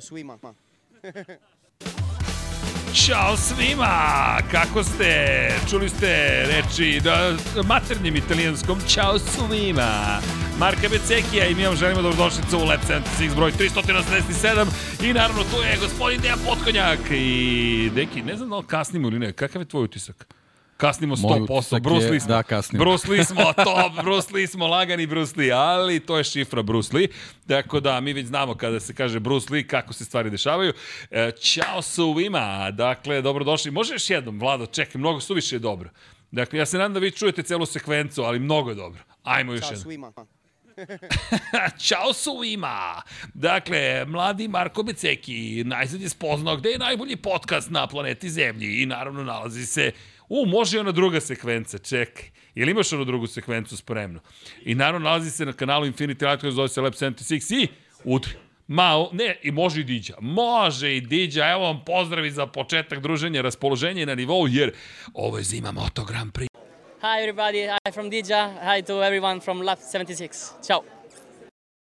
Ćao svima. Ćao svima! Kako ste? Čuli ste reči da, maternjem italijanskom Ćao svima! Marka Becekija i mi vam želimo dobrodošlicu u Lab 76 broj 387 i naravno tu je gospodin Dejan Potkonjak i Deki, ne znam da li kasnimo ili ne, kakav je tvoj utisak? Kasnimo 100%, Bruce Lee smo. Da, kasnimo. Bruce Lee smo, to, Bruce Lee smo, lagani Bruce Lee, ali to je šifra Bruce Lee. Tako da mi već znamo kada se kaže Bruce Lee kako se stvari dešavaju. E, ćao svima, dakle, dobrodošli. Može još jednom, Vlado, čekaj, mnogo suviše je dobro. Dakle, ja se nadam da vi čujete celu sekvencu, ali mnogo je dobro. Ajmo još Ćao jednom. svima. Ćao svima! Dakle, mladi Marko Beceki najzad je spoznao gde je najbolji podcast na planeti Zemlji i naravno nalazi se U, može i ona druga sekvenca, čekaj. Ili imaš onu drugu sekvencu spremnu? I naravno nalazi se na kanalu Infinity Light koji zove se Lab 76 i udri. Ma, ne, i može i Diđa. Može i Diđa. Evo vam pozdravi za početak druženja, raspoloženje na nivou, jer ovo je zima Moto Grand Prix. Hi everybody, hi from Dija, hi to everyone from Lab 76. Ciao.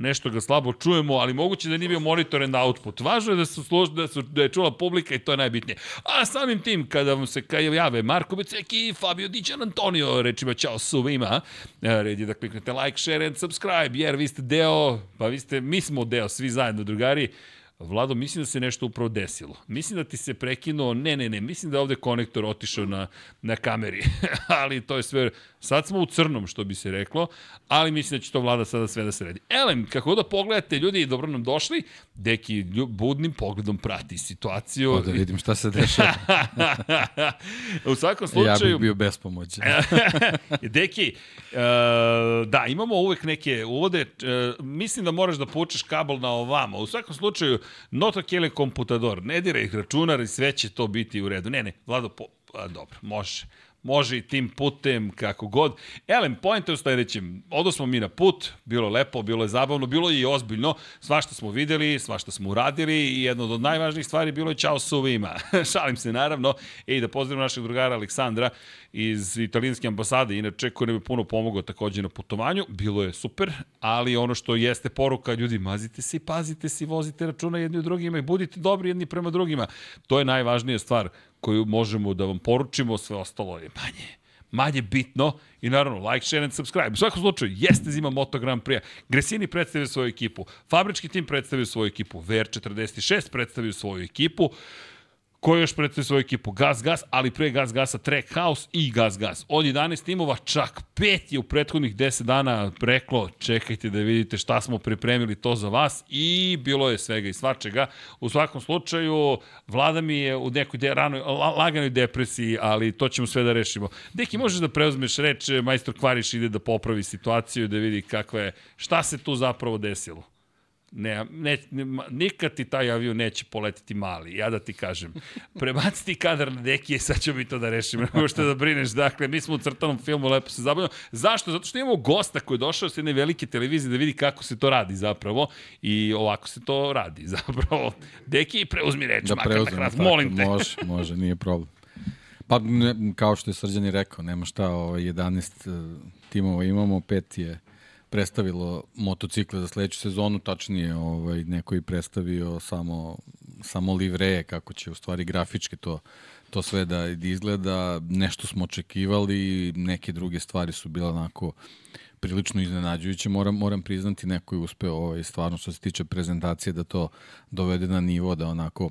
Nešto ga slabo čujemo, ali moguće da nije bio monitor and output. Važno je da su, služ, da, su, da je čula publika i to je najbitnije. A samim tim, kada vam se kaj jave Marko Beceki Fabio Dićan Antonio, rečima čao svima, e, red je da kliknete like, share and subscribe, jer vi ste deo, pa vi ste, mi smo deo, svi zajedno, drugari, Vlado, mislim da se nešto upravo desilo. Mislim da ti se prekinuo, ne, ne, ne, mislim da je ovde konektor otišao na, na kameri, ali to je sve, sad smo u crnom, što bi se reklo, ali mislim da će to Vlada sada sve da se redi. Elem, kako da pogledate, ljudi, dobro nam došli, Deki budnim pogledom prati situaciju. O, da vidim šta se dešava. u svakom ja slučaju... bih bio bespomoćan. Deki, uh, da, imamo uvek neke uvode. Uh, mislim da moraš da poučeš kabel na ovamo. U svakom slučaju, Nota Kele komputador. Ne diraj računar i sve će to biti u redu. Ne, ne, Vlado, po, a, dobro, može može i tim putem, kako god. Elem, point je u sledećem. Odo smo mi na put, bilo je lepo, bilo je zabavno, bilo je i ozbiljno. Svašta smo videli, svašta smo uradili i jedno od najvažnijih stvari bilo je čao suvima. Šalim se naravno. I da pozdravim našeg drugara Aleksandra iz italijanske ambasade, inače koji nam je puno pomogao takođe na putovanju. Bilo je super, ali ono što jeste poruka, ljudi, mazite se i pazite se i vozite računa jedni od drugima i budite dobri jedni prema drugima. To je najvažnija stvar koju možemo da vam poručimo, sve ostalo je manje manje bitno i naravno like, share and subscribe. U svakom slučaju, jeste zima Moto Grand Prix. Gresini predstavio svoju ekipu, fabrički tim predstavio svoju ekipu, VR46 predstavio svoju ekipu, Ko još predstavio svoju ekipu? Gas Gas, ali pre Gas Gasa Track House i Gas Gas. Od 11 timova čak 5 je u prethodnih 10 dana reklo čekajte da vidite šta smo pripremili to za vas i bilo je svega i svačega. U svakom slučaju, vlada mi je u nekoj de, ranoj, la, laganoj depresiji, ali to ćemo sve da rešimo. Deki, možeš da preuzmeš reč, majstor Kvariš ide da popravi situaciju, da vidi kakva je, šta se tu zapravo desilo. Ne, ne, ne, nikad ti taj avion neće poletiti mali, ja da ti kažem. Prebaciti kadar na deki, sad ćemo mi to da rešimo, nego što da brineš. Dakle, mi smo u crtanom filmu, lepo se zabavljamo. Zašto? Zato što imamo gosta koji je došao s jedne velike televizije da vidi kako se to radi zapravo i ovako se to radi zapravo. Deki, preuzmi reč, da makar na hrast, tako, molim te. Može, može, nije problem. Pa, ne, kao što je Srđan i rekao, nema šta, ovaj, 11 uh, timova imamo, pet je predstavilo motocikle za sledeću sezonu, tačnije ovaj, neko je predstavio samo, samo livreje, kako će u stvari grafički to, to sve da izgleda. Nešto smo očekivali, neke druge stvari su bile onako prilično iznenađujuće. Moram, moram priznati, neko je uspeo ovaj, stvarno što se tiče prezentacije da to dovede na nivo da onako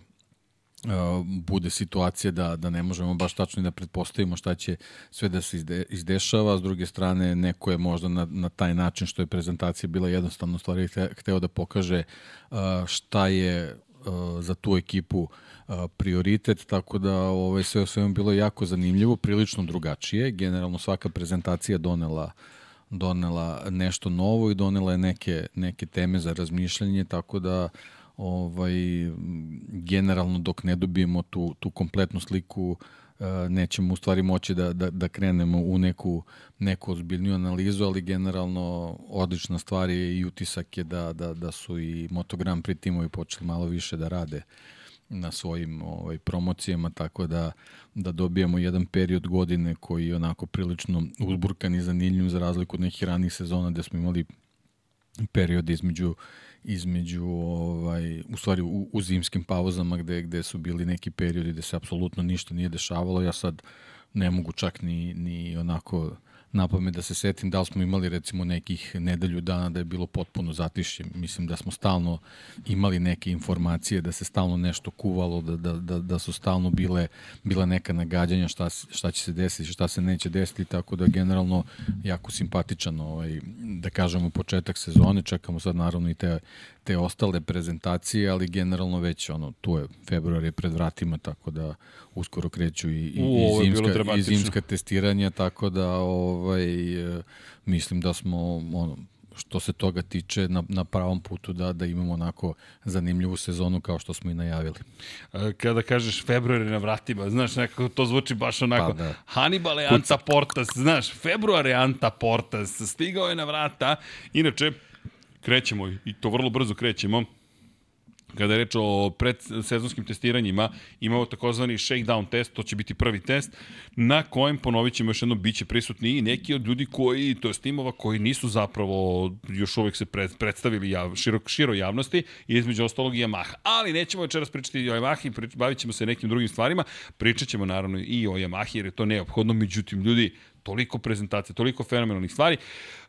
bude situacija da, da ne možemo baš tačno da pretpostavimo šta će sve da se izde, izdešava, s druge strane neko je možda na, na taj način što je prezentacija bila jednostavno stvari hteo da pokaže uh, šta je uh, za tu ekipu prioritet, tako da ovaj, sve o svemu bilo jako zanimljivo, prilično drugačije. Generalno svaka prezentacija donela donela nešto novo i donela je neke, neke teme za razmišljanje, tako da uh, ovaj, generalno dok ne dobijemo tu, tu kompletnu sliku e, nećemo u stvari moći da, da, da krenemo u neku, neku ozbiljniju analizu, ali generalno odlična stvar je i utisak je da, da, da su i Motogram pri timovi počeli malo više da rade na svojim ovaj, promocijama, tako da, da dobijemo jedan period godine koji je onako prilično uzburkan i zanimljiv za razliku od nekih ranih sezona gde smo imali period između između ovaj u stvari u, u zimskim pauzama gde gde su bili neki periodi gde se apsolutno ništa nije dešavalo. Ja sad ne mogu čak ni ni onako na pamet da se setim da li smo imali recimo nekih nedelju dana da je bilo potpuno zatišje. Mislim da smo stalno imali neke informacije, da se stalno nešto kuvalo, da, da, da, da su stalno bile, bile neka nagađanja šta, šta će se desiti, šta se neće desiti, tako da generalno jako simpatičan ovaj, da kažemo početak sezone, čekamo sad naravno i te, te ostale prezentacije, ali generalno već ono, tu je februar je pred vratima, tako da uskoro kreću i, i, U, i, zimska, i zimska testiranja, tako da ovaj, e, mislim da smo ono, što se toga tiče na, na pravom putu da da imamo onako zanimljivu sezonu kao što smo i najavili. E, kada kažeš februar je na vratima, znaš, nekako to zvuči baš onako. Pa, da. Hannibal je Anta Portas, znaš, februar je Anta Portas, stigao je na vrata. Inače, krećemo i to vrlo brzo krećemo kada je reč o predsezonskim testiranjima, imamo takozvani shakedown test, to će biti prvi test, na kojem, ponovit ćemo još jedno, bit će prisutni i neki od ljudi koji, to je timova koji nisu zapravo još uvek se pred, predstavili jav, širo, širo javnosti, između ostalog i Yamaha. Ali nećemo večeras pričati o Yamahi, prič, bavit ćemo se nekim drugim stvarima, pričat ćemo naravno i o Yamahi, jer je to neophodno, međutim, ljudi, toliko prezentacija, toliko fenomenalnih stvari.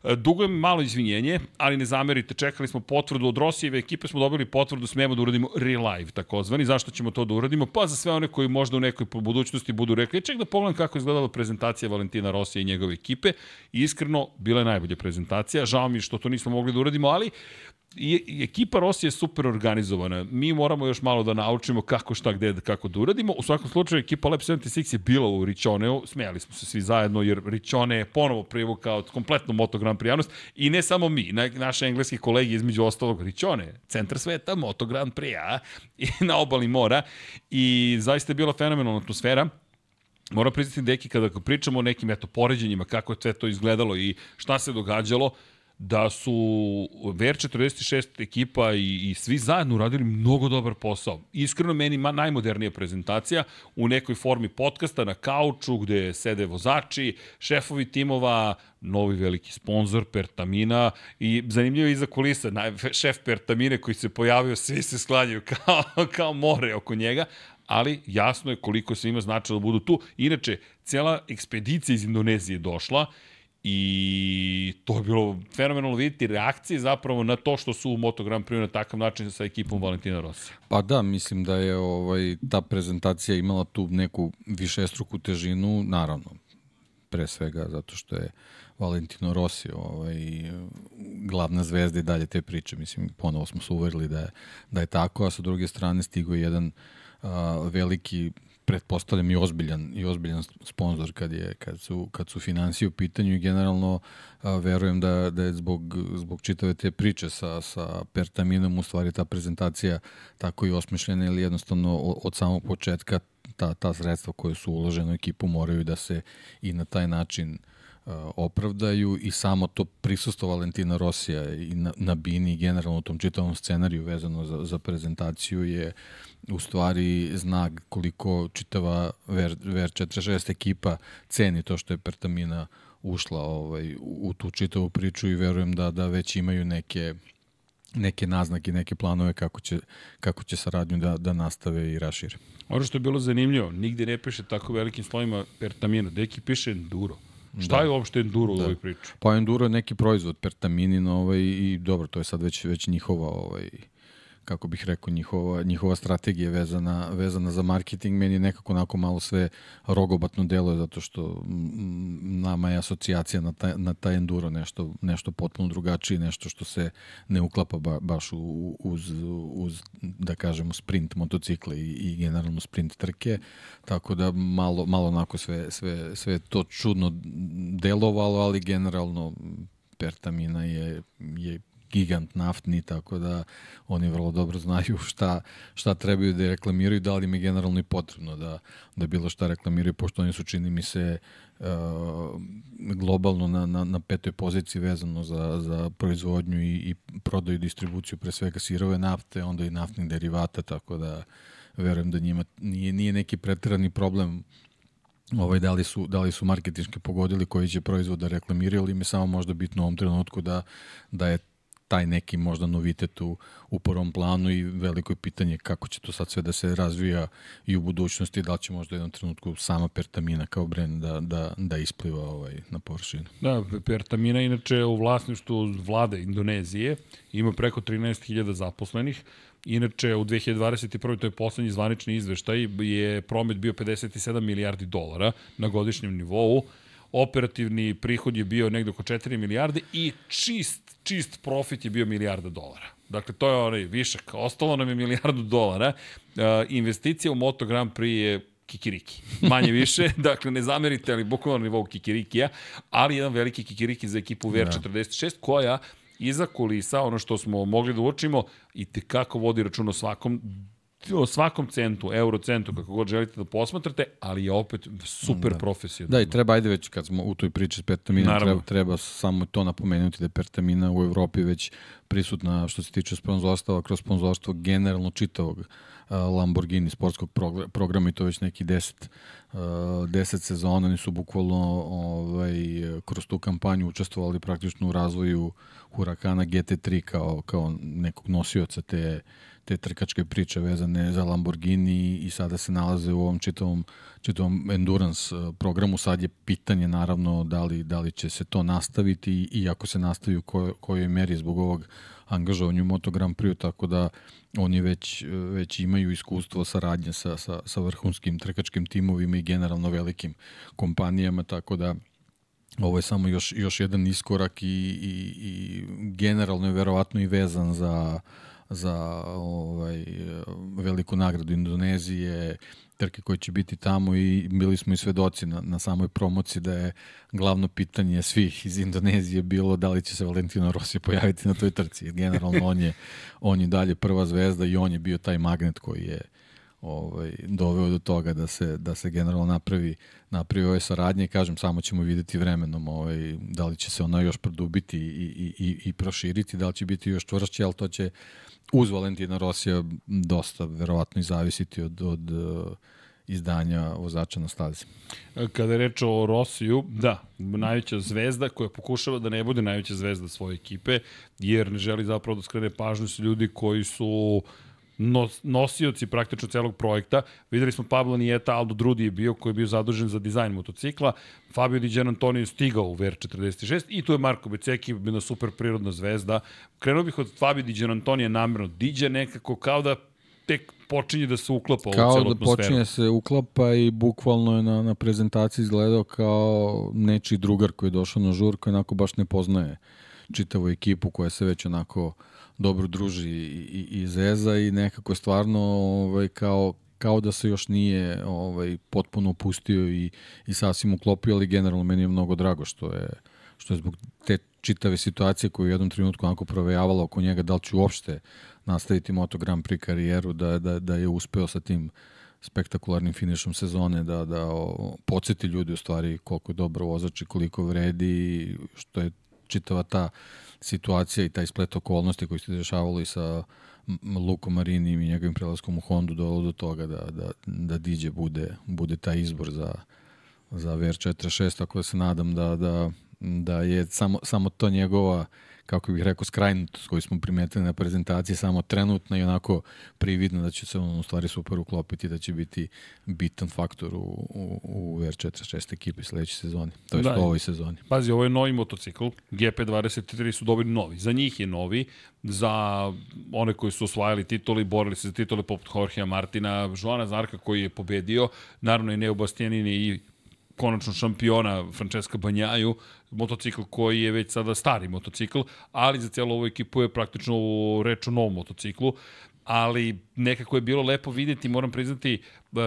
E, dugujem malo izvinjenje, ali ne zamerite, čekali smo potvrdu od Rosijeve ekipe, smo dobili potvrdu, smemo da uradimo relive, takozvani. Zašto ćemo to da uradimo? Pa za sve one koji možda u nekoj budućnosti budu rekli, ček da pogledam kako izgledala prezentacija Valentina Rosija i njegove ekipe. I iskreno, bila je najbolja prezentacija. Žao mi što to nismo mogli da uradimo, ali i, ekipa Rosije je super organizovana. Mi moramo još malo da naučimo kako, šta, gde, kako da uradimo. U svakom slučaju, ekipa Lab 76 je bila u Ričoneu, smijali smo se svi zajedno, jer Ričone je ponovo privukao kompletnu Moto Grand Prijanost i ne samo mi, na, naše engleski kolegi između ostalog Ričone, centar sveta, Moto Grand Prija i na obali mora i zaista je bila fenomenalna atmosfera. Moram priznati, deki, kada pričamo o nekim eto, poređenjima, kako je sve to izgledalo i šta se događalo, da su VR46 ekipa i, i svi zajedno uradili mnogo dobar posao. Iskreno meni ma, najmodernija prezentacija u nekoj formi podcasta na kauču gde sede vozači, šefovi timova, novi veliki sponsor Pertamina i zanimljivo iza kulisa, naj, šef Pertamine koji se pojavio, svi se sklanjaju kao, kao more oko njega, ali jasno je koliko se ima značilo da budu tu. Inače, cela ekspedicija iz Indonezije došla I to je bilo fenomenalno vidjeti reakcije zapravo na to što su u Moto Grand Prix na takav način sa ekipom Valentina Rossi. Pa da, mislim da je ovaj ta prezentacija imala tu neku višestruku težinu, naravno, pre svega zato što je Valentino Rossi ovaj, glavna zvezda i dalje te priče. Mislim, ponovo smo se uverili da je, da je tako, a sa druge strane stigo jedan a, veliki pretpostavljam i ozbiljan i ozbiljan sponsor kad je kad su kad su finansije u pitanju i generalno a, verujem da da je zbog zbog čitave te priče sa sa Pertaminom u stvari ta prezentacija tako i osmišljena ili jednostavno od, samog početka ta ta sredstva koje su uložene u ekipu moraju da se i na taj način opravdaju i samo to prisustvo Valentina Rosija i na, na Bini generalno u tom čitavom scenariju vezano za, za prezentaciju je u stvari znak koliko čitava VR, VR46 ekipa ceni to što je Pertamina ušla ovaj, u tu čitavu priču i verujem da, da već imaju neke neke naznake, neke planove kako će, kako će saradnju da, da nastave i rašire. Ono što je bilo zanimljivo, nigde ne piše tako velikim slovima Pertamina, deki piše Enduro. Šta da. je uopšte Enduro da. u ovoj priči? Pa Enduro je neki proizvod, Pertaminin ovaj, i dobro, to je sad već, već njihova ovaj, kako bih rekao, njihova, njihova strategija vezana, vezana za marketing, meni nekako onako malo sve rogobatno deluje, zato što nama je asocijacija na taj, na taj enduro nešto, nešto potpuno drugačije, nešto što se ne uklapa ba, baš u, uz, uz, da kažemo, sprint motocikle i, i generalno sprint trke, tako da malo, malo onako sve, sve, sve to čudno delovalo, ali generalno Pertamina je, je gigant naftni, tako da oni vrlo dobro znaju šta, šta trebaju da reklamiraju, da li im je generalno i potrebno da, da bilo šta reklamiraju, pošto oni su, čini mi se, uh, globalno na, na, na petoj poziciji vezano za, za proizvodnju i, i prodaju distribuciju pre svega sirove nafte, onda i naftnih derivata, tako da verujem da njima nije, nije neki pretirani problem ovaj, da, li su, da li su marketinški pogodili koji će proizvod da reklamiraju, ali im je samo možda bitno u ovom trenutku da, da je taj neki možda novitet u, u prvom planu i veliko je pitanje kako će to sad sve da se razvija i u budućnosti, da li će možda u jednom trenutku sama Pertamina kao brend da, da, da ispliva ovaj, na površinu. Da, Pertamina inače u vlasništvu vlade Indonezije ima preko 13.000 zaposlenih, Inače, u 2021. to je poslednji zvanični izveštaj, je promet bio 57 milijardi dolara na godišnjem nivou. Operativni prihod je bio negde oko 4 milijarde i čist, čist profit je bio milijarda dolara. Dakle, to je onaj višak. Ostalo nam je milijardu dolara. Uh, investicija u Moto Grand Prix je kikiriki. Manje više, dakle ne zamerite, ali bukvalno na nivou kikirikija, ali jedan veliki kikiriki za ekipu VR46 koja iza kulisa, ono što smo mogli da uočimo, i te kako vodi račun o svakom o svakom centu, eurocentu, kako god želite da posmatrate, ali je opet super da. profesionalno. Da, i treba, ajde već kad smo u toj priči s Pertamina, treba, treba samo to napomenuti da je Pertamina u Evropi već prisutna što se tiče sponzorstava kroz sponzorstvo generalno čitavog Lamborghini sportskog programa i to već neki 10 10 sezona, oni su bukvalno ovaj, kroz tu kampanju učestvovali praktično u razvoju Huracana GT3 kao, kao nekog nosioca te, te trkačke priče vezane za Lamborghini i sada se nalaze u ovom čitavom, čitavom endurance programu. Sad je pitanje naravno da li, da li će se to nastaviti i ako se nastavi u kojoj, kojoj meri zbog ovog angažovanju Moto Grand Prix, tako da oni već, već imaju iskustvo saradnje sa, sa, sa vrhunskim trkačkim timovima i generalno velikim kompanijama, tako da ovo je samo još, još jedan iskorak i, i, i generalno je verovatno i vezan za, za ovaj, veliku nagradu Indonezije, trke koje će biti tamo i bili smo i svedoci na, na samoj promociji da je glavno pitanje svih iz Indonezije bilo da li će se Valentino Rossi pojaviti na toj trci. Generalno on je, on je dalje prva zvezda i on je bio taj magnet koji je ovaj, doveo do toga da se, da se generalno napravi, napravi ove saradnje. Kažem, samo ćemo videti vremenom ovaj, da li će se ona još produbiti i, i, i, i proširiti, da li će biti još čvršće, ali to će uz Valentina Rosija dosta verovatno i zavisiti od, od uh, izdanja vozača na stazi. Kada je reč o Rosiju, da, najveća zvezda koja pokušava da ne bude najveća zvezda svoje ekipe, jer ne želi zapravo da skrene pažnju su ljudi koji su uh, nos, nosioci praktično celog projekta. Videli smo Pablo Nijeta, Aldo Drudi je bio, koji je bio zadužen za dizajn motocikla. Fabio Di Gian Antonio stigao u VR46 i tu je Marko Beceki, bila super prirodna zvezda. Krenuo bih od Fabio Di Gian Antonio namjerno. Diđe nekako kao da tek počinje da se uklapa u celu atmosferu. Kao da počinje se uklapa i bukvalno je na, na prezentaciji izgledao kao nečiji drugar koji je došao na žur koji onako baš ne poznaje čitavu ekipu koja se već onako uh, dobro druži i, i, zeza i nekako stvarno ovaj, kao, kao da se još nije ovaj potpuno opustio i, i sasvim uklopio, ali generalno meni je mnogo drago što je, što je zbog te čitave situacije koju u jednom trenutku onako provejavala oko njega, da li ću uopšte nastaviti Moto Grand Prix karijeru, da, da, da je uspeo sa tim spektakularnim finišom sezone da, da o, podsjeti ljudi u stvari koliko je dobro vozač i koliko vredi, što je čitava ta situacija i taj splet okolnosti koji se dešavalo i sa Lukom Marinim i njegovim prelaskom u Hondu dolo do toga da, da, da Diđe bude, bude taj izbor za, za VR46, tako da se nadam da, da, da je samo, samo to njegova kako bih rekao, skrajnutost koju smo primetili na prezentaciji, samo trenutna i onako prividno da će se on u stvari super uklopiti, da će biti bitan faktor u, u, u R46 ekipi sledeće sezoni, to je da, u ovoj sezoni. Pazi, ovo je novi motocikl, GP23 su dobili novi, za njih je novi, za one koji su osvajali tituli, borili se za titule poput Jorgea Martina, Joana Zarka koji je pobedio, naravno i Neo Bastianini i konačno šampiona Francesca Banjaju, motocikl koji je već sada stari motocikl, ali za cijelu ovu ekipu je praktično reč o novom motociklu. Ali nekako je bilo lepo videti, moram priznati,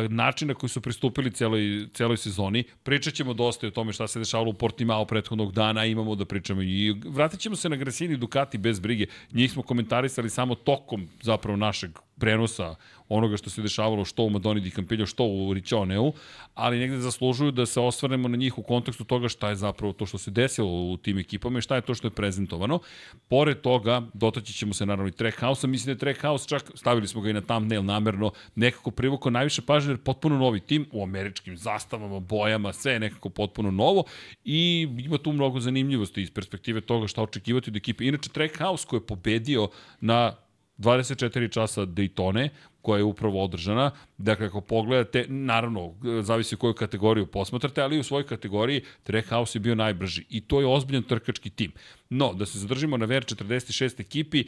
način na koji su pristupili celoj, celoj sezoni. Pričat ćemo dosta o tome šta se dešavalo u Portimao prethodnog dana, imamo da pričamo i vratit ćemo se na Gresini Ducati bez brige. Njih smo komentarisali samo tokom zapravo našeg prenosa onoga što se dešavalo što u Madoni di Campillo, što u Riccioneu, ali negde zaslužuju da se osvrnemo na njih u kontekstu toga šta je zapravo to što se desilo u tim ekipama i šta je to što je prezentovano. Pored toga, dotaći ćemo se naravno i Trackhouse-a, mislim da je Trackhouse čak, stavili smo ga i na thumbnail namerno, nekako privukao najviše pažnju jer potpuno novi tim u američkim zastavama, bojama, sve je nekako potpuno novo i ima tu mnogo zanimljivosti iz perspektive toga šta očekivati od ekipe. Inače, Trackhouse koji je pobedio na 24 časa Daytone, koja je upravo održana. Dakle, ako pogledate, naravno, zavisi koju kategoriju posmatrate, ali u svojoj kategoriji Trackhouse je bio najbrži. I to je ozbiljan trkački tim. No, da se zadržimo na VR46 ekipi,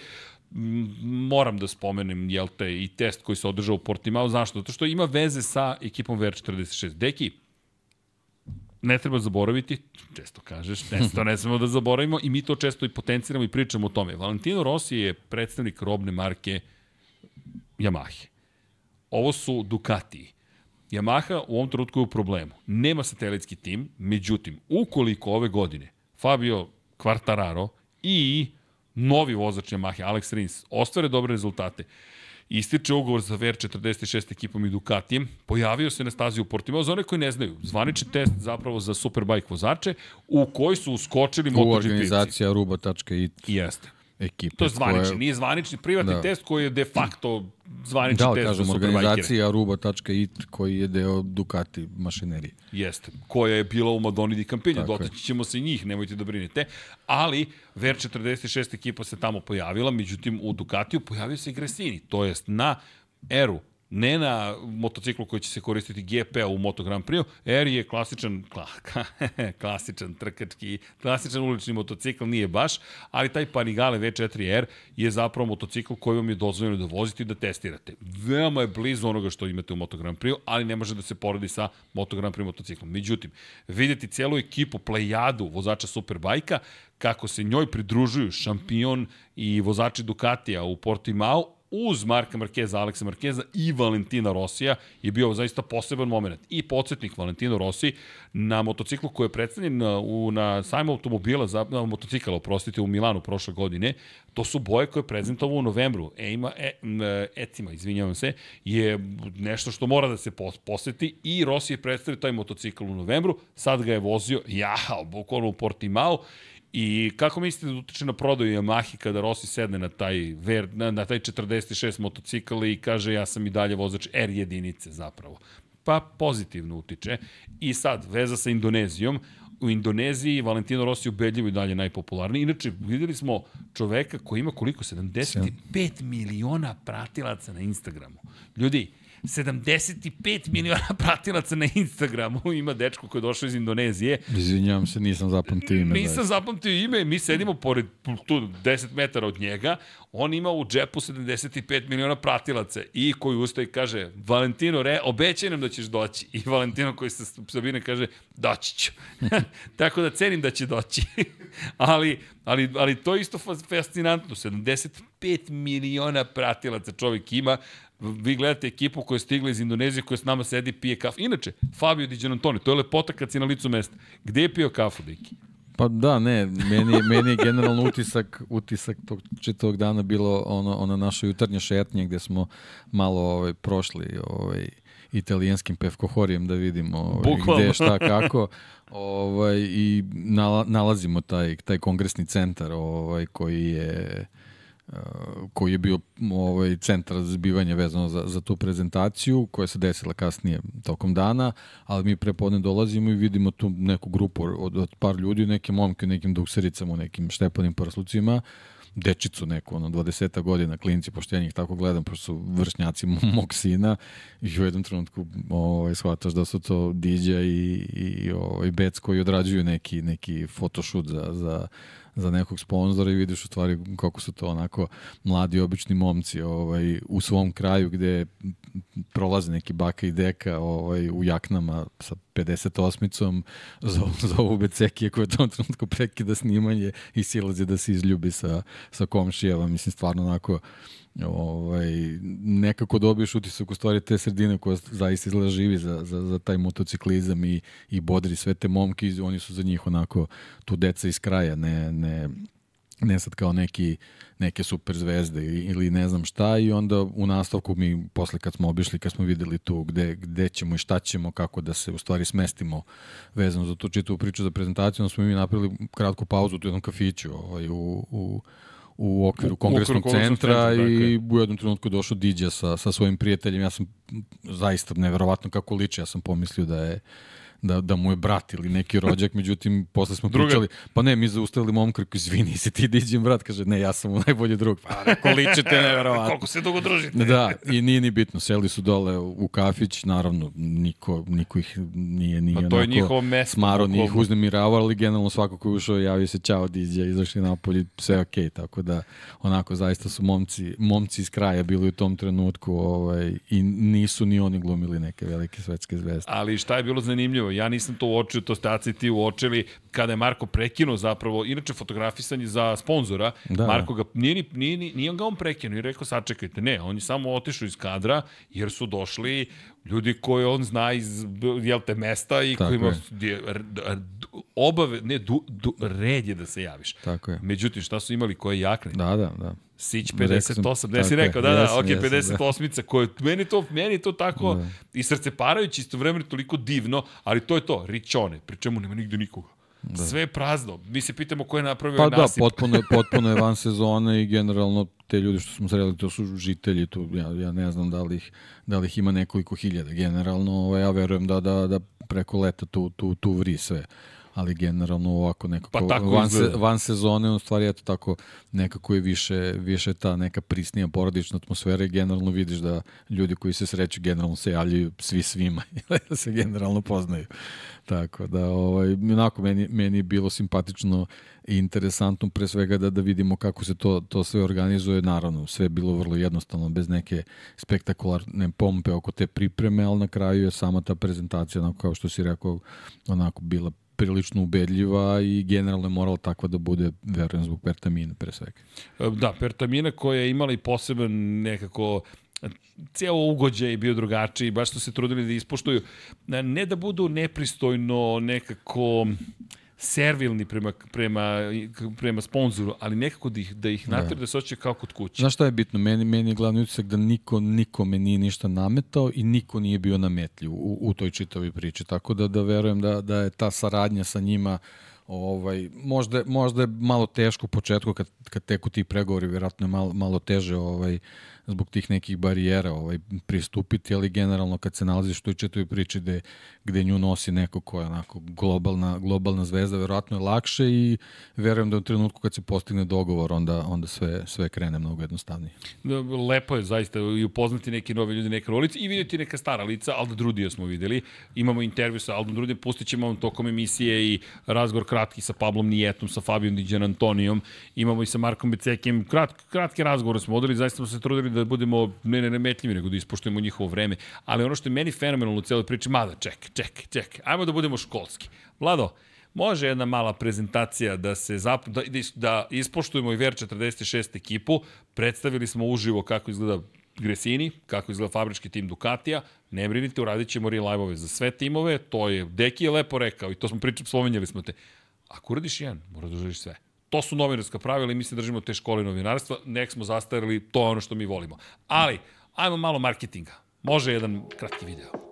moram da spomenem, jel te, i test koji se održao u Portimao. Zašto? Zato što ima veze sa ekipom VR46. Deki, ne treba zaboraviti, često kažeš, ne, to ne smemo da zaboravimo i mi to često i potenciramo i pričamo o tome. Valentino Rossi je predstavnik robne marke Yamahe. Ovo su Ducati. Yamaha u ovom trenutku je u problemu. Nema satelitski tim, međutim, ukoliko ove godine Fabio Quartararo i novi vozač Yamaha, Alex Rins, ostvare dobre rezultate, ističe ugovor za VR46 ekipom i Ducatijem, pojavio se na stazi u Portimao, za one koji ne znaju, zvanični test zapravo za Superbike vozače, u koji su uskočili MotoGP-ci. U organizacija ruba.it. Jeste ekipe. To je zvanični, koje... nije zvanični privatni da. test koji je de facto zvanični da, test kažem, za organizacija Aruba.it koji je deo Ducati mašinerije. Jeste, koja je bila u Madoni di Campigno, dotaći ćemo se njih, nemojte da brinete, ali VR46 ekipa se tamo pojavila, međutim u Ducatiju pojavio se i Gresini, to jest na Eru ne na motociklu koji će se koristiti GP u Moto Grand Prix. R je klasičan, kla, klasičan trkački, klasičan ulični motocikl, nije baš, ali taj Panigale V4R je zapravo motocikl koji vam je dozvoljeno da vozite i da testirate. Veoma je blizu onoga što imate u Moto Grand Prix, ali ne može da se poredi sa Moto Grand Prix motociklom. Međutim, vidjeti celu ekipu, plejadu vozača Superbajka, kako se njoj pridružuju šampion i vozači Ducatija u Portimao, uz Marka Markeza, Aleksa Markeza i Valentina Rosija je bio zaista poseban moment. I podsjetnik Valentino Rossi na motociklu koji je predstavljen na, u, na sajmu automobila, za, na motocikala, oprostite, u Milanu prošle godine, to su boje koje je prezentovao u novembru. Ejma, e, Etima, izvinjavam se, je nešto što mora da se poseti i Rossi je predstavio taj motocikl u novembru, sad ga je vozio, jahao, bukvalno u Portimao I kako mislite da utiče na prodaju Yamahi kada Rossi sedne na taj, ver, na, na taj 46 motocikl i kaže ja sam i dalje vozač R jedinice zapravo? Pa pozitivno utiče. I sad, veza sa Indonezijom, u Indoneziji Valentino Rossi ubedljivo i dalje najpopularniji. Inače, videli smo čoveka koji ima koliko? 75 miliona pratilaca na Instagramu. Ljudi, 75 miliona pratilaca na Instagramu ima dečko koji je došao iz Indonezije. Izvinjavam se, nisam zapamtio ime. Nisam zapamtio ime, mi sedimo pored tu 10 metara od njega, on ima u džepu 75 miliona pratilaca i koji ustaje i kaže Valentino, re, obećaj nam da ćeš doći. I Valentino koji se Sabine kaže doći ću. Tako da cenim da će doći. ali, ali, ali to je isto fascinantno. 75 miliona pratilaca čovjek ima vi gledate ekipu koja je stigla iz Indonezije, koja s nama sedi, pije kafu. Inače, Fabio Di Gianantoni, to je lepota kad si na licu mesta. Gde je pio kafu, Diki? Pa da, ne, meni, meni je generalno utisak, utisak tog čitavog dana bilo ono, ona naša jutarnja šetnja gde smo malo ovaj, prošli ovaj, italijanskim pevkohorijem da vidimo ovaj, gde, šta, kako. Ovaj, I nalazimo taj, taj kongresni centar ovaj, koji je koji je bio ovaj centar za zbivanje vezano za, za tu prezentaciju koja se desila kasnije tokom dana, ali mi prepodne dolazimo i vidimo tu neku grupu od, od par ljudi, neke momke u nekim duksericama, u nekim štepanim praslucima, dečicu neku, ono, 20 godina, klinci, pošto ja njih tako gledam, pošto su vršnjaci mog sina i u jednom trenutku ovaj, shvataš da su to DJ i, i ovaj, Bec koji odrađuju neki, neki photoshoot za, za za nekog sponzora i vidiš u stvari kako su to onako mladi obični momci ovaj, u svom kraju gde prolaze neki baka i deka ovaj, u jaknama sa 58-icom zovu, zovu Becekije koje u tom trenutku prekida snimanje i silazi da se izljubi sa, sa komšijeva. Mislim, stvarno onako ovaj, nekako dobiješ utisak u stvari te sredine koja zaista izgleda živi za, za, za taj motociklizam i, i bodri sve te momke, oni su za njih onako tu deca iz kraja, ne, ne, ne sad kao neki, neke super zvezde ili ne znam šta i onda u nastavku mi posle kad smo obišli, kad smo videli tu gde, gde ćemo i šta ćemo, kako da se u stvari smestimo vezano za tu čitavu priču za prezentaciju, onda smo mi napravili kratku pauzu u jednom kafiću ovaj, u, u, u okviru U kongresnog okviru kongresnog centra centra, i u jednom trenutku došao Diđa sa, sa svojim prijateljem. Ja sam zaista neverovatno kako liči, ja sam pomislio da je da, da mu je brat ili neki rođak, međutim, posle smo Druga. pričali, pa ne, mi zaustavili momka, rekao, izvini, si ti Diđin brat? Kaže, ne, ja sam mu najbolji drug. Pa, rekao, ličite neverovatno. Koliko se dugo družite. Da, i nije ni bitno, seli su dole u kafić, naravno, niko, niko ih nije, nije Ma to je njihovo mesto, smaro, nije ih uznemiravao, ali generalno svako ko je ušao javio se čao Diđa, izašli napolje, sve je okej, tako da onako zaista su momci, momci iz kraja bili u tom trenutku ovaj, i nisu ni oni glumili neke velike svetske zvezde. Ali šta je bilo zanimljivo, ja nisam to uočio, to ste Aca i ti uočili, kada je Marko prekinuo zapravo, inače fotografisanje za sponzora, Da, Marko ga, nije, ni, nije, ni- nije on ga on prekinuo i rekao sačekajte, ne, on je samo otišao iz kadra jer su došli ljudi koje on zna iz, jel te, mesta i Tako koji ima je. obave, ne, du, du, red je da se javiš. Tako je. Međutim, šta su imali, koje jakne? Da, da, da. Sić Rekao sam, 58, gde si rekao, da, da, jesam, ok, jesam, 58-ica, koje, meni to, meni to tako da. i srceparajući istovremeno toliko divno, ali to je to, ričone, pri čemu nema nigde nikoga. Da. Sve je prazno. Mi se pitamo ko je napravio Pa da, nasip. potpuno je, potpuno je van sezone i generalno te ljudi što smo sreli, to su žitelji, tu, ja, ja ne znam da li ih, da li ih ima nekoliko hiljada. Generalno, ovaj, ja verujem da, da, da preko leta tu, tu, tu vri sve ali generalno ovako nekako Pa tako van, se, van sezone u stvari eto tako nekako je više, više ta neka prisnija porodična atmosfera i generalno vidiš da ljudi koji se sreću generalno se javljaju svi svima da se generalno poznaju. Tako da ovaj, onako meni, meni je bilo simpatično i interesantno pre svega da, da vidimo kako se to, to sve organizuje. Naravno sve je bilo vrlo jednostavno bez neke spektakularne pompe oko te pripreme ali na kraju je sama ta prezentacija onako kao što si rekao onako bila prilično ubedljiva i generalno je morala takva da bude, verujem, zbog pertamina pre svega. Da, Pertamina koja je imala i poseban nekako ceo ugođaj je bio drugačiji, baš su se trudili da ispoštuju, ne da budu nepristojno nekako servilni prema, prema, prema sponzoru, ali nekako da ih, da ih da. da se osjećaju kao kod kuće. Znaš šta je bitno? Meni, meni je glavni utisak da niko nikome nije ništa nametao i niko nije bio nametljiv u, u toj čitavoj priči. Tako da da verujem da, da je ta saradnja sa njima ovaj, možda, možda je malo teško u početku kad, kad teku ti pregovori, vjerojatno je malo, malo teže ovaj, zbog tih nekih barijera ovaj, pristupiti, ali generalno kad se nalaziš u toj četvroj priči gde, gde nju nosi neko ko je onako globalna, globalna zvezda, verovatno je lakše i verujem da u trenutku kad se postigne dogovor, onda, onda sve, sve krene mnogo jednostavnije. Lepo je zaista i upoznati neki novi ljudi, neke rolice i vidjeti neka stara lica, Aldo Drudija smo videli. Imamo intervju sa Aldom Drudijem, pustit ćemo vam tokom emisije i razgovor kratki sa Pablom Nijetom, sa Fabijom Diđan Antonijom. Imamo i sa Markom Becekim. Krat, kratke razgovore smo odeli, zaista smo se trudili da budemo ne neremetljivi, nego da ispoštujemo njihovo vreme. Ali ono što je meni fenomenalno u celoj priči, mada, ček, ček, ček, ajmo da budemo školski. Vlado, može jedna mala prezentacija da se zap, da, da ispoštujemo i VR46 ekipu. Predstavili smo uživo kako izgleda Gresini, kako izgleda fabrički tim Ducatija. Ne brinite, uradit ćemo relive-ove za sve timove. To je, Deki je lepo rekao i to smo pričali, spomenjali smo te. Ako uradiš jedan, moraš da uradiš sve. To su novinarska pravila i mi se držimo te škole novinarstva. Nek smo zastarili, to je ono što mi volimo. Ali, ajmo malo marketinga. Može jedan kratki video.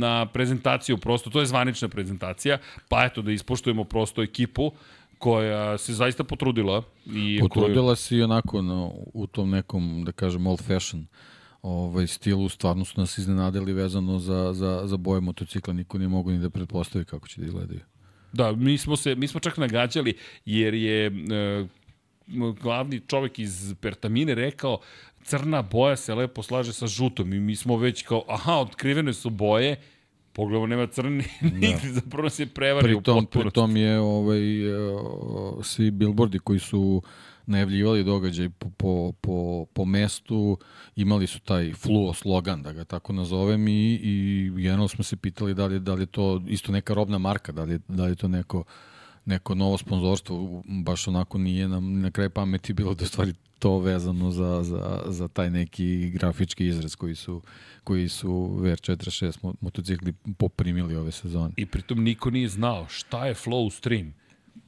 Na prezentaciju prosto, to je zvanična prezentacija, pa eto da ispoštujemo prosto ekipu koja se zaista potrudila. I potrudila koju... se i onako no, u tom nekom, da kažem, old fashion ovaj, stilu, stvarno su nas iznenadili vezano za, za, za boje motocikla, niko nije mogu ni da pretpostavi kako će da izgledaju. Da, mi smo, se, mi smo čak nagađali, jer je e, glavni čovek iz Pertamine rekao crna boja se lepo slaže sa žutom i mi smo već kao, aha, otkrivene su boje, pogledamo, nema crni nigde, zapravo nas je prevario u Pritom, potpunosti. pritom je ovaj, e, svi billboardi koji su najavljivali događaj po, po, po, po mestu, imali su taj fluo slogan, da ga tako nazovem, i, i generalno smo se pitali da li, da li je to isto neka robna marka, da li, da li je to neko, neko novo sponzorstvo, baš onako nije nam na kraj pameti bilo da stvari to vezano za, za, za taj neki grafički izraz koji su, koji su VR46 mo- motocikli poprimili ove sezone. I pritom niko nije znao šta je flow stream.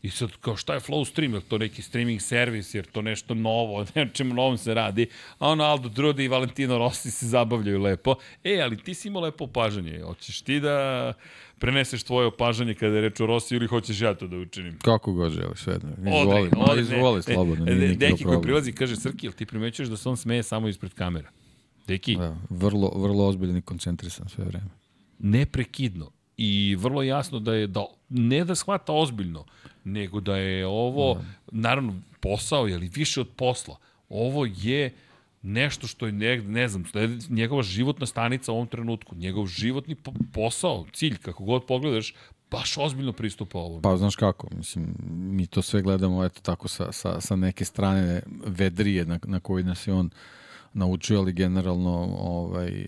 I sad, kao šta je flow stream, je to neki streaming servis, jer to nešto novo, na čemu novom se radi, a ono Aldo Drudi i Valentino Rossi se zabavljaju lepo. E, ali ti si imao lepo opažanje, hoćeš ti da preneseš tvoje opažanje kada je reč o Rossi ili hoćeš ja to da učinim? Kako god želiš, sve jedno. Izvoli, Odri, ma, odri, izvoli ne, slobodno, ne, ne, Deki koji prilazi kaže, Srki, jel ti primećuješ da se on smeje samo ispred kamera? Deki, Da, vrlo, vrlo ozbiljan i koncentrisan sve vreme. neprekidno i vrlo jasno da je da ne da shvata ozbiljno, nego da je ovo naravno posao je li više od posla. Ovo je nešto što je ne, ne znam, njegova životna stanica u ovom trenutku, njegov životni po- posao, cilj kako god pogledaš, baš ozbiljno pristupa ovom. Pa znaš kako, mislim, mi to sve gledamo eto tako sa, sa, sa neke strane vedrije na, na koji nas je on naučio, ali generalno ovaj,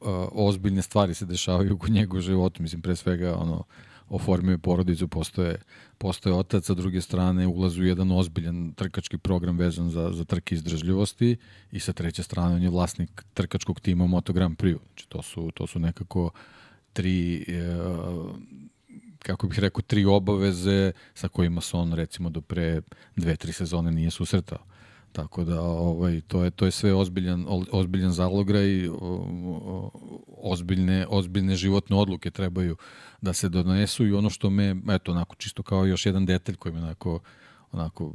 uh, ozbiljne stvari se dešavaju u njegovom životu. Mislim, pre svega, ono, oformio porodicu, postoje, postoje otac, sa druge strane ulazi u jedan ozbiljan trkački program vezan za, za trke izdržljivosti i sa treće strane on je vlasnik trkačkog tima Moto Grand Prix. Znači, to su, to su nekako tri uh, kako bih rekao, tri obaveze sa kojima se on recimo do pre dve, tri sezone nije susretao. Tako da ovaj to je to je sve ozbiljan ozbiljan zalograj, ozbiljne ozbiljne životne odluke trebaju da se donesu i ono što me eto onako čisto kao još jedan detalj koji me onako onako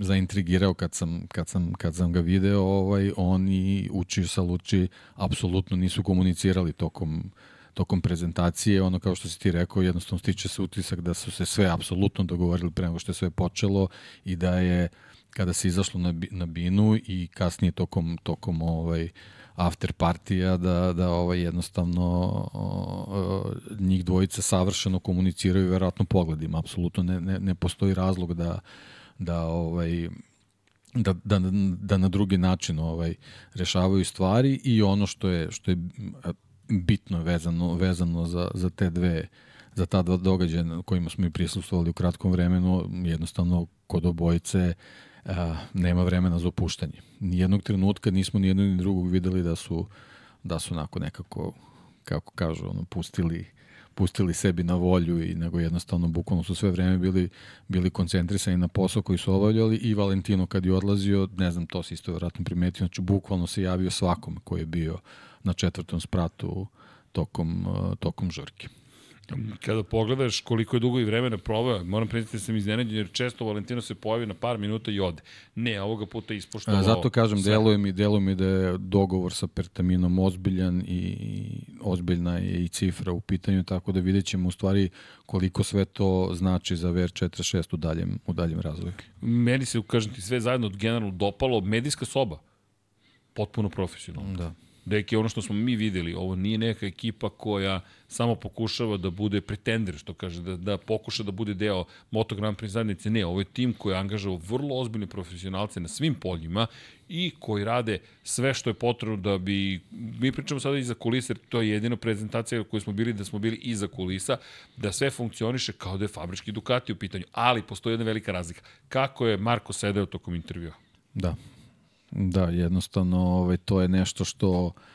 zaintrigirao kad sam, kad sam, kad sam ga video, ovaj, on i Uči sa Luči apsolutno nisu komunicirali tokom, tokom prezentacije, ono kao što si ti rekao, jednostavno stiče se utisak da su se sve apsolutno dogovorili pre nego što je sve počelo i da je kada se izašlo na, na binu i kasnije tokom, tokom ovaj, after partija da, da ovaj jednostavno o, njih dvojica savršeno komuniciraju verovatno pogledima. Apsolutno ne, ne, ne postoji razlog da da ovaj da, da, da na drugi način ovaj rešavaju stvari i ono što je što je bitno vezano vezano za, za te dve za ta dva događaja na kojima smo i prisustvovali u kratkom vremenu jednostavno kod obojice a, nema vremena za opuštanje. Nijednog trenutka nismo ni jednog ni drugog videli da su da su onako nekako kako kažu ono pustili pustili sebi na volju i nego jednostavno bukvalno su sve vreme bili bili koncentrisani na posao koji su obavljali i Valentino kad je odlazio, ne znam, to se isto vjerojatno primetio, znači bukvalno se javio svakom koji je bio na četvrtom spratu tokom, tokom žurke. Kada pogledaš koliko je dugo i vremena proveo, moram priznati da sam iznenađen jer često Valentino se pojavi na par minuta i ode. Ne, ovoga puta je ispoštovao. A, Zato kažem, sve. deluje mi, deluje mi da je dogovor sa Pertaminom ozbiljan i ozbiljna je i cifra u pitanju, tako da vidjet ćemo u stvari koliko sve to znači za VR46 u daljem, u daljem razvoju. Meni se, kažem ti, sve zajedno generalno dopalo. Medijska soba, potpuno profesionalno. Da. Deki, ono što smo mi videli, ovo nije neka ekipa koja samo pokušava da bude pretender, što kaže, da, da pokuša da bude deo Moto Grand Prix zajednice. Ne, ovo je tim koji je angažao vrlo ozbiljne profesionalce na svim poljima i koji rade sve što je potrebno da bi, mi pričamo sada iza kulisa, to je jedina prezentacija koju smo bili, da smo bili iza kulisa, da sve funkcioniše kao da je fabrički Ducati u pitanju. Ali postoji jedna velika razlika. Kako je Marko sedeo tokom intervjua? Da. Da, jednostavno ovaj, to je nešto što a,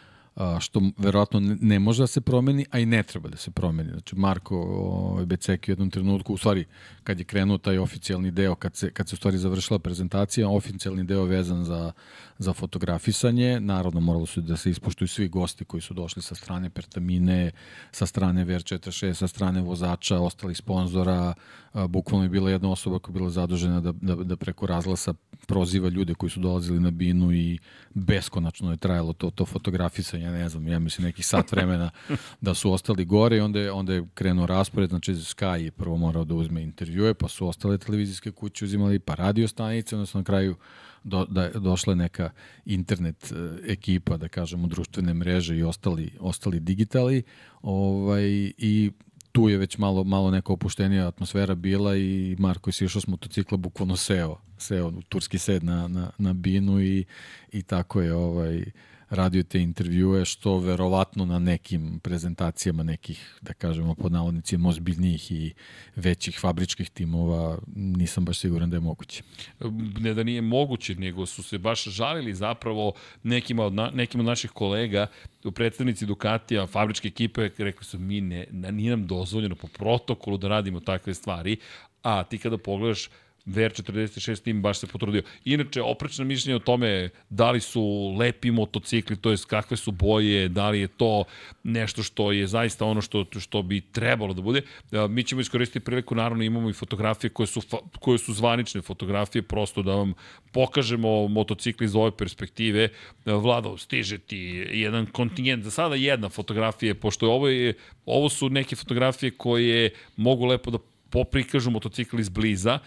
što verovatno ne, može da se promeni, a i ne treba da se promeni. Znači, Marko ovaj, Beceki u jednom trenutku, u stvari, kad je krenuo taj oficijalni deo, kad se, kad se u stvari završila prezentacija, oficijalni deo vezan za, za fotografisanje, naravno moralo su da se ispoštuju svi gosti koji su došli sa strane Pertamine, sa strane VR46, sa strane vozača, ostalih sponzora, bukvalno je bila jedna osoba koja je bila zadužena da, da, da preko razglasa proziva ljude koji su dolazili na binu i beskonačno je trajalo to, to fotografisanje ja ne znam, ja mislim nekih sat vremena da su ostali gore i onda je, onda je krenuo raspored, znači Sky je prvo morao da uzme intervjue, pa su ostale televizijske kuće uzimali, pa radio stanice, su na kraju do, da je došla neka internet e, ekipa, da kažemo, društvene mreže i ostali, ostali digitali, ovaj, i tu je već malo, malo neka opuštenija atmosfera bila i Marko je sišao s motocikla bukvalno seo, seo u turski sed na, na, na binu i, i tako je ovaj, radio te intervjue, što verovatno na nekim prezentacijama nekih, da kažemo, pod navodnicima ozbiljnijih i većih fabričkih timova, nisam baš siguran da je moguće. Ne da nije moguće, nego su se baš žalili zapravo nekima od, na, nekim od naših kolega predstavnici Ducatija, fabričke ekipe, rekli su mi ne, nije nam dozvoljeno po protokolu da radimo takve stvari, a ti kada pogledaš VR46 tim baš se potrudio. Inače, oprečna mišljenja o tome da li su lepi motocikli, to jest kakve su boje, da li je to nešto što je zaista ono što, što bi trebalo da bude. Mi ćemo iskoristiti priliku, naravno imamo i fotografije koje su, koje su zvanične fotografije, prosto da vam pokažemo motocikli iz ove perspektive. Vladao, stiže ti jedan kontingent, za sada jedna fotografija, pošto je ovo, je, ovo su neke fotografije koje mogu lepo da poprikažu motocikl iz bliza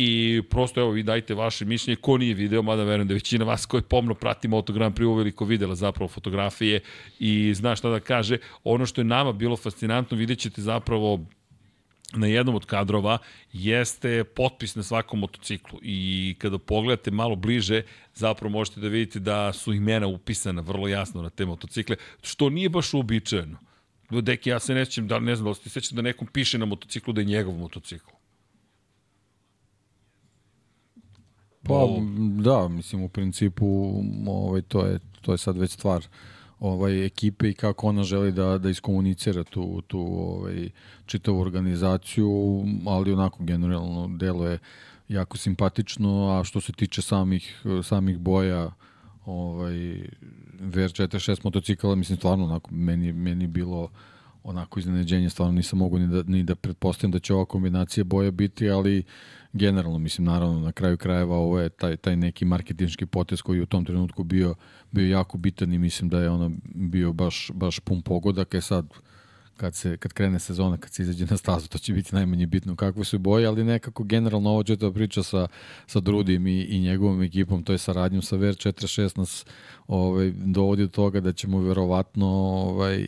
i prosto evo vi dajte vaše mišljenje ko nije video, mada verujem da većina vas koji pomno prati Motogram prije uveliko videla zapravo fotografije i zna šta da kaže. Ono što je nama bilo fascinantno, vidjet ćete zapravo na jednom od kadrova jeste potpis na svakom motociklu i kada pogledate malo bliže zapravo možete da vidite da su imena upisana vrlo jasno na te motocikle, što nije baš uobičajeno. Deki, ja se nećem, da ne znam da li ste sećam da nekom piše na motociklu da je njegov motocikl. Pa da, mislim u principu ovaj to je to je sad već stvar ovaj ekipe i kako ona želi da da iskomunicira tu tu ovaj čitavu organizaciju, ali onako generalno deluje jako simpatično, a što se tiče samih samih boja ovaj VR46 motocikala, mislim stvarno onako meni meni bilo onako iznenađenje, stvarno nisam mogu ni da, ni da pretpostavim da će ova kombinacija boja biti, ali generalno, mislim, naravno, na kraju krajeva ovo je taj, taj neki marketinški potez koji u tom trenutku bio, bio jako bitan i mislim da je ono bio baš, baš pun pogodak, je sad kad, se, kad krene sezona, kad se izađe na stazu, to će biti najmanje bitno kakve su boje, ali nekako generalno ovo da priča sa, sa Drudim i, i njegovom ekipom, to je saradnjom sa VR46 nas ovaj, dovodi do toga da ćemo verovatno ovaj,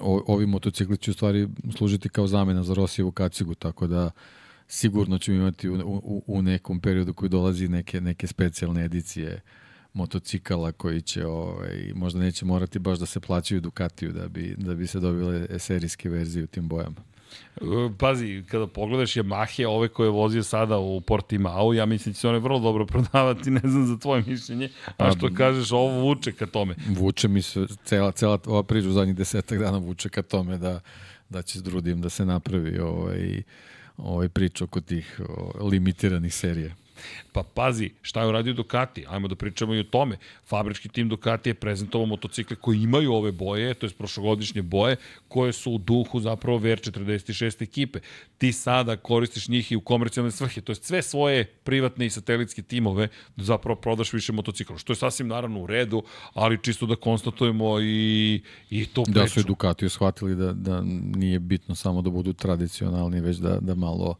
o, ovi motocikli će u stvari služiti kao zamena za Rosijevu kacigu, tako da sigurno ćemo imati u, u, u nekom periodu koji dolazi neke, neke specijalne edicije motocikala koji će ovaj, možda neće morati baš da se plaćaju Ducatiju da bi, da bi se dobile serijske verzije u tim bojama. Pazi, kada pogledaš Yamahe, ove koje je vozio sada u Portimao, ja mislim da će se one vrlo dobro prodavati, ne znam za tvoje mišljenje, a pa, što kažeš, ovo vuče ka tome. Vuče mi se, cela, cela ova priča u zadnjih desetak dana vuče ka tome da, da će s Drudim da se napravi ovaj, ovaj priča oko tih o, limitiranih serija. Pa pazi, šta je uradio Ducati? Ajmo da pričamo i o tome. Fabrički tim Ducati je prezentovao motocikle koji imaju ove boje, to je prošlogodišnje boje, koje su u duhu zapravo VR46 ekipe. Ti sada koristiš njih i u komercijalne svrhe, to je sve svoje privatne i satelitske timove da zapravo prodaš više motocikla, što je sasvim naravno u redu, ali čisto da konstatujemo i, i to priču. Da su i Ducati shvatili da, da nije bitno samo da budu tradicionalni, već da, da malo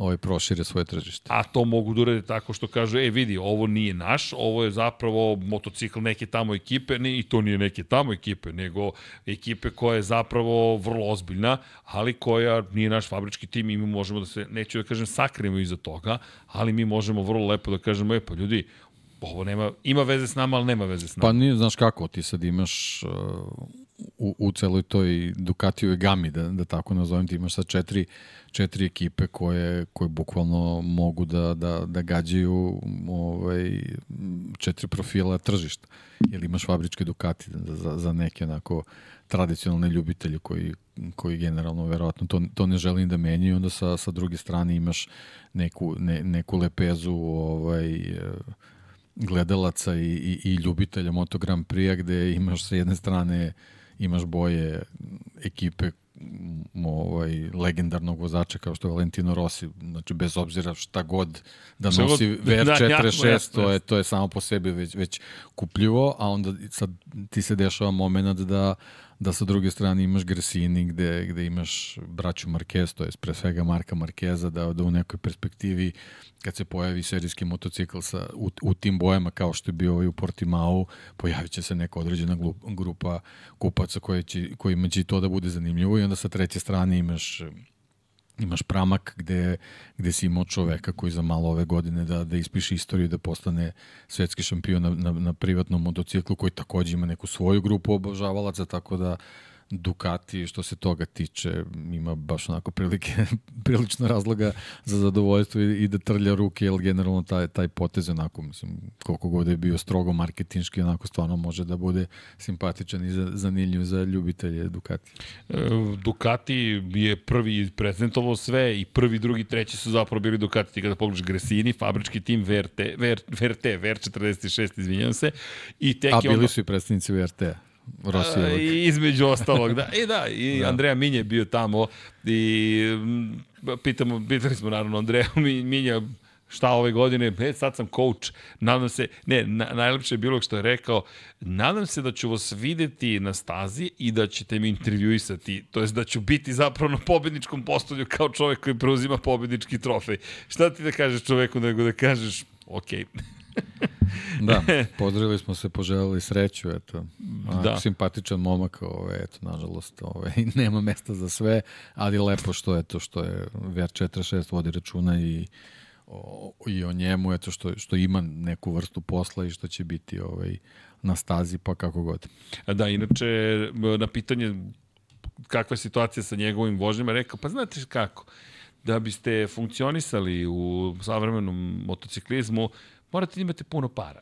ovaj prošire svoje tržište. A to mogu da urede tako što kažu, e vidi, ovo nije naš, ovo je zapravo motocikl neke tamo ekipe, ne, i to nije neke tamo ekipe, nego ekipe koja je zapravo vrlo ozbiljna, ali koja nije naš fabrički tim i mi možemo da se, neću da kažem, sakrijemo iza toga, ali mi možemo vrlo lepo da kažemo, e pa ljudi, ovo nema, ima veze s nama, ali nema veze s nama. Pa nije, znaš kako, ti sad imaš uh, u, u celoj toj Ducatijoj gami, da, da tako nazovem, ti imaš sad četiri, četiri ekipe koje, koje bukvalno mogu da, da, da gađaju ovaj, četiri profila tržišta. Ili imaš fabričke Ducati za, za neke onako tradicionalne ljubitelje koji, koji generalno verovatno to, to ne želim da menjaju, onda sa, sa druge strane imaš neku, ne, neku lepezu ovaj, gledalaca i, i, i ljubitelja Moto Grand Prix gde imaš sa jedne strane imaš boje ekipe ovaj, legendarnog vozača kao što je Valentino Rossi, znači bez obzira šta god da god- nosi da, jasno, VR46, jasno, to je, to je samo po sebi već, već kupljivo, a onda sad ti se dešava moment da da sa druge strane imaš Gresini gde, gde imaš braću Marquez, to je pre svega Marka Markeza, da, da u nekoj perspektivi kad se pojavi serijski motocikl sa, u, u tim bojama kao što je bio ovaj u Portimao, pojavit će se neka određena glup, grupa kupaca koje će, kojima će to da bude zanimljivo i onda sa treće strane imaš imaš pramak gde, gde si imao čoveka koji za malo ove godine da, da ispiše istoriju da postane svetski šampion na, na, na privatnom motociklu koji takođe ima neku svoju grupu obožavalaca, tako da Ducati što se toga tiče ima baš onako prilike, prilično razloga za zadovoljstvo i, i da trlja ruke, jer generalno taj, taj potez onako, mislim, koliko god je bio strogo marketinški, onako stvarno može da bude simpatičan i za, zanimljiv za ljubitelje Ducati. E, Ducati je prvi prezentovao sve i prvi, drugi, treći su zapravo bili Ducati. Ti kada pogledaš Gresini, fabrički tim VRT, VR, VRT, VR46, izvinjam se, i tek A bili onda... su i predstavnici VRT-a. Rosijevog. i između ostalog, da. I da, i da. Andreja Minje je bio tamo i pitamo, pitali smo naravno Andreja Mi- Minja šta ove godine, e, sad sam coach, nadam se, ne, na, najlepše je bilo što je rekao, nadam se da ću vas videti na stazi i da ćete mi intervjuisati, to jest da ću biti zapravo na pobedničkom postolju kao čovek koji preuzima pobednički trofej. Šta ti da kažeš čoveku nego da kažeš, okej. Da, pozdravili smo se, poželili sreću, eto. A, Da. Simpatičan momak, ovaj, eto, nažalost, ovaj, nema mesta za sve, ali lepo što je to što je VR46 vodi računa i o, i o njemu, eto, što, što ima neku vrstu posla i što će biti ovaj, na stazi, pa kako god. Da, inače, na pitanje kakva je situacija sa njegovim vožnjama, rekao, pa znate kako, da biste funkcionisali u savremenom motociklizmu, morate da imate puno para.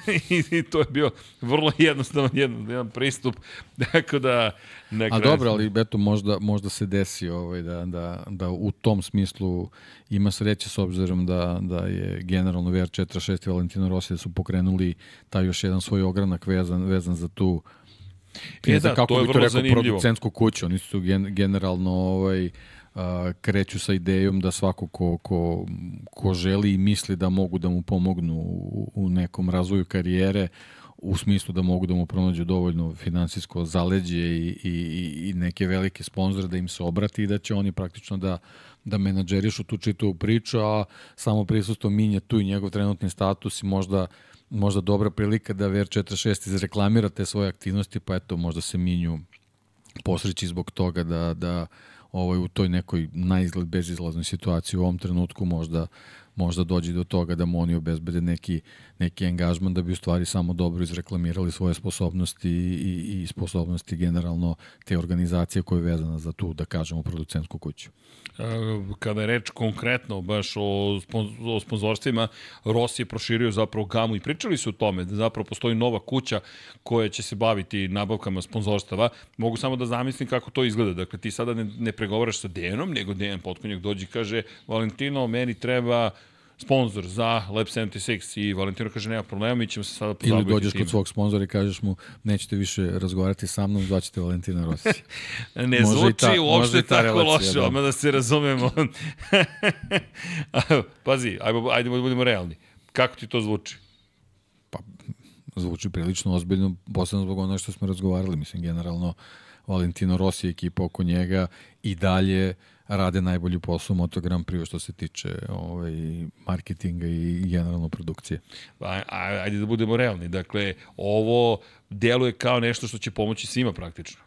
I to je bio vrlo jednostavan jedan, jedan pristup. Tako da... Na A kraju- dobro, ali eto možda, možda se desi ovaj, da, da, da u tom smislu ima sreće s obzirom da, da je generalno VR46 i Valentino Rossi da su pokrenuli taj još jedan svoj ogranak vezan, vezan za tu E da, kako to je bi to rekao, zanimljivo. producentsku kuću. Oni su gen, generalno ovaj, a, kreću sa idejom da svako ko, ko, ko želi i misli da mogu da mu pomognu u, nekom razvoju karijere, u smislu da mogu da mu pronađu dovoljno finansijsko zaleđe i, i, i- neke velike sponzore da im se obrati i da će oni praktično da, da menadžerišu tu čitavu priču, a samo prisustvo Minja tu i njegov trenutni status i možda možda dobra prilika da VR46 izreklamira te svoje aktivnosti, pa eto, možda se Minju posreći zbog toga da, da ovaj, u toj nekoj najizgled bezizlaznoj situaciji u ovom trenutku možda možda dođe do toga da mu oni obezbede neki, neki angažman da bi u stvari samo dobro izreklamirali svoje sposobnosti i, i sposobnosti generalno te organizacije koja je vezana za tu, da kažemo, producentsku kuću. E, kada je reč konkretno baš o, o sponzorstvima, Rossi je proširio zapravo gamu i pričali su o tome da zapravo postoji nova kuća koja će se baviti nabavkama sponzorstava. Mogu samo da zamislim kako to izgleda. Dakle, ti sada ne, ne pregovaraš sa Dejanom, nego Dejan Potkonjak dođe i kaže Valentino, meni treba sponsor za Lab 76 i Valentino kaže nema problema, mi ćemo se sada Ili pozabaviti dođeš time. kod svog sponzora i kažeš mu nećete više razgovarati sa mnom, zvaćete Valentina Rossi. Ne Može zvuči ta- uopšte ta tako relacija, loše, da. odmah da se razumemo. Pazi, ajmo, ajde da budemo realni. Kako ti to zvuči? zvuči prilično ozbiljno, posebno zbog onoga što smo razgovarali. Mislim, generalno, Valentino Rossi i ekipa oko njega i dalje rade najbolji posao u Moto Grand Prix što se tiče ovaj, marketinga i generalno produkcije. Aj- Ajde da budemo realni. Dakle, ovo deluje kao nešto što će pomoći svima praktično.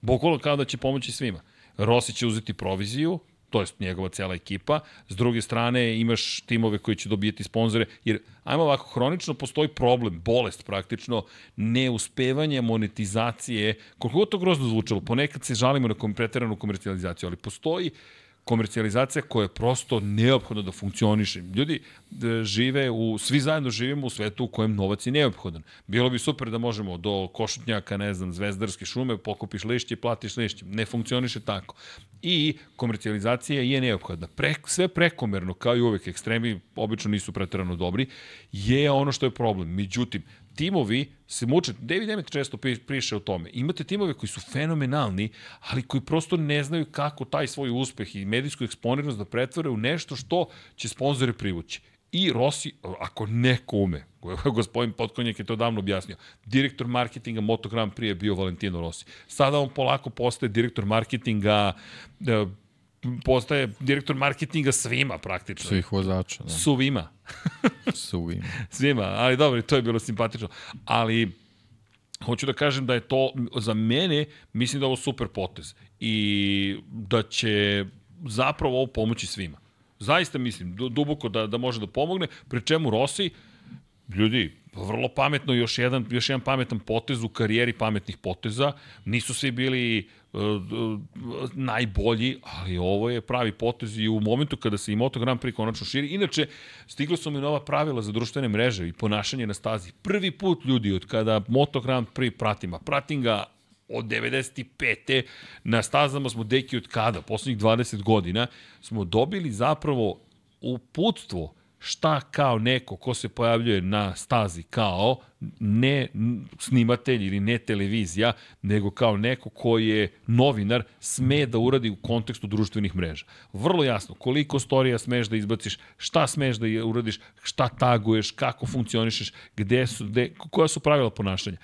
Bukvalno kao da će pomoći svima. Rossi će uzeti proviziju, to jest njegova cela ekipa. S druge strane imaš timove koji će dobijeti sponzore, jer ajmo ovako, hronično postoji problem, bolest praktično, neuspevanje monetizacije, koliko to grozno zvučalo, ponekad se žalimo na kom, komercijalizaciju, ali postoji komercijalizacija koja je prosto neophodna da funkcioniše. Ljudi da žive u, svi zajedno živimo u svetu u kojem novac je neophodan. Bilo bi super da možemo do košutnjaka, ne znam, zvezdarske šume, pokupiš lišće i platiš lišće. Ne funkcioniše tako. I komercijalizacija je neophodna. Pre, sve prekomerno, kao i uvek, ekstremi obično nisu preterano dobri, je ono što je problem. Međutim, timovi se muče, David Emmett često priše o tome, imate timove koji su fenomenalni, ali koji prosto ne znaju kako taj svoj uspeh i medijsku eksponiranost da pretvore u nešto što će sponzore privući. I Rossi, ako neko ume, gospodin Potkonjak je to davno objasnio, direktor marketinga Moto Grand Prix je bio Valentino Rossi. Sada on polako postaje direktor marketinga e, postaje direktor marketinga svima praktično. Svih vozača. Da. Suvima. Suvima. svima, ali dobro, to je bilo simpatično. Ali hoću da kažem da je to za mene, mislim da je ovo super potez i da će zapravo ovo pomoći svima. Zaista mislim, duboko da, da može da pomogne, pre čemu Rossi, ljudi, vrlo pametno, još jedan, još jedan pametan potez u karijeri pametnih poteza. Nisu svi bili najbolji, ali ovo je pravi potez i u momentu kada se i Moto Grand Prix konačno širi. Inače, stiglo su mi nova pravila za društvene mreže i ponašanje na stazi. Prvi put ljudi od kada Moto Grand Prix pratim, a pratim ga od 95. na stazama smo deki od kada, poslednjih 20 godina, smo dobili zapravo uputstvo šta kao neko ko se pojavljuje na stazi kao ne snimatelj ili ne televizija, nego kao neko ko je novinar, sme da uradi u kontekstu društvenih mreža. Vrlo jasno, koliko storija smeš da izbaciš, šta smeš da uradiš, šta taguješ, kako funkcionišeš, gde su, gde, koja su pravila ponašanja.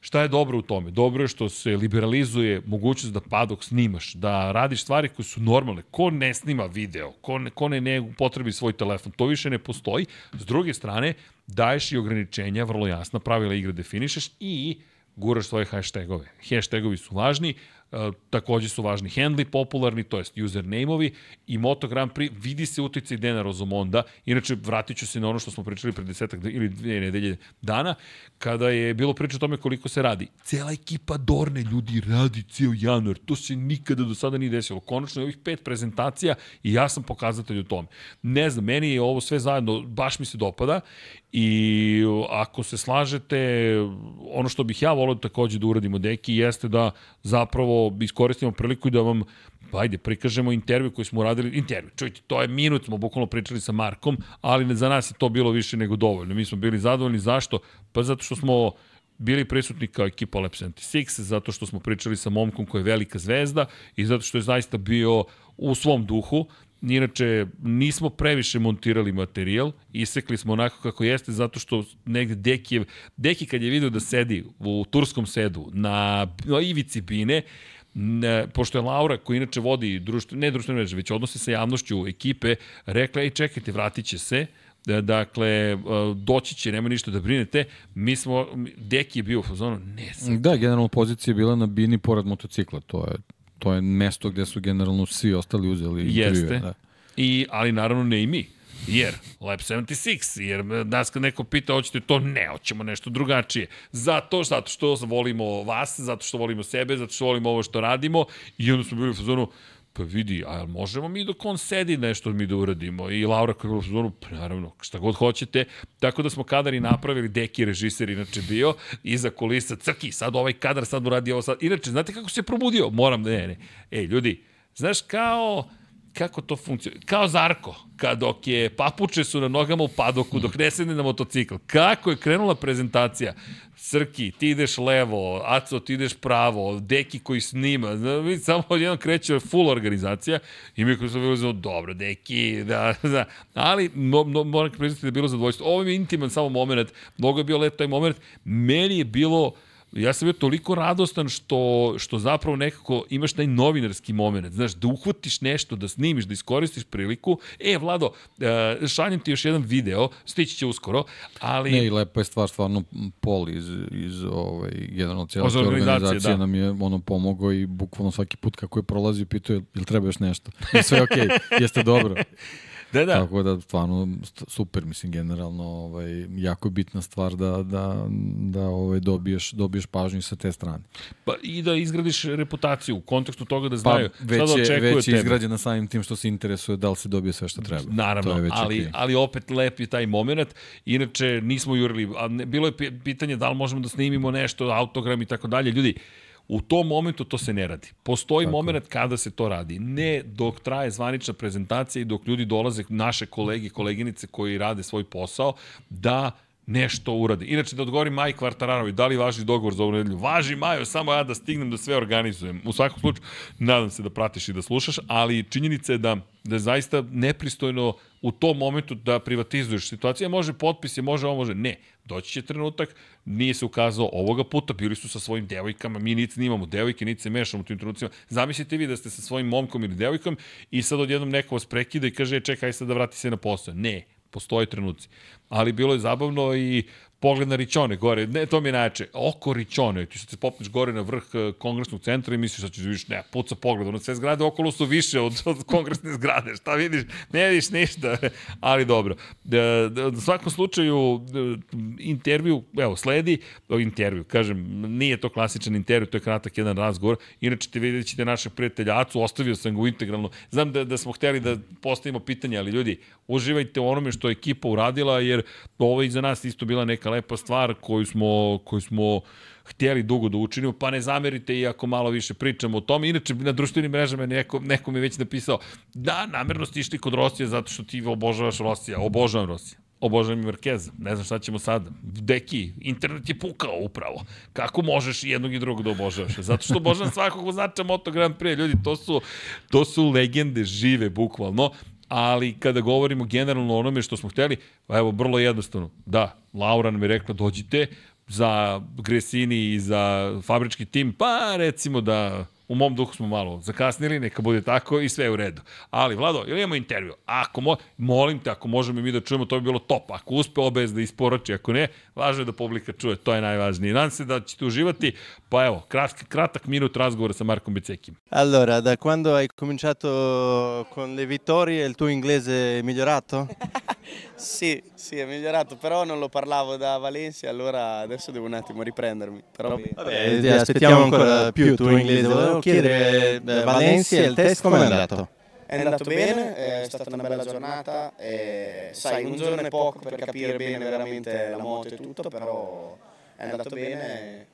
Šta je dobro u tome? Dobro je što se liberalizuje mogućnost da padok snimaš, da radiš stvari koje su normalne. Ko ne snima video, ko ne, ko ne, ne potrebi svoj telefon, to više ne postoji. S druge strane, daješ i ograničenja, vrlo jasna, pravila igre definišeš i guraš svoje hashtagove. Hashtagovi su važni, takođe su važni handli popularni, to jest username-ovi i Moto Grand Prix vidi se uticaj Dena Rozomonda. Inače, vratit ću se na ono što smo pričali pre desetak ili dve nedelje dana, kada je bilo priča o tome koliko se radi. Cela ekipa Dorne ljudi radi cijel januar. To se nikada do sada nije desilo. Konačno je ovih pet prezentacija i ja sam pokazatelj u tome. Ne znam, meni je ovo sve zajedno, baš mi se dopada I ako se slažete, ono što bih ja volio takođe da uradimo, deki, jeste da zapravo iskoristimo priliku i da vam ajde, prikažemo intervju koji smo uradili, intervju, čujte, to je minut, smo bukvalno pričali sa Markom, ali za nas je to bilo više nego dovoljno. Mi smo bili zadovoljni, zašto? Pa zato što smo bili prisutni kao ekipa Lab 76, zato što smo pričali sa momkom koja je velika zvezda i zato što je zaista bio u svom duhu, Inače, nismo previše montirali materijal, isekli smo onako kako jeste, zato što negde Dekijev, Deki kad je video da sedi u turskom sedu na, na ivici bine, ne, pošto je Laura, koja inače vodi društvo, ne društvene mreže, već odnose sa javnošću ekipe, rekla, ej čekajte, vratit će se, dakle, doći će, nema ništa da brinete, mi smo, Deki je bio u fazonu, ne sad. Da, generalno pozicija je bila na bini pored motocikla, to je to je mesto gde su generalno svi ostali uzeli intervjue. Jeste. Da. I, ali naravno ne i mi. Jer, Lab 76, jer nas kad neko pita, hoćete to, ne, hoćemo nešto drugačije. Zato, zato što volimo vas, zato što volimo sebe, zato što volimo ovo što radimo i onda smo bili u fazonu, pa vidi, a možemo mi dok on sedi nešto mi da uradimo? I Laura koja je bilo pa naravno, šta god hoćete. Tako da smo kadar i napravili, Deki režiser inače bio, iza kulisa, crki, sad ovaj kadar, sad uradi ovo, sad. Inače, znate kako se probudio? Moram, ne, ne. Ej, ljudi, znaš kao kako to funkcionuje? Kao Zarko, kad dok je papuče su na nogama u padoku, dok ne sedne na motocikl. Kako je krenula prezentacija? Srki, ti ideš levo, Aco, ti ideš pravo, Deki koji snima, vidi, samo odjedno kreće full organizacija i mi koji smo bili znao, dobro, Deki, da, da, ali no, no, moram priznati da je bilo zadovoljstvo. Ovo je intiman samo moment, mnogo je bio let taj moment, meni je bilo ja sam bio toliko radostan što, što zapravo nekako imaš taj novinarski moment, znaš, da uhvatiš nešto, da snimiš, da iskoristiš priliku. E, Vlado, uh, šaljem ti još jedan video, stići će uskoro, ali... Ne, i lepa je stvar, stvarno, Pol iz, iz ovaj, generalno cijela organizacija da. nam je ono pomogao i bukvalno svaki put kako je prolazio, pitao je, ili treba još nešto? I sve je okej, okay, jeste dobro. Da, da. Tako da, stvarno, super, mislim, generalno, ovaj, jako je bitna stvar da, da, da ovaj, dobiješ, dobiješ pažnju sa te strane. Pa i da izgradiš reputaciju u kontekstu toga da znaju pa, već šta da je, već je izgrađena samim tim što se interesuje da li se dobije sve što treba. Naravno, to je već ali, okay. ali opet lep je taj moment. Inače, nismo jurili, a ne, bilo je pitanje da li možemo da snimimo nešto, autogram i tako dalje. Ljudi, U tom momentu to se ne radi. Postoji Tako. moment kada se to radi. Ne dok traje zvanična prezentacija i dok ljudi dolaze, naše kolege, koleginice koji rade svoj posao, da nešto uradi. Inače, da odgovori Maj Kvartaranovi, da li važi dogovor za ovu nedelju? Važi, Majo, samo ja da stignem da sve organizujem. U svakom slučaju, nadam se da pratiš i da slušaš, ali činjenica je da, da je zaista nepristojno u tom momentu da privatizuješ situacija. Može potpis, je može ovo, može. Ne, doći će trenutak, nije se ukazao ovoga puta, bili su sa svojim devojkama, mi nic nimamo devojke, nic se mešamo u tim trenucima. Zamislite vi da ste sa svojim momkom ili devojkom i sad odjednom neko vas prekida i kaže, čekaj sad da vrati se na posao. Ne, postoje trenuci. Ali bilo je zabavno i pogled na Ričone gore, ne, to mi je najče, oko Ričone, ti sad se popneš gore na vrh eh, kongresnog centra i misliš da ćeš da vidiš, ne, puca pogled, ono sve zgrade okolo su više od, od kongresne zgrade, šta vidiš, ne vidiš ništa, ali dobro. Da, da, u svakom slučaju, intervju, evo, sledi, intervju, kažem, nije to klasičan intervju, to je kratak jedan razgovor, inače te vidjet ćete našeg prijatelja Acu, ostavio sam ga u integralno, znam da, da smo hteli da postavimo pitanje, ali ljudi, uživajte u onome što je ekipa uradila, jer ovo je za nas isto bila neka lepa stvar koju smo, koju smo htjeli dugo da učinimo, pa ne zamerite i ako malo više pričamo o tome. Inače, na društvenim mrežama neko, neko mi je već napisao, da, namerno ste išli kod Rosija zato što ti obožavaš Rosija, obožavam Rosija. Obožavam i Markeza. Ne znam šta ćemo sada. Deki, internet je pukao upravo. Kako možeš jednog i drugog da obožavaš? Zato što obožavam svakog vozača Moto Grand Prix. Ljudi, to su, to su legende žive, bukvalno ali kada govorimo generalno o onome što smo hteli, evo, vrlo jednostavno, da, Laura nam je rekla dođite za Gresini i za fabrički tim, pa recimo da u mom duhu smo malo zakasnili, neka bude tako i sve je u redu. Ali, Vlado, ili imamo intervju? Ako mo, molim te, ako možemo mi da čujemo, to bi bilo top. Ako uspe obez da isporači, ako ne, važno je da publika čuje, to je najvažnije. Nadam se da ćete uživati, pa evo, kratak, kratak minut razgovora sa Markom Becekim. Allora, da quando hai cominciato con le vittorie il tuo inglese è migliorato? sì, sì, è migliorato, però non lo parlavo da Valencia, allora adesso devo un attimo riprendermi. Però Vabbè, ti aspettiamo ancora più il tuo inglese. Volevo chiedere, eh, Valencia, il test come è andato? È andato bene, è stata una bella giornata, e, sai, un giorno è poco per capire bene veramente la moto e tutto, però è andato bene.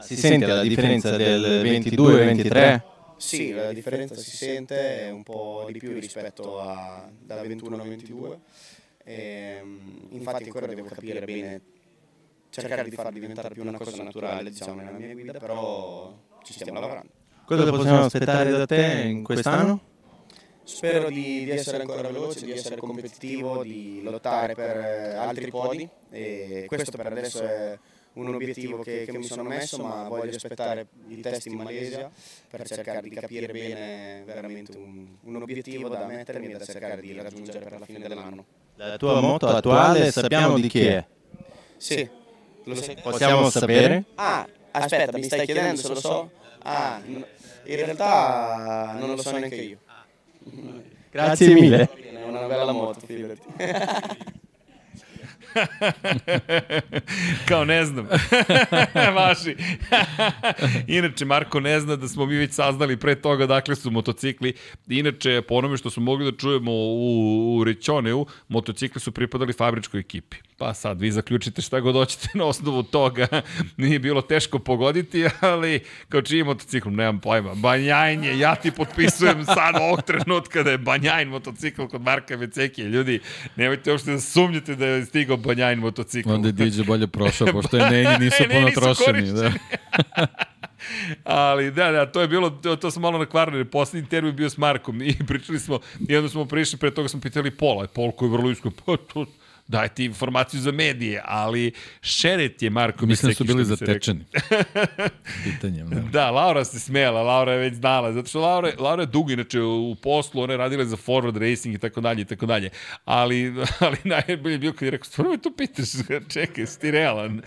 Si sente la differenza del 22-23? Sì, la differenza si sente un po' di più rispetto a, dal 21 al 22. E, infatti ancora devo capire bene, cercare di far diventare più una cosa naturale diciamo, nella mia guida, però ci stiamo lavorando. Cosa possiamo aspettare da te in quest'anno? Spero di, di, essere ancora veloce, di essere competitivo, di lottare per eh, altri podi e questo per adesso è un obiettivo che, che mi sono messo, ma voglio aspettare i test in Malesia per cercare di capire bene veramente un, un obiettivo da mettermi e da cercare di raggiungere per la fine dell'anno. La tua moto attuale sappiamo di chi è? Sì, lo sai. Possiamo sapere? Ah, aspetta, mi stai chiedendo se lo so? Ah, in realtà non lo so neanche io. Grazie mille. È una bella moto, fidati. Kao ne znam. Vaši. Inače, Marko ne zna da smo mi već saznali pre toga dakle su motocikli. Inače, po onome što smo mogli da čujemo u, u Rećoneu, motocikli su pripadali fabričkoj ekipi. Pa sad, vi zaključite šta god hoćete na osnovu toga. Nije bilo teško pogoditi, ali kao čiji motocikl, nemam pojma. Banjajn je, ja ti potpisujem sad ovog trenutka da je Banjajn motocikl kod Marka Vecekije. Ljudi, nemojte uopšte da sumnjate da je stigao Banjajn motocikl. Onda je Diđe bolje prošao, pošto je Neni nisu puno trošeni. Da. Ali da, da, to je bilo, to, to smo malo nakvarili. Poslednji intervju bio s Markom i pričali smo, i onda smo prišli, pre toga smo pitali Pola, Pol koji je vrlo isko, pa to, daje ti informaciju za medije, ali šeret je Marko Mislim da su bili zatečeni. Pitanjem. Da. da, Laura se smela, Laura je već znala, zato što Laura, Laura je dugo inače u poslu, ona je radila za forward racing i tako dalje i tako dalje. Ali, ali najbolje je bio kad je rekao, stvarno me to pitaš, čekaj, si ti realan.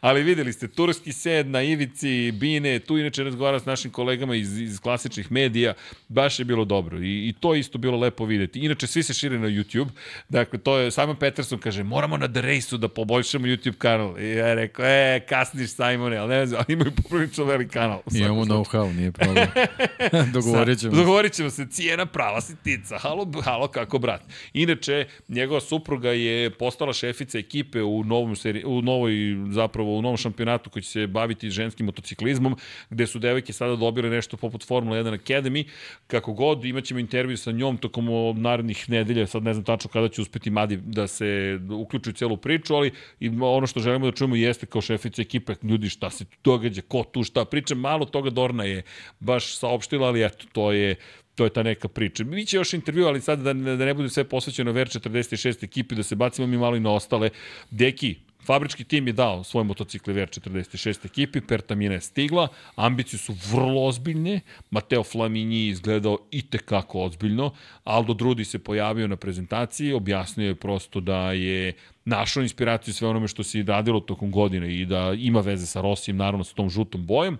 ali videli ste, turski sed na ivici, Bine, tu inače razgovara s našim kolegama iz, iz klasičnih medija, baš je bilo dobro i, i to isto bilo lepo videti. Inače, svi se šire na YouTube, dakle, to je Simon Peterson kaže, moramo na The Race-u da poboljšamo YouTube kanal. I ja rekao, e, kasniš Simone, ali ne znam, ali imaju poprilično velik kanal. Imamo know-how, nije problem. Dogovorit ćemo. Dogovorit ćemo se, cijena prava sitica. Halo, halo, kako brat. Inače, njegova supruga je postala šefica ekipe u novom seri, u novoj, zapravo, u novom šampionatu koji će se baviti ženskim motociklizmom, gde su devojke sada dobile nešto poput Formula 1 Academy. Kako god, imaćemo intervju sa njom tokom narednih nedelja, sad ne znam tačno kada će uspeti Madi, da se uključi u celu priču, ali ono što želimo da čujemo jeste kao šefica ekipe, ljudi šta se tu događa, ko tu šta priča, malo toga Dorna je baš saopštila, ali eto, to je to je ta neka priča. Mi će još intervju, ali sad da, da ne bude sve posvećeno VR 46 ekipi, da se bacimo mi malo i na ostale. Deki, Fabrički tim je dao svoj motocikl VR46 ekipi, Pertamina je stigla, ambicije su vrlo ozbiljne, Mateo Flamini izgledao i tekako ozbiljno, Aldo Drudi se pojavio na prezentaciji, objasnio je prosto da je našao inspiraciju sve onome što se radilo tokom godine i da ima veze sa Rosijem, naravno sa tom žutom bojem,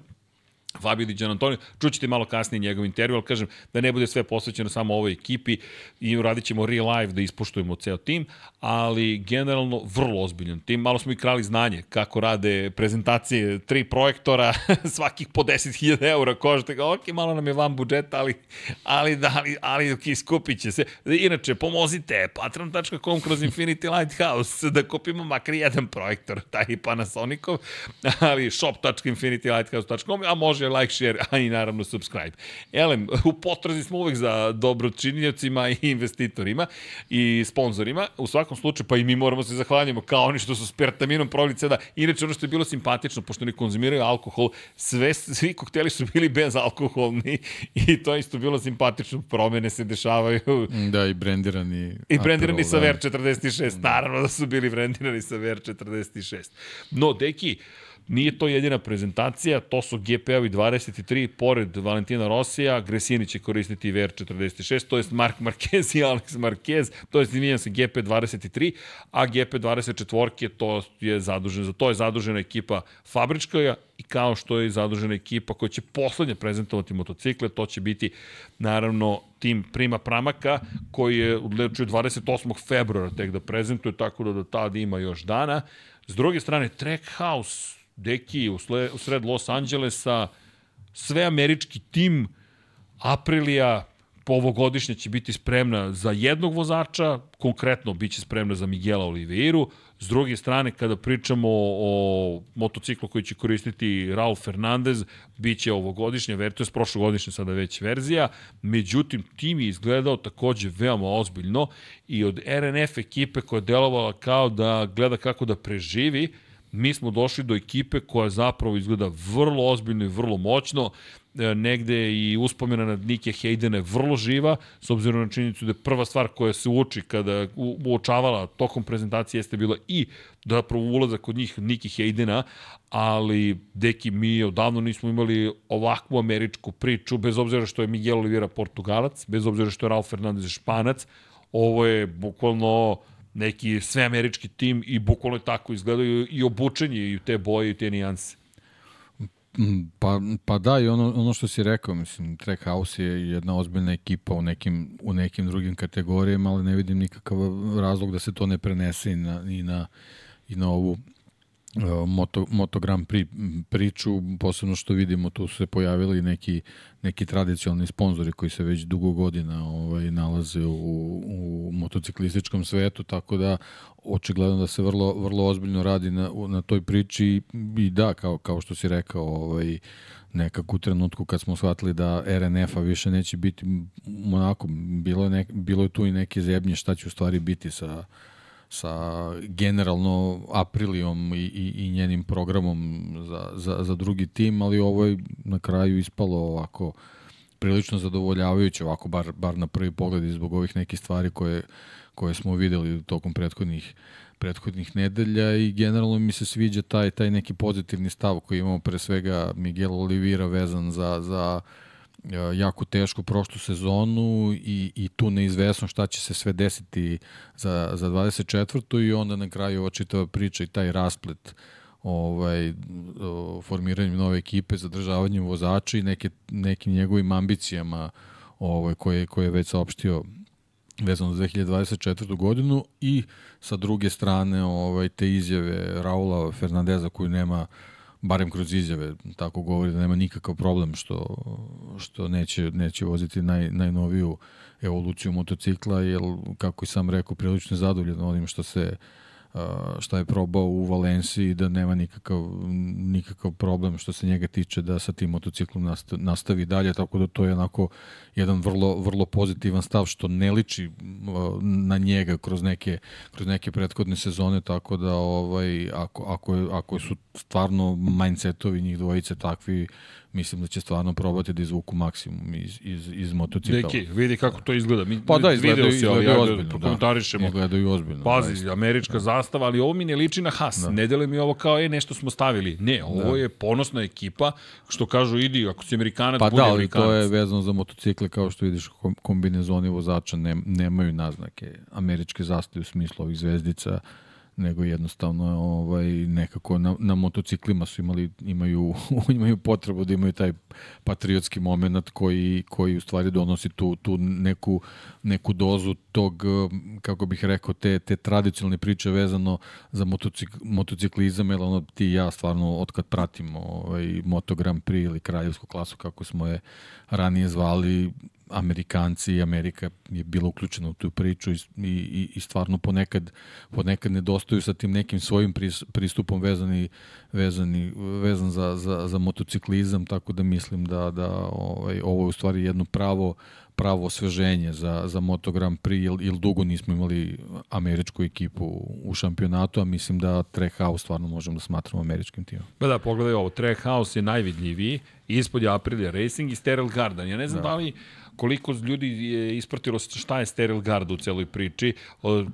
Fabio Di Antonio, čućete malo kasnije njegov intervju, ali kažem da ne bude sve posvećeno samo ovoj ekipi i radit ćemo real live da ispoštujemo ceo tim, ali generalno vrlo ozbiljan tim. Malo smo i krali znanje kako rade prezentacije, tri projektora, svakih po 10.000 eura košta, ok, malo nam je van budžeta, ali, ali, ali, ali ok, skupit će se. Inače, pomozite, patron.com kroz Infinity Lighthouse da kupimo makar jedan projektor, taj Panasonicov, ali shop.infinitylighthouse.com, a može može like, share, a i naravno subscribe. Elem, u potrazi smo uvek za dobročinjacima i investitorima i sponsorima. U svakom slučaju, pa i mi moramo se zahvaljamo kao oni što su s pertaminom provali ceda. Inače, ono što je bilo simpatično, pošto ne konzumiraju alkohol, sve, svi kokteli su bili bezalkoholni i to isto bilo simpatično. Promene se dešavaju. Da, i brendirani. I brendirani sa VR 46. Naravno da su bili brendirani sa VR 46. No, deki, Nije to jedina prezentacija, to su GP-ovi 23, pored Valentina Rosija, Gresini će koristiti VR46, to je Mark Marquez i Alex Marquez, to je izvinjam se GP23, a GP24 to je zadužen, za to je zadužena ekipa fabrička i kao što je zadužena ekipa koja će poslednje prezentovati motocikle, to će biti naravno tim Prima Pramaka koji je odlečio 28. februara tek da prezentuje, tako da do tada ima još dana. S druge strane, Trackhouse deki u, sle, u sred Los Angelesa, sve američki tim Aprilia po ovogodišnje će biti spremna za jednog vozača, konkretno biće spremna za Miguela Oliveiru. S druge strane, kada pričamo o motociklu koji će koristiti Raul Fernandez, bit će ovogodišnja verzija, to je prošlogodišnja sada već verzija, međutim, tim je izgledao takođe veoma ozbiljno i od RNF ekipe koja je delovala kao da gleda kako da preživi, mi smo došli do ekipe koja zapravo izgleda vrlo ozbiljno i vrlo moćno, e, negde i uspomena na Nike Haydene vrlo živa, s obzirom na činjenicu da je prva stvar koja se uči kada uočavala tokom prezentacije jeste bila i zapravo ulazak kod njih Nike Haydena, ali deki mi odavno nismo imali ovakvu američku priču, bez obzira što je Miguel Oliveira Portugalac, bez obzira što je Ralf Fernandez Španac, ovo je bukvalno neki sveamerički tim i bukvalno tako izgledaju i obučenje i te boje i te nijanse. Mm, pa, pa da, i ono, ono što si rekao, mislim, Trackhouse je jedna ozbiljna ekipa u nekim, u nekim drugim kategorijama, ali ne vidim nikakav razlog da se to ne prenese i na, i na, i na ovu Moto, Moto Grand Prix priču, posebno što vidimo tu su se pojavili neki, neki tradicionalni sponzori koji se već dugo godina ovaj, nalaze u, u motociklističkom svetu, tako da očigledno da se vrlo, vrlo ozbiljno radi na, na toj priči i da, kao, kao što si rekao, ovaj, nekako u trenutku kad smo shvatili da RNF-a više neće biti onako, bilo je, ne, bilo je tu i neke zebnje šta će u stvari biti sa sa generalno Aprilijom i, i, i njenim programom za, za, za drugi tim, ali ovo je na kraju ispalo ovako prilično zadovoljavajuće, ovako bar, bar na prvi pogled i zbog ovih nekih stvari koje, koje smo videli tokom prethodnih prethodnih nedelja i generalno mi se sviđa taj taj neki pozitivni stav koji imamo pre svega Miguel Olivira vezan za, za uh, jako tešku prošlu sezonu i, i tu neizvesno šta će se sve desiti za, za 24. i onda na kraju ova čitava priča i taj rasplet ovaj, formiranjem nove ekipe, zadržavanjem vozača i neke, nekim njegovim ambicijama ovaj, koje, koje je već saopštio vezano za 2024. godinu i sa druge strane ovaj, te izjave Raula Fernandeza koju nema uh, barem kroz izjave, tako govori da nema nikakav problem što, što neće, neće voziti naj, najnoviju evoluciju motocikla, jer, kako i sam rekao, prilično zadovoljan onim što se šta je probao u Valenciji da nema nikakav, nikakav problem što se njega tiče da sa tim motociklom nastavi dalje, tako da to je onako jedan vrlo, vrlo pozitivan stav što ne liči na njega kroz neke, kroz neke prethodne sezone, tako da ovaj, ako, ako, ako su stvarno mindsetovi njih dvojice takvi, mislim da će stvarno probati da izvuku maksimum iz, iz, iz motocikla. Deki, vidi kako to izgleda. Mi, pa da, izgledaju, video izgledaju ali ozbiljno. Da, komentarišemo. Izgledaju ozbiljno. Pazi, zaista. američka da. zastava, ali ovo mi ne liči na Haas. Da. Ne dele mi ovo kao, e, nešto smo stavili. Ne, ovo da. je ponosna ekipa, što kažu, idi, ako si Amerikanac, pa budi da, ali Amerikanac. to je vezano za motocikle, kao što vidiš, kombinezoni vozača ne, nemaju naznake američke zastave u smislu ovih zvezdica nego jednostavno ovaj nekako na, na motociklima su imali imaju imaju potrebu da imaju taj patriotski momenat koji koji u stvari donosi tu tu neku neku dozu tog kako bih rekao te te tradicionalne priče vezano za motocikl, motociklizam jer ono ti ja stvarno od kad pratimo ovaj Moto Grand Prix ili kraljevsku klasu kako smo je ranije zvali Amerikanci i Amerika je bila uključena u tu priču i, i, i stvarno ponekad, ponekad nedostaju sa tim nekim svojim pristupom vezani, vezani, vezan za, za, za motociklizam, tako da mislim da, da ovaj, ovo je u stvari jedno pravo pravo osveženje za, za Moto Grand Prix, jer, jer dugo nismo imali američku ekipu u šampionatu, a mislim da Trackhouse stvarno možemo da smatramo američkim timom. Pa da, pogledaj ovo, Trackhouse je najvidljiviji, ispod je Aprilia Racing i Sterile Garden. Ja ne znam da, da li koliko ljudi je ispratilo šta je Steril Guard u celoj priči,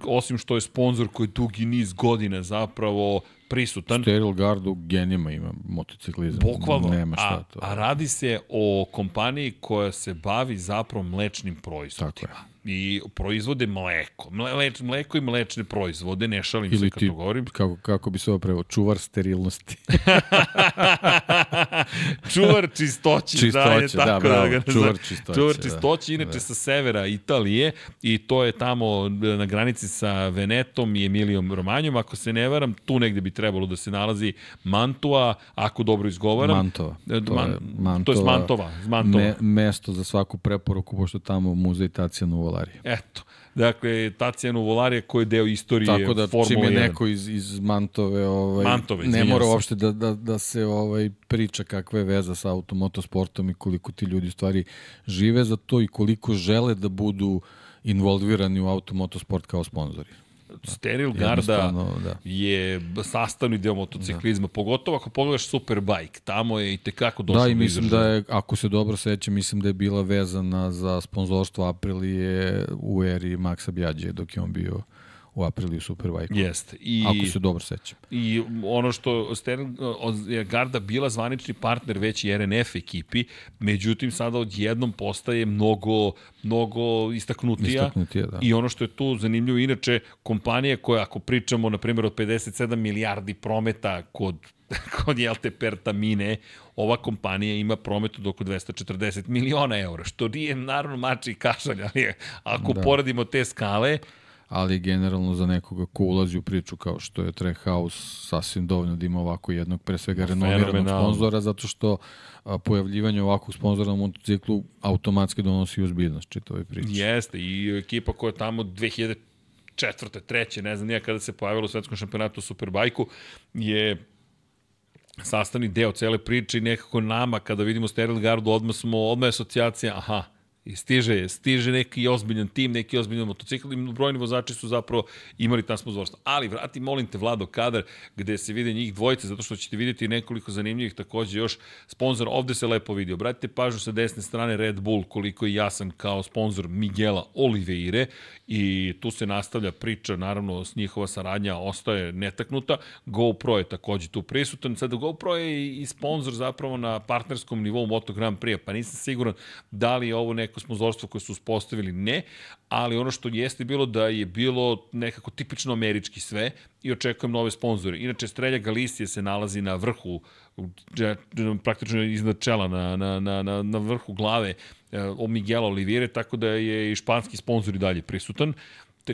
osim što je sponsor koji dugi niz godina zapravo prisutan. Steril Guard u genima ima motociklizam. Bukvalno. Nema šta a, to. A radi se o kompaniji koja se bavi zapravo mlečnim proizvodima. Tako je i proizvode mleko. Mle, mleko i mlečne proizvode, ne šalim Ili se kad ti, to govorim. Kako, kako bi se ovo prevo, čuvar sterilnosti. čuvar čistoći, čistoće, da, je tako da, bravo, da ga čuvar čistoće. Čuvar čistoći, da. inače da. sa severa Italije i to je tamo na granici sa Venetom i Emilijom Romanjom, ako se ne varam, tu negde bi trebalo da se nalazi Mantua, ako dobro izgovaram. Mantova. To, Man, je, Mantova, to je Mantova. Mantova. Me, mesto za svaku preporuku, pošto tamo muzej Tacijanu Volarije. Eto. Dakle, Tacijanu Volarije koji je deo istorije Tako da, čim je 1. neko iz, iz Mantove, ovaj, Mantove, ne mora se. uopšte da, da, da se ovaj priča kakva je veza sa automotosportom i koliko ti ljudi u stvari žive za to i koliko žele da budu involvirani u automotosport kao sponzori. Steril Garda da. je sastavni deo motociklizma, da. pogotovo ako pogledaš Superbike, tamo je i tekako došlo Da, i mislim da je, ako se dobro sećam, mislim da je bila vezana za sponzorstvo Aprilije u eri Maxa Bjađe dok je on bio u Apriliju Superbike. Jeste. I, ako se dobro sećam. I ono što Stern, je Garda bila zvanični partner već i RNF ekipi, međutim sada odjednom postaje mnogo, mnogo istaknutija. Istaknutija, da. I ono što je tu zanimljivo, inače, kompanija koja, ako pričamo, na primjer, od 57 milijardi prometa kod kod Jelte Pertamine, ova kompanija ima promet od oko 240 miliona eura, što nije naravno mači i kašalj, ali ako da. poradimo te skale, ali generalno za nekoga ko ulazi u priču kao što je Trackhouse sasvim dovoljno da ima ovako jednog pre svega renomiranog sponzora zato što a, pojavljivanje ovakvog sponzora na motociklu automatski donosi uzbiljnost čitavoj priči. Jeste i ekipa koja tamo 2000 četvrte, treće, ne znam nija kada se pojavila u svetskom šampionatu u Superbajku, je sastavni deo cele priče i nekako nama kada vidimo Sterling Gardu odmah smo, odmah je asocijacija, aha, I stiže, stiže neki ozbiljan tim, neki ozbiljan motocikl i brojni vozači su zapravo imali tam sponzorstvo. Ali vrati, molim te, Vlado Kadar, gde se vide njih dvojice, zato što ćete vidjeti nekoliko zanimljivih takođe još sponsor. Ovde se lepo vidi. Obratite pažnju sa desne strane Red Bull, koliko je jasan kao sponsor Miguela Oliveire i tu se nastavlja priča, naravno, s njihova saradnja ostaje netaknuta. GoPro je takođe tu prisutan. Sada GoPro je i sponsor zapravo na partnerskom nivou Moto Grand Prix, pa nisam siguran da li je ovo neko sponzorstvo koje su uspostavili, ne, ali ono što jeste bilo da je bilo nekako tipično američki sve i očekujem nove sponzore. Inače, Strelja Galicije se nalazi na vrhu, praktično iznad čela, na, na, na, na, na vrhu glave o Miguel Olivire, tako da je i španski sponsor i dalje prisutan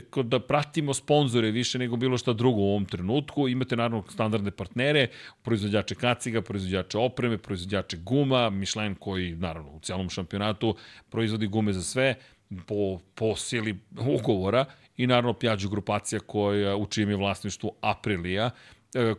tako da pratimo sponzore više nego bilo šta drugo u ovom trenutku. Imate naravno standardne partnere, proizvođače kaciga, proizvođače opreme, proizvođače guma, Michelin koji naravno u celom šampionatu proizvodi gume za sve po, po sili ugovora i naravno Piaggio grupacija koja u čijem je vlasništvu Aprilia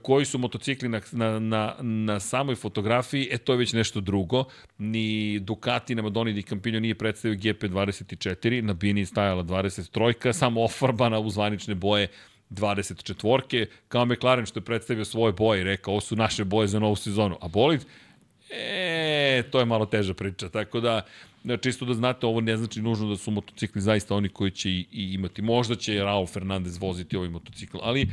koji su motocikli na, na, na, na samoj fotografiji, e to je već nešto drugo. Ni Ducati, nema Doni Di Campino nije predstavio GP24, na Bini stajala 23, samo ofarbana u zvanične boje 24-ke, kao McLaren što je predstavio svoje boje i rekao, ovo su naše boje za novu sezonu. A bolid, e, to je malo teža priča, tako da, čisto da znate, ovo ne znači nužno da su motocikli zaista oni koji će i, i imati. Možda će Raul Fernandez voziti ovaj motocikl, ali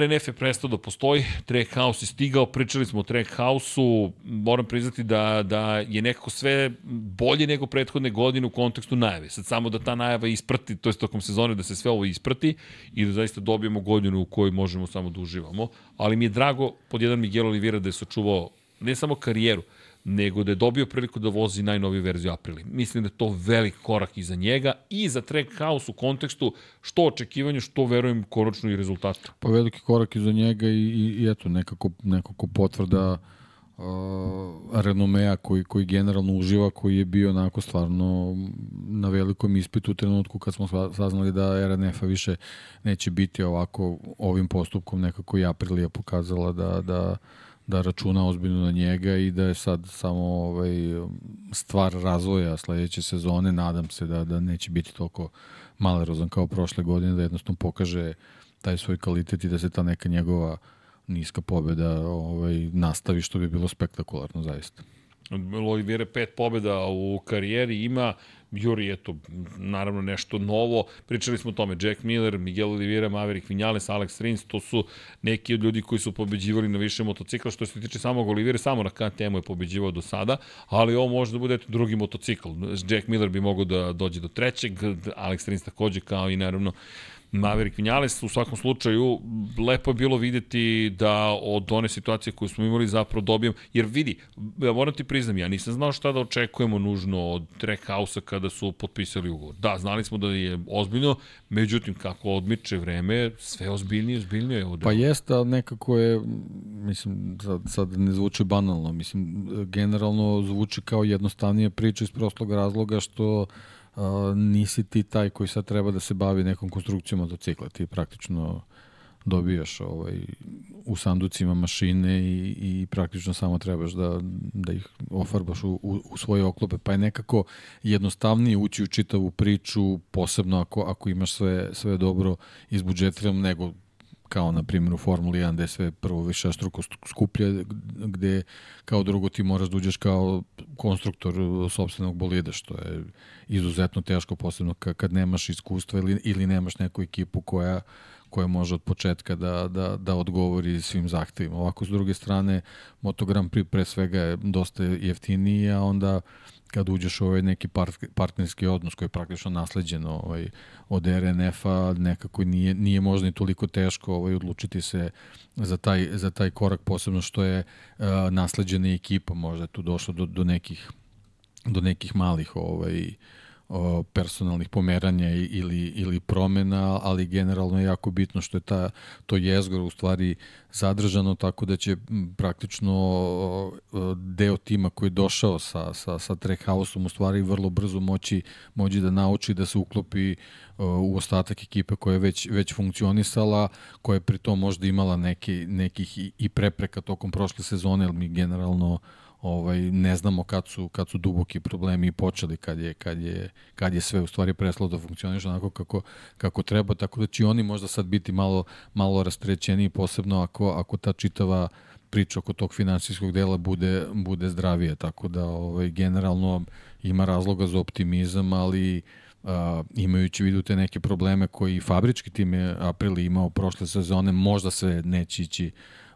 RNF je prestao da postoji, Trackhouse je stigao, pričali smo o Trackhouse-u, moram priznati da, da je nekako sve bolje nego prethodne godine u kontekstu najave. Sad samo da ta najava isprati, to je tokom sezone da se sve ovo isprati i da zaista dobijemo godinu u kojoj možemo samo da uživamo. Ali mi je drago, pod jedan Miguel Oliveira da je sačuvao ne samo karijeru, nego da je dobio priliku da vozi najnoviju verziju Aprili. Mislim da je to velik korak i za njega i za Trackhouse u kontekstu što očekivanju, što verujem konačno i rezultatu. Pa veliki korak i za njega i, i, i eto, nekako, nekako potvrda uh, renomea koji, koji generalno uživa, koji je bio onako stvarno na velikom ispitu u trenutku kad smo saznali da RNF-a više neće biti ovako ovim postupkom nekako i Aprilija pokazala da, da da računa ozbiljno na njega i da je sad samo ovaj, stvar razvoja sledeće sezone. Nadam se da, da neće biti toliko malerozan kao prošle godine, da jednostavno pokaže taj svoj kvalitet i da se ta neka njegova niska pobeda ovaj, nastavi, što bi bilo spektakularno zaista. Olivire pet pobeda u karijeri ima, Juri, eto, naravno nešto novo. Pričali smo o tome, Jack Miller, Miguel Oliveira, Maverick Vinales, Alex Rins, to su neki od ljudi koji su pobeđivali na više motocikla. Što se tiče samog Oliveira, samo na KTM-u je pobeđivao do sada, ali ovo može da bude eto, drugi motocikl. Jack Miller bi mogao da dođe do trećeg, Alex Rins takođe kao i naravno Maverick Vinales u svakom slučaju lepo je bilo videti da od one situacije koju smo imali zapravo dobijem, jer vidi, ja moram ti priznam, ja nisam znao šta da očekujemo nužno od Trackhouse-a kada su potpisali ugovor. Da, znali smo da je ozbiljno, međutim kako odmiče vreme, sve ozbiljnije, ozbiljnije je ovde. Pa jeste, ali nekako je, mislim, sad, sad ne zvuči banalno, mislim, generalno zvuči kao jednostavnije priča iz prostog razloga što nisi ti taj koji sad treba da se bavi nekom konstrukcijom motocikla. Ti praktično dobijaš ovaj, u sanducima mašine i, i praktično samo trebaš da, da ih ofarbaš u, u, u svoje oklope, pa je nekako jednostavnije ući u čitavu priču, posebno ako, ako imaš sve, sve dobro izbudžetiram nego kao na primjer u Formuli 1 gde sve prvo više struko skuplje, gde kao drugo ti moraš da uđeš kao konstruktor sobstvenog bolida, što je izuzetno teško, posebno kad nemaš iskustva ili, ili nemaš neku ekipu koja koja može od početka da, da, da odgovori svim zahtevima. Ovako, s druge strane, Moto Grand Prix pre svega je dosta jeftiniji, a onda kad uđeš u ovaj neki part, partnerski odnos koji je praktično nasleđen ovaj, od RNF-a, nekako nije, nije možda ni toliko teško ovaj, odlučiti se za taj, za taj korak, posebno što je uh, nasleđena ekipa, možda je tu došlo do, do nekih do nekih malih ovaj, uh, personalnih pomeranja ili, ili promena, ali generalno je jako bitno što je ta, to jezgro u stvari zadržano, tako da će praktično deo tima koji je došao sa, sa, sa Trackhouse-om u stvari vrlo brzo moći, moći da nauči da se uklopi u ostatak ekipe koja je već, već funkcionisala, koja je pritom možda imala neki, nekih i, i prepreka tokom prošle sezone, ali mi generalno uh, ovaj ne znamo kad su kad su duboki problemi počeli kad je kad je kad je sve u stvari preslo da funkcioniše onako kako kako treba tako da će oni možda sad biti malo malo rastrećeni posebno ako ako ta čitava priča oko tog finansijskog dela bude bude zdravije tako da ovaj generalno ima razloga za optimizam ali Uh, imajući vidu te neke probleme koji fabrički tim je Aprili imao prošle sezone, možda se neće ići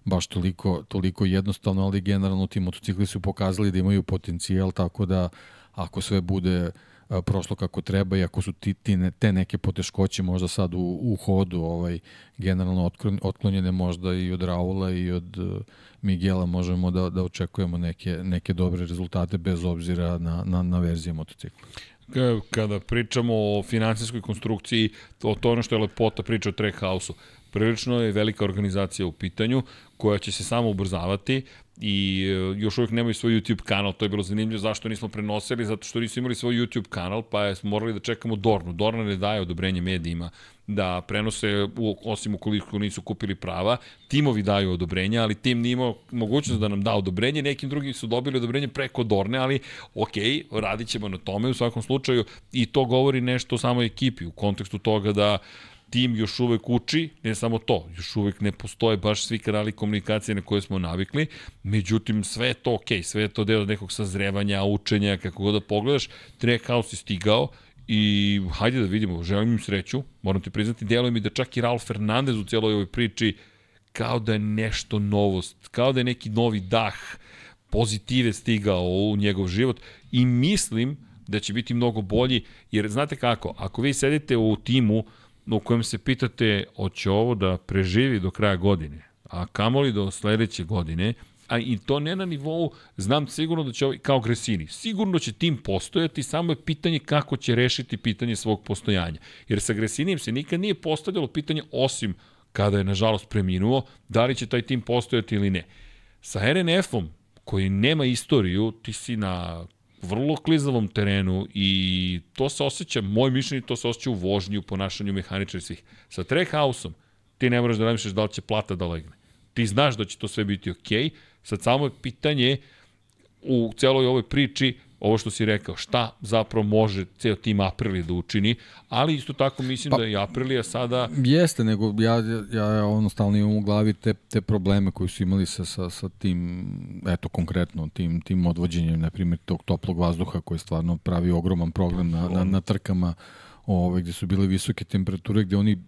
baš toliko, toliko jednostavno, ali generalno ti motocikli su pokazali da imaju potencijal, tako da ako sve bude a, prošlo kako treba i ako su ti, ti ne, te neke poteškoće možda sad u, u hodu ovaj, generalno otklonjene možda i od Raula i od uh, Miguela možemo da, da očekujemo neke, neke dobre rezultate bez obzira na, na, na verzije motocikla kada pričamo o finansijskoj konstrukciji, to, to ono što je lepota priča o Trackhouse-u. Prilično je velika organizacija u pitanju koja će se samo ubrzavati i e, još uvijek nemaju svoj YouTube kanal, to je bilo zanimljivo zašto nismo prenosili, zato što nisu imali svoj YouTube kanal, pa smo morali da čekamo Dornu. Dorna ne daje odobrenje medijima da prenose, osim ukoliko nisu kupili prava, timovi daju odobrenja, ali tim nije imao mogućnost da nam da odobrenje, nekim drugim su dobili odobrenje preko Dorne, ali ok, radit ćemo na tome u svakom slučaju. I to govori nešto o samoj ekipi u kontekstu toga da tim još uvek uči, ne samo to, još uvek ne postoje baš svi kanali komunikacije na koje smo navikli, međutim sve je to ok, sve je to deo nekog sazrevanja, učenja, kako god da pogledaš, Trackhouse je stigao i hajde da vidimo, želim im sreću, moram ti priznati, deluje mi da čak i Raul Fernandez u cijeloj ovoj priči kao da je nešto novost, kao da je neki novi dah pozitive stigao u njegov život i mislim da će biti mnogo bolji, jer znate kako, ako vi sedite u timu u kojem se pitate hoće ovo da preživi do kraja godine, a kamoli do sledeće godine, a i to ne na nivou, znam sigurno da će ovaj, kao Gresini, sigurno će tim postojati, samo je pitanje kako će rešiti pitanje svog postojanja. Jer sa Gresinijem se nikad nije postavljalo pitanje, osim kada je nažalost preminuo, da li će taj tim postojati ili ne. Sa RNF-om, koji nema istoriju, ti si na vrlo klizavom terenu i to se osjeća, moj mišljenje, to se osjeća u vožnji, u ponašanju mehaničara svih. Sa Trackhouse-om ti ne moraš da namišljaš da li će plata da legne. Ti znaš da će to sve biti okej, okay. sad samo je pitanje u celoj ovoj priči ovo što si rekao, šta zapravo može ceo tim Aprilija da učini, ali isto tako mislim pa, da je Aprilija sada... Jeste, nego ja, ja, ja ono stalno imam u glavi te, te probleme koji su imali sa, sa, sa tim, eto konkretno, tim, tim odvođenjem, na primjer, tog toplog vazduha koji stvarno pravi ogroman problem na, na, na trkama ovaj, gde su bile visoke temperature, gde oni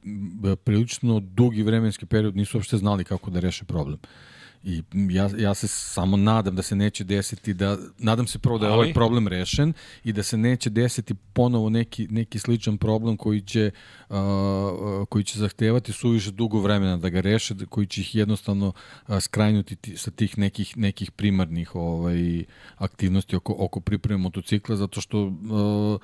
prilično dugi vremenski period nisu uopšte znali kako da reše problem. Uh, I ja, ja se samo nadam da se neće desiti, da, nadam se prvo da je Ali... ovaj problem rešen i da se neće desiti ponovo neki, neki sličan problem koji će, uh, koji će zahtevati suviše dugo vremena da ga reše, koji će ih jednostavno uh, skrajnuti sa tih nekih, nekih primarnih ovaj, aktivnosti oko, oko pripreme motocikla, zato što uh,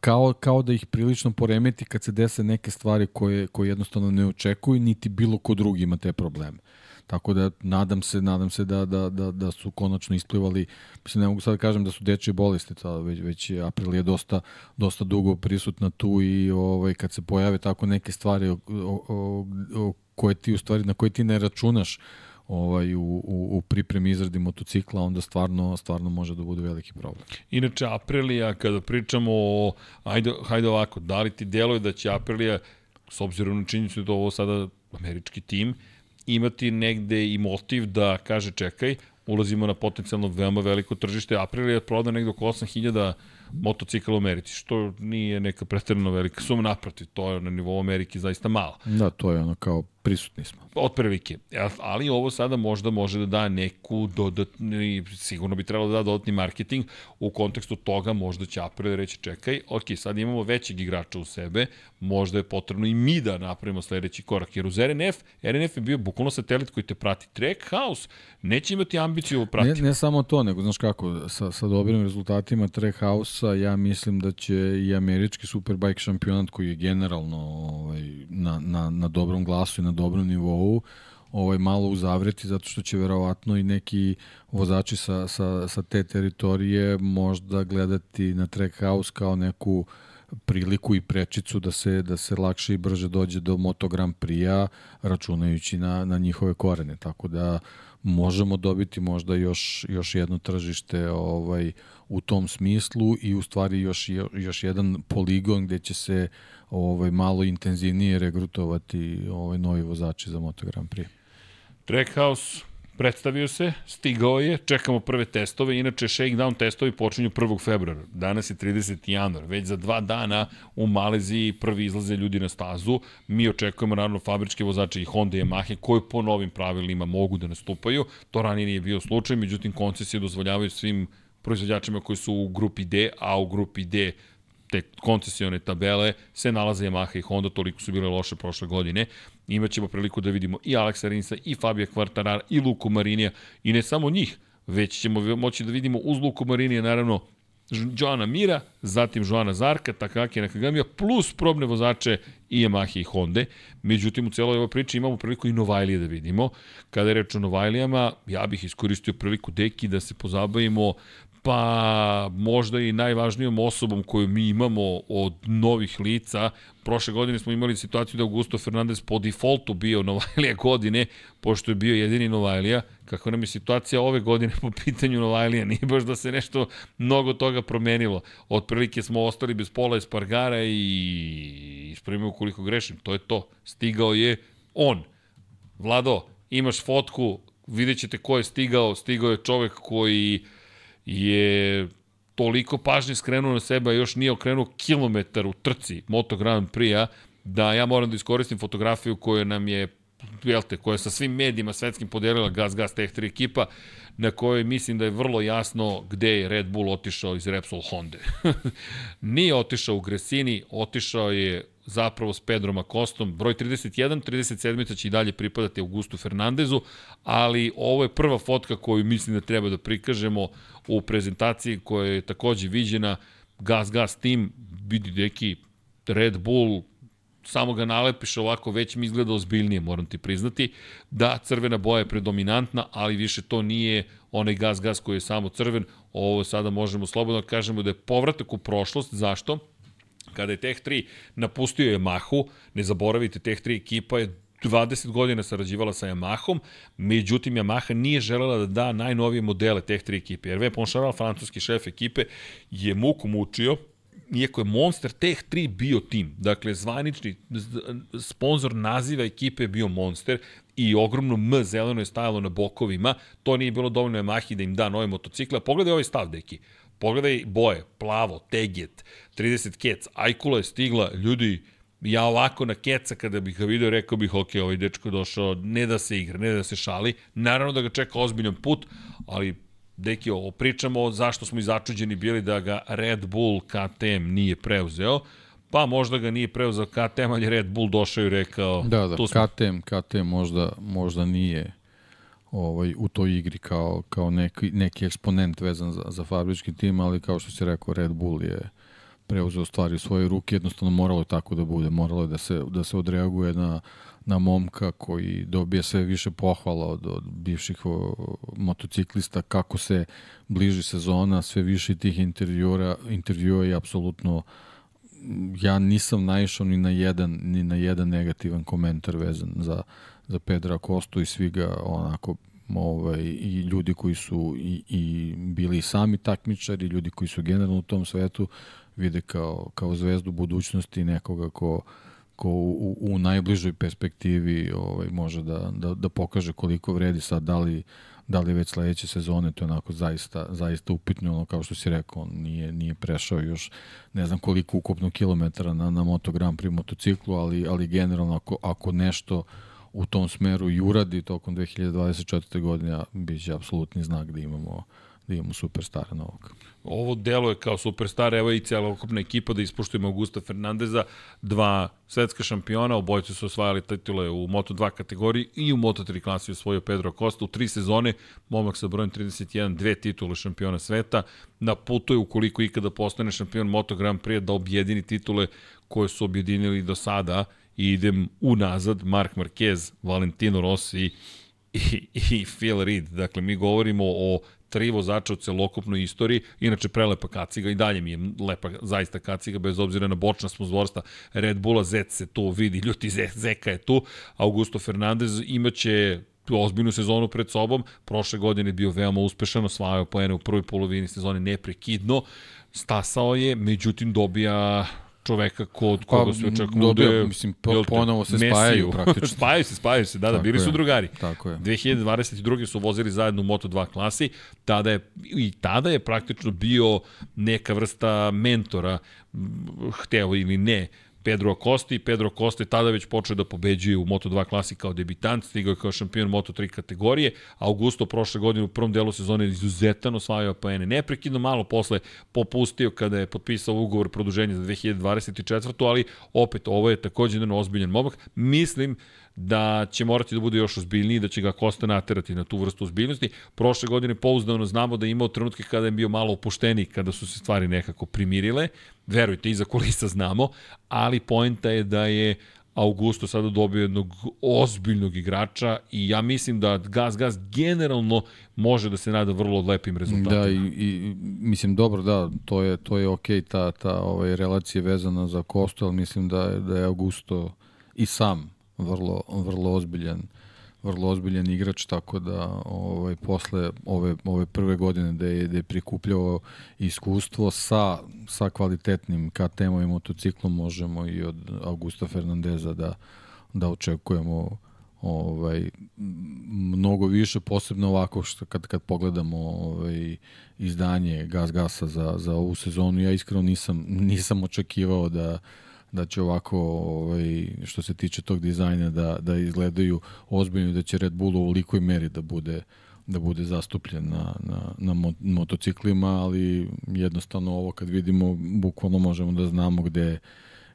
kao, kao da ih prilično poremeti kad se dese neke stvari koje, koje jednostavno ne očekuju, niti bilo ko drugi ima te probleme. Tako da nadam se, nadam se da, da, da, da su konačno isplivali, mislim ne mogu sad da kažem da su dečje bolesti, to, već, već april je dosta, dosta dugo prisutna tu i ovaj, kad se pojave tako neke stvari o, o, o, o koje ti u stvari, na koje ti ne računaš ovaj, u, u, u pripremi izradi motocikla, onda stvarno, stvarno može da bude veliki problem. Inače, Aprilija, kada pričamo o, ajde, hajde ovako, da li ti deluje da će Aprilija, s obzirom na činjenicu da ovo sada američki tim, imati negde i motiv da kaže čekaj, ulazimo na potencijalno veoma veliko tržište. Aprilia je prodao negde oko 8000 motocikla u Americi, što nije neka pretredno velika suma, naprotiv, to je na nivou Amerike zaista malo. Da, to je ono kao prisutni smo. Od prvike. Ali ovo sada možda može da da neku dodatni, sigurno bi trebalo da da dodatni marketing, u kontekstu toga možda će Aprilia reći čekaj, ok, sad imamo većeg igrača u sebe, možda je potrebno i mi da napravimo sledeći korak, jer uz RNF, RNF je bio bukvalno satelit koji te prati. Trackhouse neće imati ambiciju prati. Ne, ne samo to, nego znaš kako, sa, sa dobrim rezultatima Trackhouse-a ja mislim da će i američki Superbike šampionat koji je generalno ovaj, na, na, na dobrom glasu i na dobrom nivou, ovaj malo uzavreti zato što će verovatno i neki vozači sa, sa, sa te teritorije možda gledati na Trackhouse kao neku priliku i prečicu da se da se lakše i brže dođe do Moto Grand Prix-a računajući na na njihove korene. Tako da možemo dobiti možda još još jedno tržište ovaj u tom smislu i u stvari još još jedan poligon gde će se ovaj malo intenzivnije regrutovati ovaj novi vozači za Moto Grand Prix. Trackhouse predstavio se, stigao je, čekamo prve testove, inače shakedown testovi počinju 1. februara, danas je 30. januar, već za dva dana u Maleziji prvi izlaze ljudi na stazu, mi očekujemo naravno fabričke vozače i Honda i Yamaha koji po novim pravilima mogu da nastupaju, to ranije nije bio slučaj, međutim koncesije dozvoljavaju svim proizvođačima koji su u grupi D, a u grupi D te koncesione tabele se nalaze Yamaha i Honda, toliko su bile loše prošle godine. Imaćemo priliku da vidimo i Aleksa Rinsa, i Fabio Quartarara, i Luku Marinija, i ne samo njih, već ćemo moći da vidimo uz Luku Marinija, naravno, Joana Mira, zatim Joana Zarka, Takaki Nakagamija, plus probne vozače i Yamaha i Honda. Međutim, u celoj ovoj priči imamo priliku i Novajlije da vidimo. Kada je reč o Novajlijama, ja bih iskoristio priliku deki da se pozabavimo pa možda i najvažnijom osobom koju mi imamo od novih lica. Prošle godine smo imali situaciju da Augusto Fernandez po defaultu bio Novajlija godine, pošto je bio jedini Novajlija. Kako nam je situacija ove godine po pitanju Novajlija? Nije baš da se nešto mnogo toga promenilo. Otprilike smo ostali bez pola Espargara i ispravimo ukoliko grešim. To je to. Stigao je on. Vlado, imaš fotku, vidjet ćete ko je stigao. Stigao je čovek koji je toliko pažnje skrenuo na sebe, a još nije okrenuo kilometar u trci Moto Grand Prix-a, da ja moram da iskoristim fotografiju koju nam je jelte, koja je sa svim medijima svetskim podelila Gas Gas Tech 3 ekipa, na kojoj mislim da je vrlo jasno gde je Red Bull otišao iz Repsol Honda. Nije otišao u Gresini, otišao je zapravo s Pedrom Akostom. Broj 31, 37 će i dalje pripadati Augustu Fernandezu, ali ovo je prva fotka koju mislim da treba da prikažemo u prezentaciji koja je takođe viđena. Gas Gas tim, vidi deki Red Bull, samo ga nalepiš ovako, već mi izgleda ozbiljnije, moram ti priznati. Da, crvena boja je predominantna, ali više to nije onaj gas gas koji je samo crven. Ovo sada možemo slobodno da kažemo da je povratak u prošlost. Zašto? Kada je Tech 3 napustio Yamahu, ne zaboravite, Tech 3 ekipa je 20 godina sarađivala sa Yamahom, međutim Yamaha nije želela da da najnovije modele Tech 3 ekipe. Hervé Poncharal, francuski šef ekipe, je muku mučio, iako je Monster Tech 3 bio tim, dakle zvanični sponsor naziva ekipe je bio Monster i ogromno M zeleno je stajalo na bokovima, to nije bilo dovoljno Yamahi da im da nove motocikle. Pogledaj ovaj stav, deki. Pogledaj boje, plavo, teget, 30 kec, Ajkula je stigla, ljudi, ja ovako na keca kada bih ga video rekao bih ok, ovaj dečko je došao ne da se igra, ne da se šali, naravno da ga čeka ozbiljan put, ali deki, ovo pričamo zašto smo i začuđeni bili da ga Red Bull KTM nije preuzeo, pa možda ga nije preuzeo KTM, ali Red Bull došao i rekao... Da, da, tu smo. KTM, KTM možda, možda nije ovaj, u toj igri kao, kao neki, neki eksponent vezan za, za fabrički tim, ali kao što si rekao, Red Bull je preuzeo stvari u svoje ruke, jednostavno moralo je tako da bude, moralo je da se, da se odreaguje na, na momka koji dobije sve više pohvala od, od bivših o, motociklista, kako se bliži sezona, sve više tih intervjua, intervjua i apsolutno ja nisam naišao ni na jedan ni na jedan negativan komentar vezan za za Pedra Kostu i svi ga onako ovaj, i ljudi koji su i, i bili sami takmičari, ljudi koji su generalno u tom svetu vide kao, kao zvezdu budućnosti nekoga ko, ko u, u najbližoj perspektivi ovaj, može da, da, da pokaže koliko vredi sad, da li, da li već sledeće sezone, to je onako zaista, zaista upitno, ono, kao što si rekao, on nije, nije prešao još ne znam koliko ukupno kilometara na, na Moto Grand Prix motociklu, ali, ali generalno ako, ako nešto u tom smeru i uradi tokom 2024. godine, bit će apsolutni znak da imamo da imamo superstara novog. Ovo delo je kao superstar, evo i celokupna ekipa da ispuštujemo Augusta Fernandeza, dva svetska šampiona, obojci su osvajali titule u Moto2 kategoriji i u Moto3 klasi osvojio Pedro Costa u tri sezone, momak sa brojem 31, dve titule šampiona sveta, na putu je ukoliko ikada postane šampion Moto Grand Prix da objedini titule koje su objedinili do sada i idem unazad, Mark Marquez, Valentino Rossi i, i Phil Reed. Dakle, mi govorimo o tri vozača u celokupnoj istoriji, inače prelepa kaciga i dalje mi je lepa zaista kaciga, bez obzira na bočna smuzvorstva Red Bulla, Zet se tu vidi, ljuti Zeka je tu, Augusto Fernandez imaće ozbiljnu sezonu pred sobom, prošle godine je bio veoma uspešan, osvajao poene u prvoj polovini sezone neprekidno, stasao je, međutim dobija čoveka kod koga pa, su očekujemo dobio, mislim, po, ponovo se Mesiju. spajaju praktično. spajaju se, spajaju se, da, da, Tako bili je. su drugari. Tako je. 2022. su vozili zajedno u Moto2 klasi, tada je, i tada je praktično bio neka vrsta mentora, hteo ili ne, Pedro Acosta i Pedro Acosta je tada već počeo da pobeđuje u Moto2 klasi kao debitant, stigao je kao šampion Moto3 kategorije, Augusto prošle godine u prvom delu sezone izuzetan osvajao poene. Neprekidno malo posle popustio kada je potpisao ugovor produženja za 2024. ali opet ovo je takođe jedan ozbiljan momak. Mislim da će morati da bude još ozbiljniji, da će ga Kosta naterati na tu vrstu ozbiljnosti. Prošle godine pouzdano znamo da je imao trenutke kada je bio malo opušteniji, kada su se stvari nekako primirile. Verujte, iza kulisa znamo, ali poenta je da je Augusto sada dobio jednog ozbiljnog igrača i ja mislim da Gas Gas generalno može da se nada vrlo lepim rezultatima. Da, i, i mislim dobro, da, to je to je okej ta ta ovaj relacija vezana za Kostu, ali mislim da da je Augusto i sam vrlo vrlo ozbiljan vrlo ozbiljan igrač, tako da ovaj, posle ove, ove prve godine da je, da je prikupljao iskustvo sa, sa kvalitetnim KTM-om i motociklom možemo i od Augusta Fernandeza da, da očekujemo ovaj mnogo više posebno ovako što kad kad pogledamo ovaj izdanje Gas Gasa za za ovu sezonu ja iskreno nisam nisam očekivao da da će ovako, ovaj, što se tiče tog dizajna, da, da izgledaju ozbiljno da će Red Bull u velikoj meri da bude da bude zastupljen na, na, na motociklima, ali jednostavno ovo kad vidimo, bukvalno možemo da znamo gde,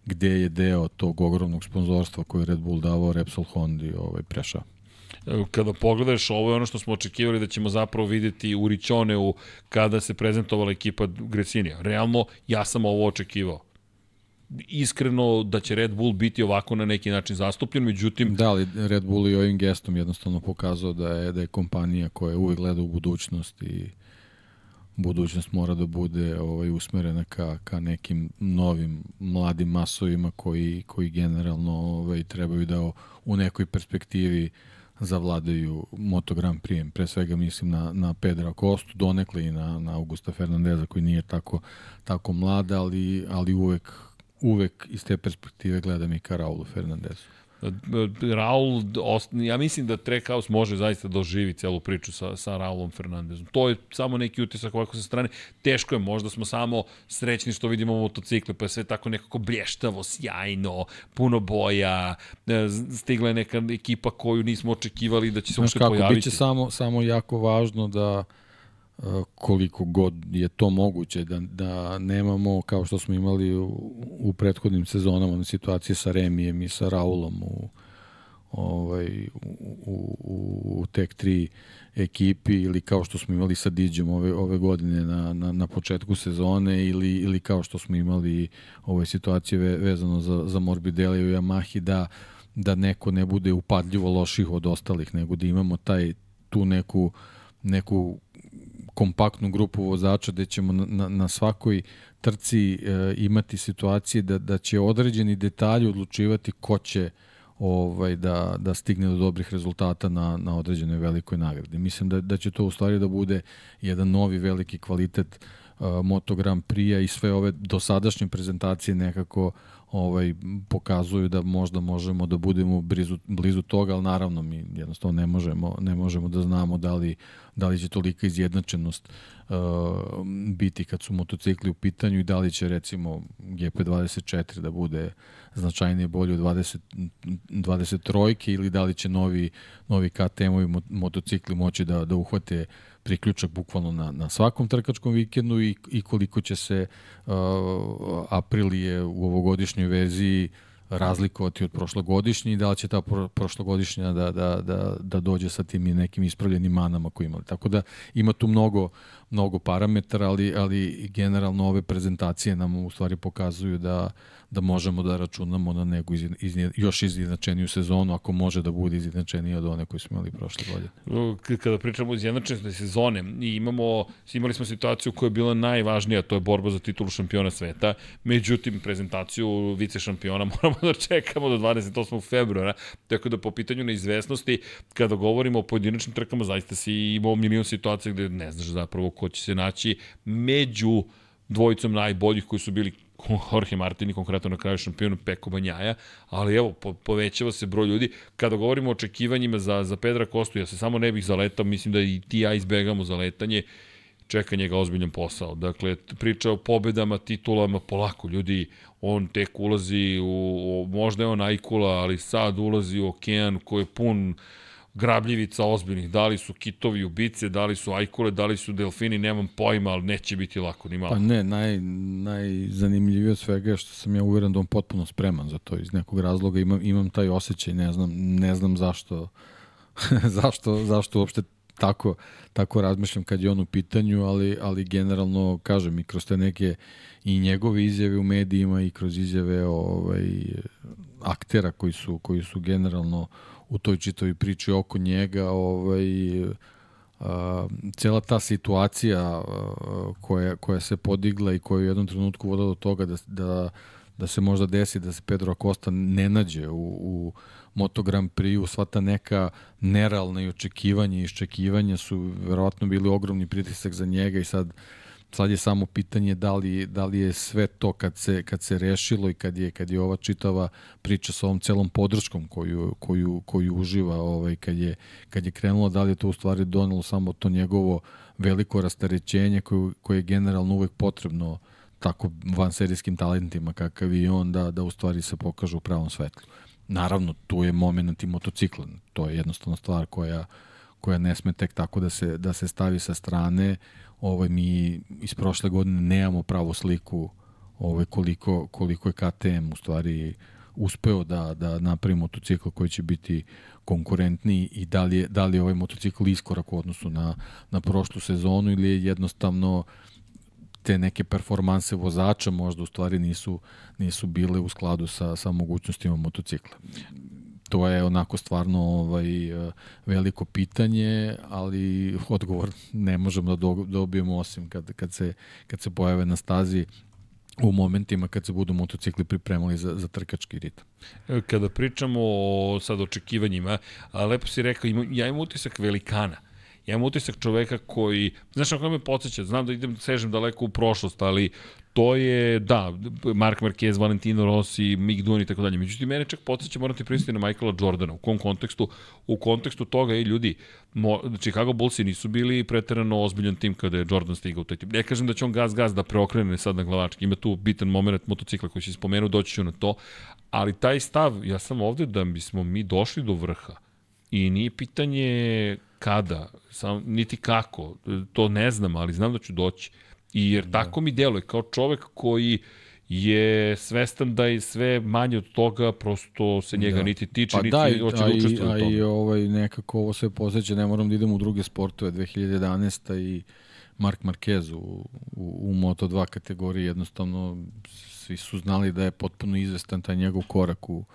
gde je deo tog ogromnog sponzorstva koje Red Bull davao Repsol Hondi ovaj, prešao kada pogledaš, ovo je ono što smo očekivali da ćemo zapravo videti u Ričoneu kada se prezentovala ekipa Grecinija. Realno, ja sam ovo očekivao iskreno da će Red Bull biti ovako na neki način zastupljen, međutim... Da, ali Red Bull i ovim gestom jednostavno pokazao da je, da je kompanija koja uvek gleda u budućnost i budućnost mora da bude ovaj usmerena ka, ka nekim novim mladim masovima koji, koji generalno ovaj, trebaju da u nekoj perspektivi zavladaju Moto Grand Prix. Pre svega mislim na, na Pedra Kostu, donekle i na, na Augusta Fernandeza koji nije tako, tako mlad, ali, ali uvek uvek iz te perspektive gledam i ka Raulu Fernandezu. Raul, ja mislim da Trackhouse može zaista da oživi celu priču sa, sa Raulom Fernandezom. To je samo neki utisak ovako sa strane. Teško je, možda smo samo srećni što vidimo motocikle, pa je sve tako nekako blještavo, sjajno, puno boja, e, stigla je neka ekipa koju nismo očekivali da će se uopšte pojaviti. Biće samo, samo jako važno da koliko god je to moguće, da, da nemamo, kao što smo imali u, u prethodnim sezonama, na situacije sa Remijem i sa Raulom u, ovaj, u, u, u tek tri ekipi ili kao što smo imali sa Diđom ove, ove godine na, na, na početku sezone ili, ili kao što smo imali ove situacije ve, vezano za, za Morbidelli i Yamahi da, da neko ne bude upadljivo loših od ostalih, nego da imamo taj tu neku neku kompaktnu grupu vozača gde ćemo na, na, svakoj trci e, imati situacije da, da će određeni detalji odlučivati ko će ovaj da da stigne do dobrih rezultata na na određenoj velikoj nagradi. Mislim da da će to u stvari da bude jedan novi veliki kvalitet uh, Moto Grand Prix i sve ove dosadašnje prezentacije nekako ovaj pokazuju da možda možemo da budemo blizu blizu toga, al naravno mi jednostavno ne možemo ne možemo da znamo da li da li će tolika izjednačenost uh, biti kad su motocikli u pitanju i da li će recimo GP24 da bude značajnije bolje od 20 23 ili da li će novi novi KTM-ovi motocikli moći da da uhvate priključak bukvalno na, na svakom trkačkom vikendu i, i koliko će se uh, Aprilije u ovogodišnjoj verziji razlikovati od prošlogodišnje i da li će ta pro, prošlogodišnja da, da, da, da dođe sa tim nekim ispravljenim manama koje imali. Tako da ima tu mnogo, mnogo parametara, ali, ali generalno ove prezentacije nam u stvari pokazuju da uh, da možemo da računamo na neku iz, još izjednačeniju sezonu, ako može da bude izjednačenija od one koje smo imali prošle godine. Kada pričamo o izjednačenosti sezone, i imamo, imali smo situaciju koja je bila najvažnija, to je borba za titulu šampiona sveta, međutim, prezentaciju vice šampiona moramo da čekamo do 28. februara, tako da po pitanju neizvesnosti, kada govorimo o pojedinačnim trkama, zaista si imao milion situacija gde ne znaš zapravo ko će se naći među dvojicom najboljih koji su bili Jorge Martini, konkretno na kraju šampionu Peko Banjaja, ali evo, po, povećava se broj ljudi. Kada govorimo o očekivanjima za, za Pedra Kostu, ja se samo ne bih zaletao, mislim da i ti ja izbegamo zaletanje, čeka njega ozbiljan posao. Dakle, priča o pobedama, titulama, polako, ljudi, on tek ulazi u, u možda je on Ajkula, ali sad ulazi u okean koji je pun grabljivica ozbiljnih, da li su kitovi ubice, da li su ajkule, da li su delfini, nemam pojma, ali neće biti lako, ni malo. Pa ne, naj, najzanimljivije od svega je što sam ja uveren da on potpuno spreman za to. Iz nekog razloga imam, imam taj osjećaj, ne znam, ne znam zašto, zašto, zašto uopšte tako, tako razmišljam kad je on u pitanju, ali, ali generalno, kažem, i kroz te neke i njegove izjave u medijima i kroz izjave ovaj, aktera koji su, koji su generalno u toj čitovi priči oko njega, ovaj, a, cela ta situacija a, koja, koja se podigla i koja je u jednom trenutku vodila do toga da, da, da se možda desi da se Pedro Acosta ne nađe u, u Moto Grand Prix, sva ta neka nerealna i očekivanja i iščekivanja su verovatno bili ogromni pritisak za njega i sad sad je samo pitanje da li, da li je sve to kad se, kad se rešilo i kad je, kad je ova čitava priča sa ovom celom podrškom koju, koju, koju uživa ovaj, kad, je, kad je krenulo, da li je to u stvari donelo samo to njegovo veliko rastarećenje koje, koje je generalno uvek potrebno tako vanserijskim talentima kakav i on da, da u stvari se pokaže u pravom svetlu. Naravno, tu je moment i motocikla. To je jednostavno stvar koja, koja ne sme tek tako da se, da se stavi sa strane. Ovaj, mi iz prošle godine nemamo pravu sliku ovaj, koliko, koliko je KTM u stvari uspeo da, da napravi motocikl koji će biti konkurentniji i da li je, da li je ovaj motocikl iskorak u odnosu na, na prošlu sezonu ili je jednostavno te neke performanse vozača možda u stvari nisu, nisu bile u skladu sa, sa mogućnostima motocikla. To je onako stvarno ovaj, veliko pitanje, ali odgovor ne možemo da dobijemo osim kad, kad, se, kad se pojave na stazi u momentima kad se budu motocikli pripremali za, za trkački ritam. Kada pričamo o sad očekivanjima, lepo si rekao, ja imam utisak velikana Ja imam utisak čoveka koji, znaš na me podsjeća, znam da idem, sežem daleko u prošlost, ali to je, da, Mark Marquez, Valentino Rossi, Mick Dunn i tako dalje. Međutim, mene čak podsjeća, morate pristiti na Michaela Jordana. U kom kontekstu? U kontekstu toga, i ljudi, mo, Chicago Bullsi nisu bili preterano ozbiljan tim kada je Jordan stigao u taj tim. Ne kažem da će on gaz gaz da preokrene sad na glavački. Ima tu bitan moment motocikla koji se spomenuo, doći ću na to. Ali taj stav, ja sam ovde da bismo mi došli do vrha. I nije pitanje kada, sam, niti kako, to ne znam, ali znam da ću doći. I jer da. tako mi deluje, kao čovek koji je svestan da je sve manje od toga, prosto se njega da. niti tiče, pa niti da, hoće da učestvuje u tome. I ovaj, nekako ovo sve posjeća, ne moram da idem u druge sportove, 2011. i Mark Marquez u, u, u Moto2 kategoriji, jednostavno svi su znali da je potpuno izvestan taj njegov korak u,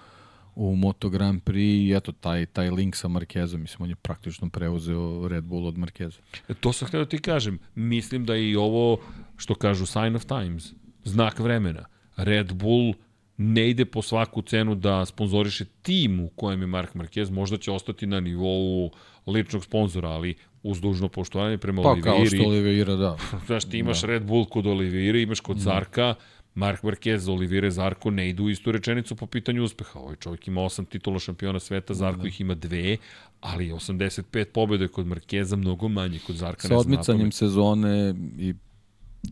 u Moto Grand Prix i eto, taj, taj link sa Markezom, mislim, on je praktično preuzeo Red Bull od Markeza. E, to sam htio da ti kažem. Mislim da i ovo, što kažu Sign of Times, znak vremena. Red Bull ne ide po svaku cenu da sponzoriše tim u kojem je Mark Marquez, možda će ostati na nivou ličnog sponzora, ali uz dužno poštovanje prema pa, Oliviri. Pa kao što Olivira, da. Znaš, ti imaš da. Red Bull kod Olivira, imaš kod da. Zarka, Mark Marquez, Olivire Zarko ne idu u istu rečenicu po pitanju uspeha. Ovaj čovjek ima osam titula šampiona sveta, Zarko da. ih ima dve, ali 85 pobjede kod Markeza mnogo manje kod Zarka. Sa odmicanjem sezone i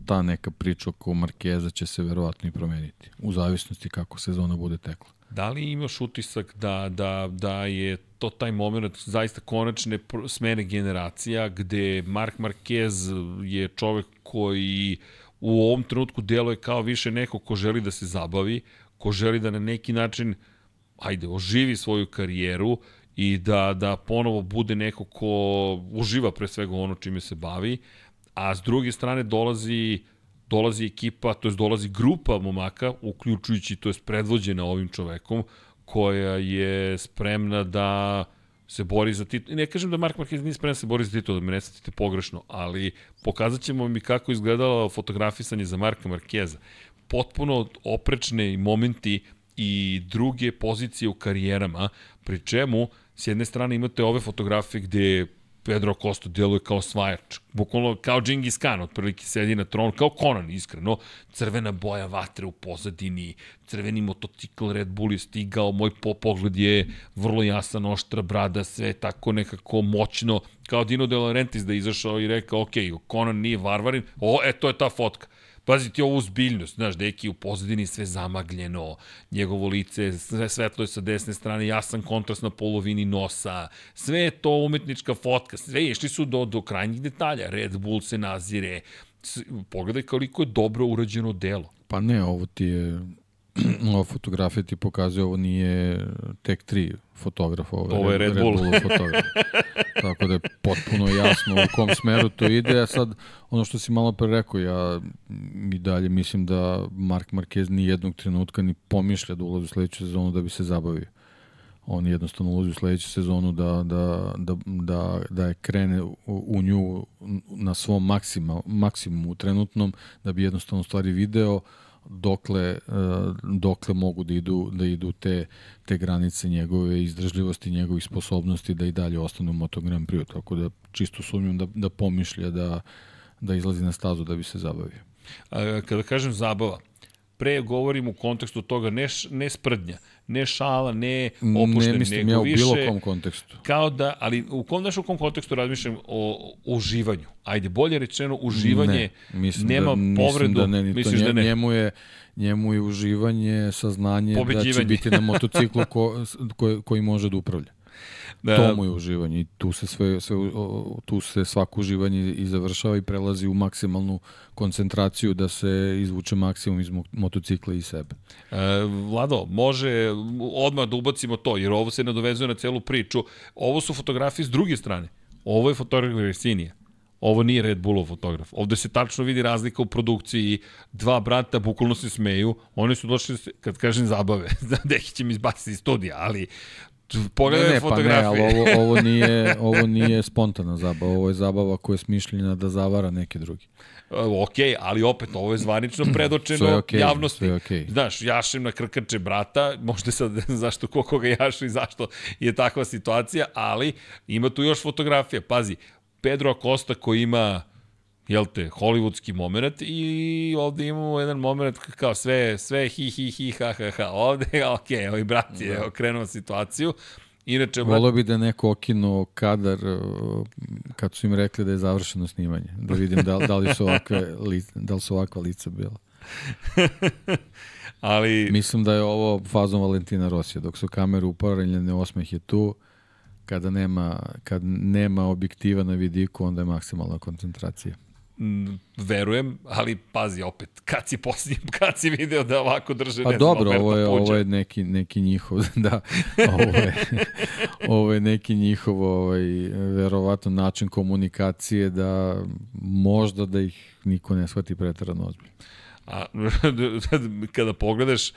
ta neka priča oko Markeza će se verovatno i promeniti, u zavisnosti kako sezona bude tekla. Da li imaš utisak da, da, da je to taj moment zaista konačne smene generacija gde Mark Marquez je čovek koji uh, u ovom trenutku deluje kao više neko ko želi da se zabavi, ko želi da na neki način ajde, oživi svoju karijeru i da, da ponovo bude neko ko uživa pre svega ono čime se bavi, a s druge strane dolazi dolazi ekipa, to je dolazi grupa momaka, uključujući, to je predvođena ovim čovekom, koja je spremna da se bori za titul. Ne kažem da Mark Marquez nije spreman da se bori za titul, da me ne satite pogrešno, ali pokazat ćemo mi kako izgledalo fotografisanje za Marka Marqueza. Potpuno oprečne momenti i druge pozicije u karijerama, pri čemu s jedne strane imate ove fotografije gde Pedro Costa deluje kao svajač, bukvalno kao Džingis Khan, otprilike sedi na tronu, kao Conan, iskreno, crvena boja vatre u pozadini, crveni motocikl Red Bull je stigao, moj pogled je vrlo jasan, oštra brada, sve tako nekako moćno, kao Dino De Laurentiis da je izašao i rekao, ok, Conan nije varvarin, o, e, to je ta fotka. Pazi ti ovu zbiljnost, znaš, deki u pozadini sve zamagljeno, njegovo lice, sve svetlo je sa desne strane, jasan kontrast na polovini nosa, sve je to umetnička fotka, sve išli su do, do krajnjih detalja, Red Bull se nazire, pogledaj koliko je dobro urađeno delo. Pa ne, ovo ti je, ova fotografija ti pokazuje, ovo nije Tek 3, fotograf, ovo je, ovo ovaj je Red, Red Bull. Bull fotograf. Tako da je potpuno jasno u kom smeru to ide. A sad, ono što si malo pre rekao, ja i dalje mislim da Mark Marquez ni jednog trenutka ni pomišlja da ulazi u sledeću sezonu da bi se zabavio. On jednostavno ulazi u sledeću sezonu da, da, da, da, da je krene u, u nju na svom maksima, maksimumu trenutnom, da bi jednostavno stvari video uh, dokle, eh, dokle mogu da idu, da idu te, te granice njegove izdržljivosti, njegovih sposobnosti da i dalje ostane u Moto Grand Prix. Tako da čisto sumnjam da, da pomišlja da, da izlazi na stazu da bi se zabavio. A, kada kažem zabava, pre govorim u kontekstu toga ne, ne sprdnja, ne šala, ne opušten, ne mislim nego ja u više... bilo kom kontekstu. Kao da, ali u kom, znaš u kom kontekstu razmišljam o, o uživanju? Ajde, bolje rečeno, uživanje ne, mislim nema da, povredu, mislim da ne, misliš nje, da ne? Njemu je, njemu je uživanje, saznanje da će biti na motociklu ko, ko, koji može da upravlja. Da, To mu je uživanje i tu se sve, sve tu se svako uživanje i završava i prelazi u maksimalnu koncentraciju da se izvuče maksimum iz mo- motocikla i sebe. E, Vlado, može odmah da ubacimo to, jer ovo se nadovezuje na celu priču. Ovo su fotografije s druge strane. Ovo je fotograf Resinija. Ovo nije Red Bullov fotograf. Ovde se tačno vidi razlika u produkciji. Dva brata bukvalno se smeju. Oni su došli, kad kažem zabave, Deki će mi izbaciti iz studija, ali pogledaj ne, ne, pa ne, fotografije. ali ovo, ovo, nije, ovo nije spontana zabava, ovo je zabava koja je smišljena da zavara neke drugi. ok, ali opet, ovo je zvanično predočeno okej, javnosti. okej. Znaš, jašem na krkače brata, možda sad ne znam zašto ko koga jaše i zašto je takva situacija, ali ima tu još fotografija. Pazi, Pedro Acosta koji ima jel te, hollywoodski moment i ovde imamo jedan moment kao sve, sve hi hi hi ha ha ha. Ovde, ok, ovaj brat je Da. okrenuo situaciju. Inače, brat, Volio bi da neko okinuo kadar kad su im rekli da je završeno snimanje. Da vidim da, da, li, su ovakve, da li su ovakva lica bila. ali... Mislim da je ovo fazom Valentina Rosija. Dok su kamere uparenjene, osmeh je tu. Kada nema, kad nema objektiva na vidiku, onda je maksimalna koncentracija. Verujem, ali pazi opet, kad si posljednji, kad si video da ovako drže, Pa ne znam, dobro, Alberto ovo je, Puđa? ovo je neki, neki njihov, da, ovo je, ovo je neki njihov, ovaj, verovatno način komunikacije da možda da ih niko ne shvati pretarano ozbiljno. A, kada pogledaš,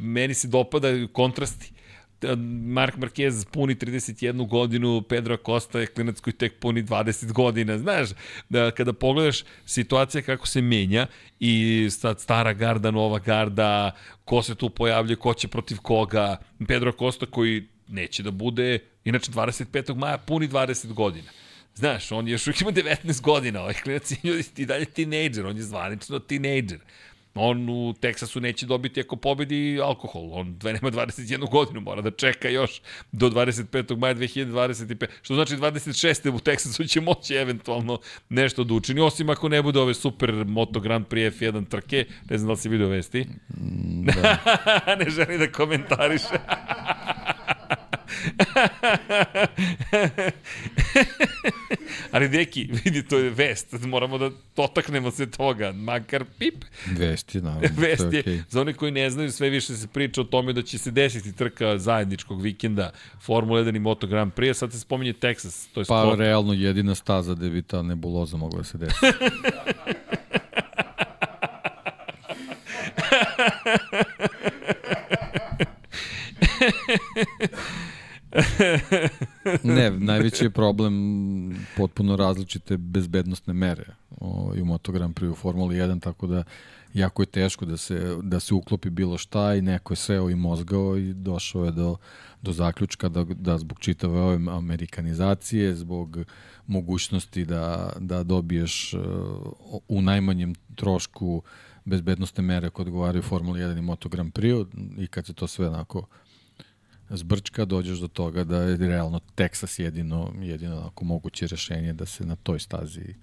meni se dopada kontrasti. Mark Marquez puni 31 godinu, Pedro Acosta je klinac koji tek puni 20 godina. Znaš, da kada pogledaš situacija kako se menja i sad stara garda, nova garda, ko se tu pojavlja, ko će protiv koga, Pedro Acosta koji neće da bude, inače 25. maja puni 20 godina. Znaš, on još ima 19 godina, ovaj klinac je i dalje tinejdžer, on je zvanično tinejdžer. On u Teksasu neće dobiti ako pobedi alkohol. On dve nema 21 godinu, mora da čeka još do 25. maja 2025. Što znači 26. u Teksasu će moći eventualno nešto da učini, osim ako ne bude ove super Moto Grand Prix F1 trke. Ne znam da li si vidio vesti. Da. ne želi da komentariše. Ali deki, vidi, to je vest. Moramo da dotaknemo se toga. Makar pip. Vesti, naravno. to Vest je je, okej. za one koji ne znaju, sve više se priča o tome da će se desiti trka zajedničkog vikenda Formula 1 i Moto Grand Prix, sad se spominje Texas, to je Pa sport. realno jedina staza gde bi ta nebuloza mogla da se desi. ne, najveći je problem potpuno različite bezbednostne mere. O, i u Moto Grand Prix u Formuli 1, tako da jako je teško da se, da se uklopi bilo šta i neko je seo i mozgao i došao je do, do zaključka da, da zbog čitave ove amerikanizacije, zbog mogućnosti da, da dobiješ uh, u najmanjem trošku bezbednostne mere koje odgovaraju Formuli 1 i Moto Grand Prix i kad se to sve onako zbrčka, dođeš do toga da je realno Texas jedino, jedino onako moguće rešenje da se na toj stazi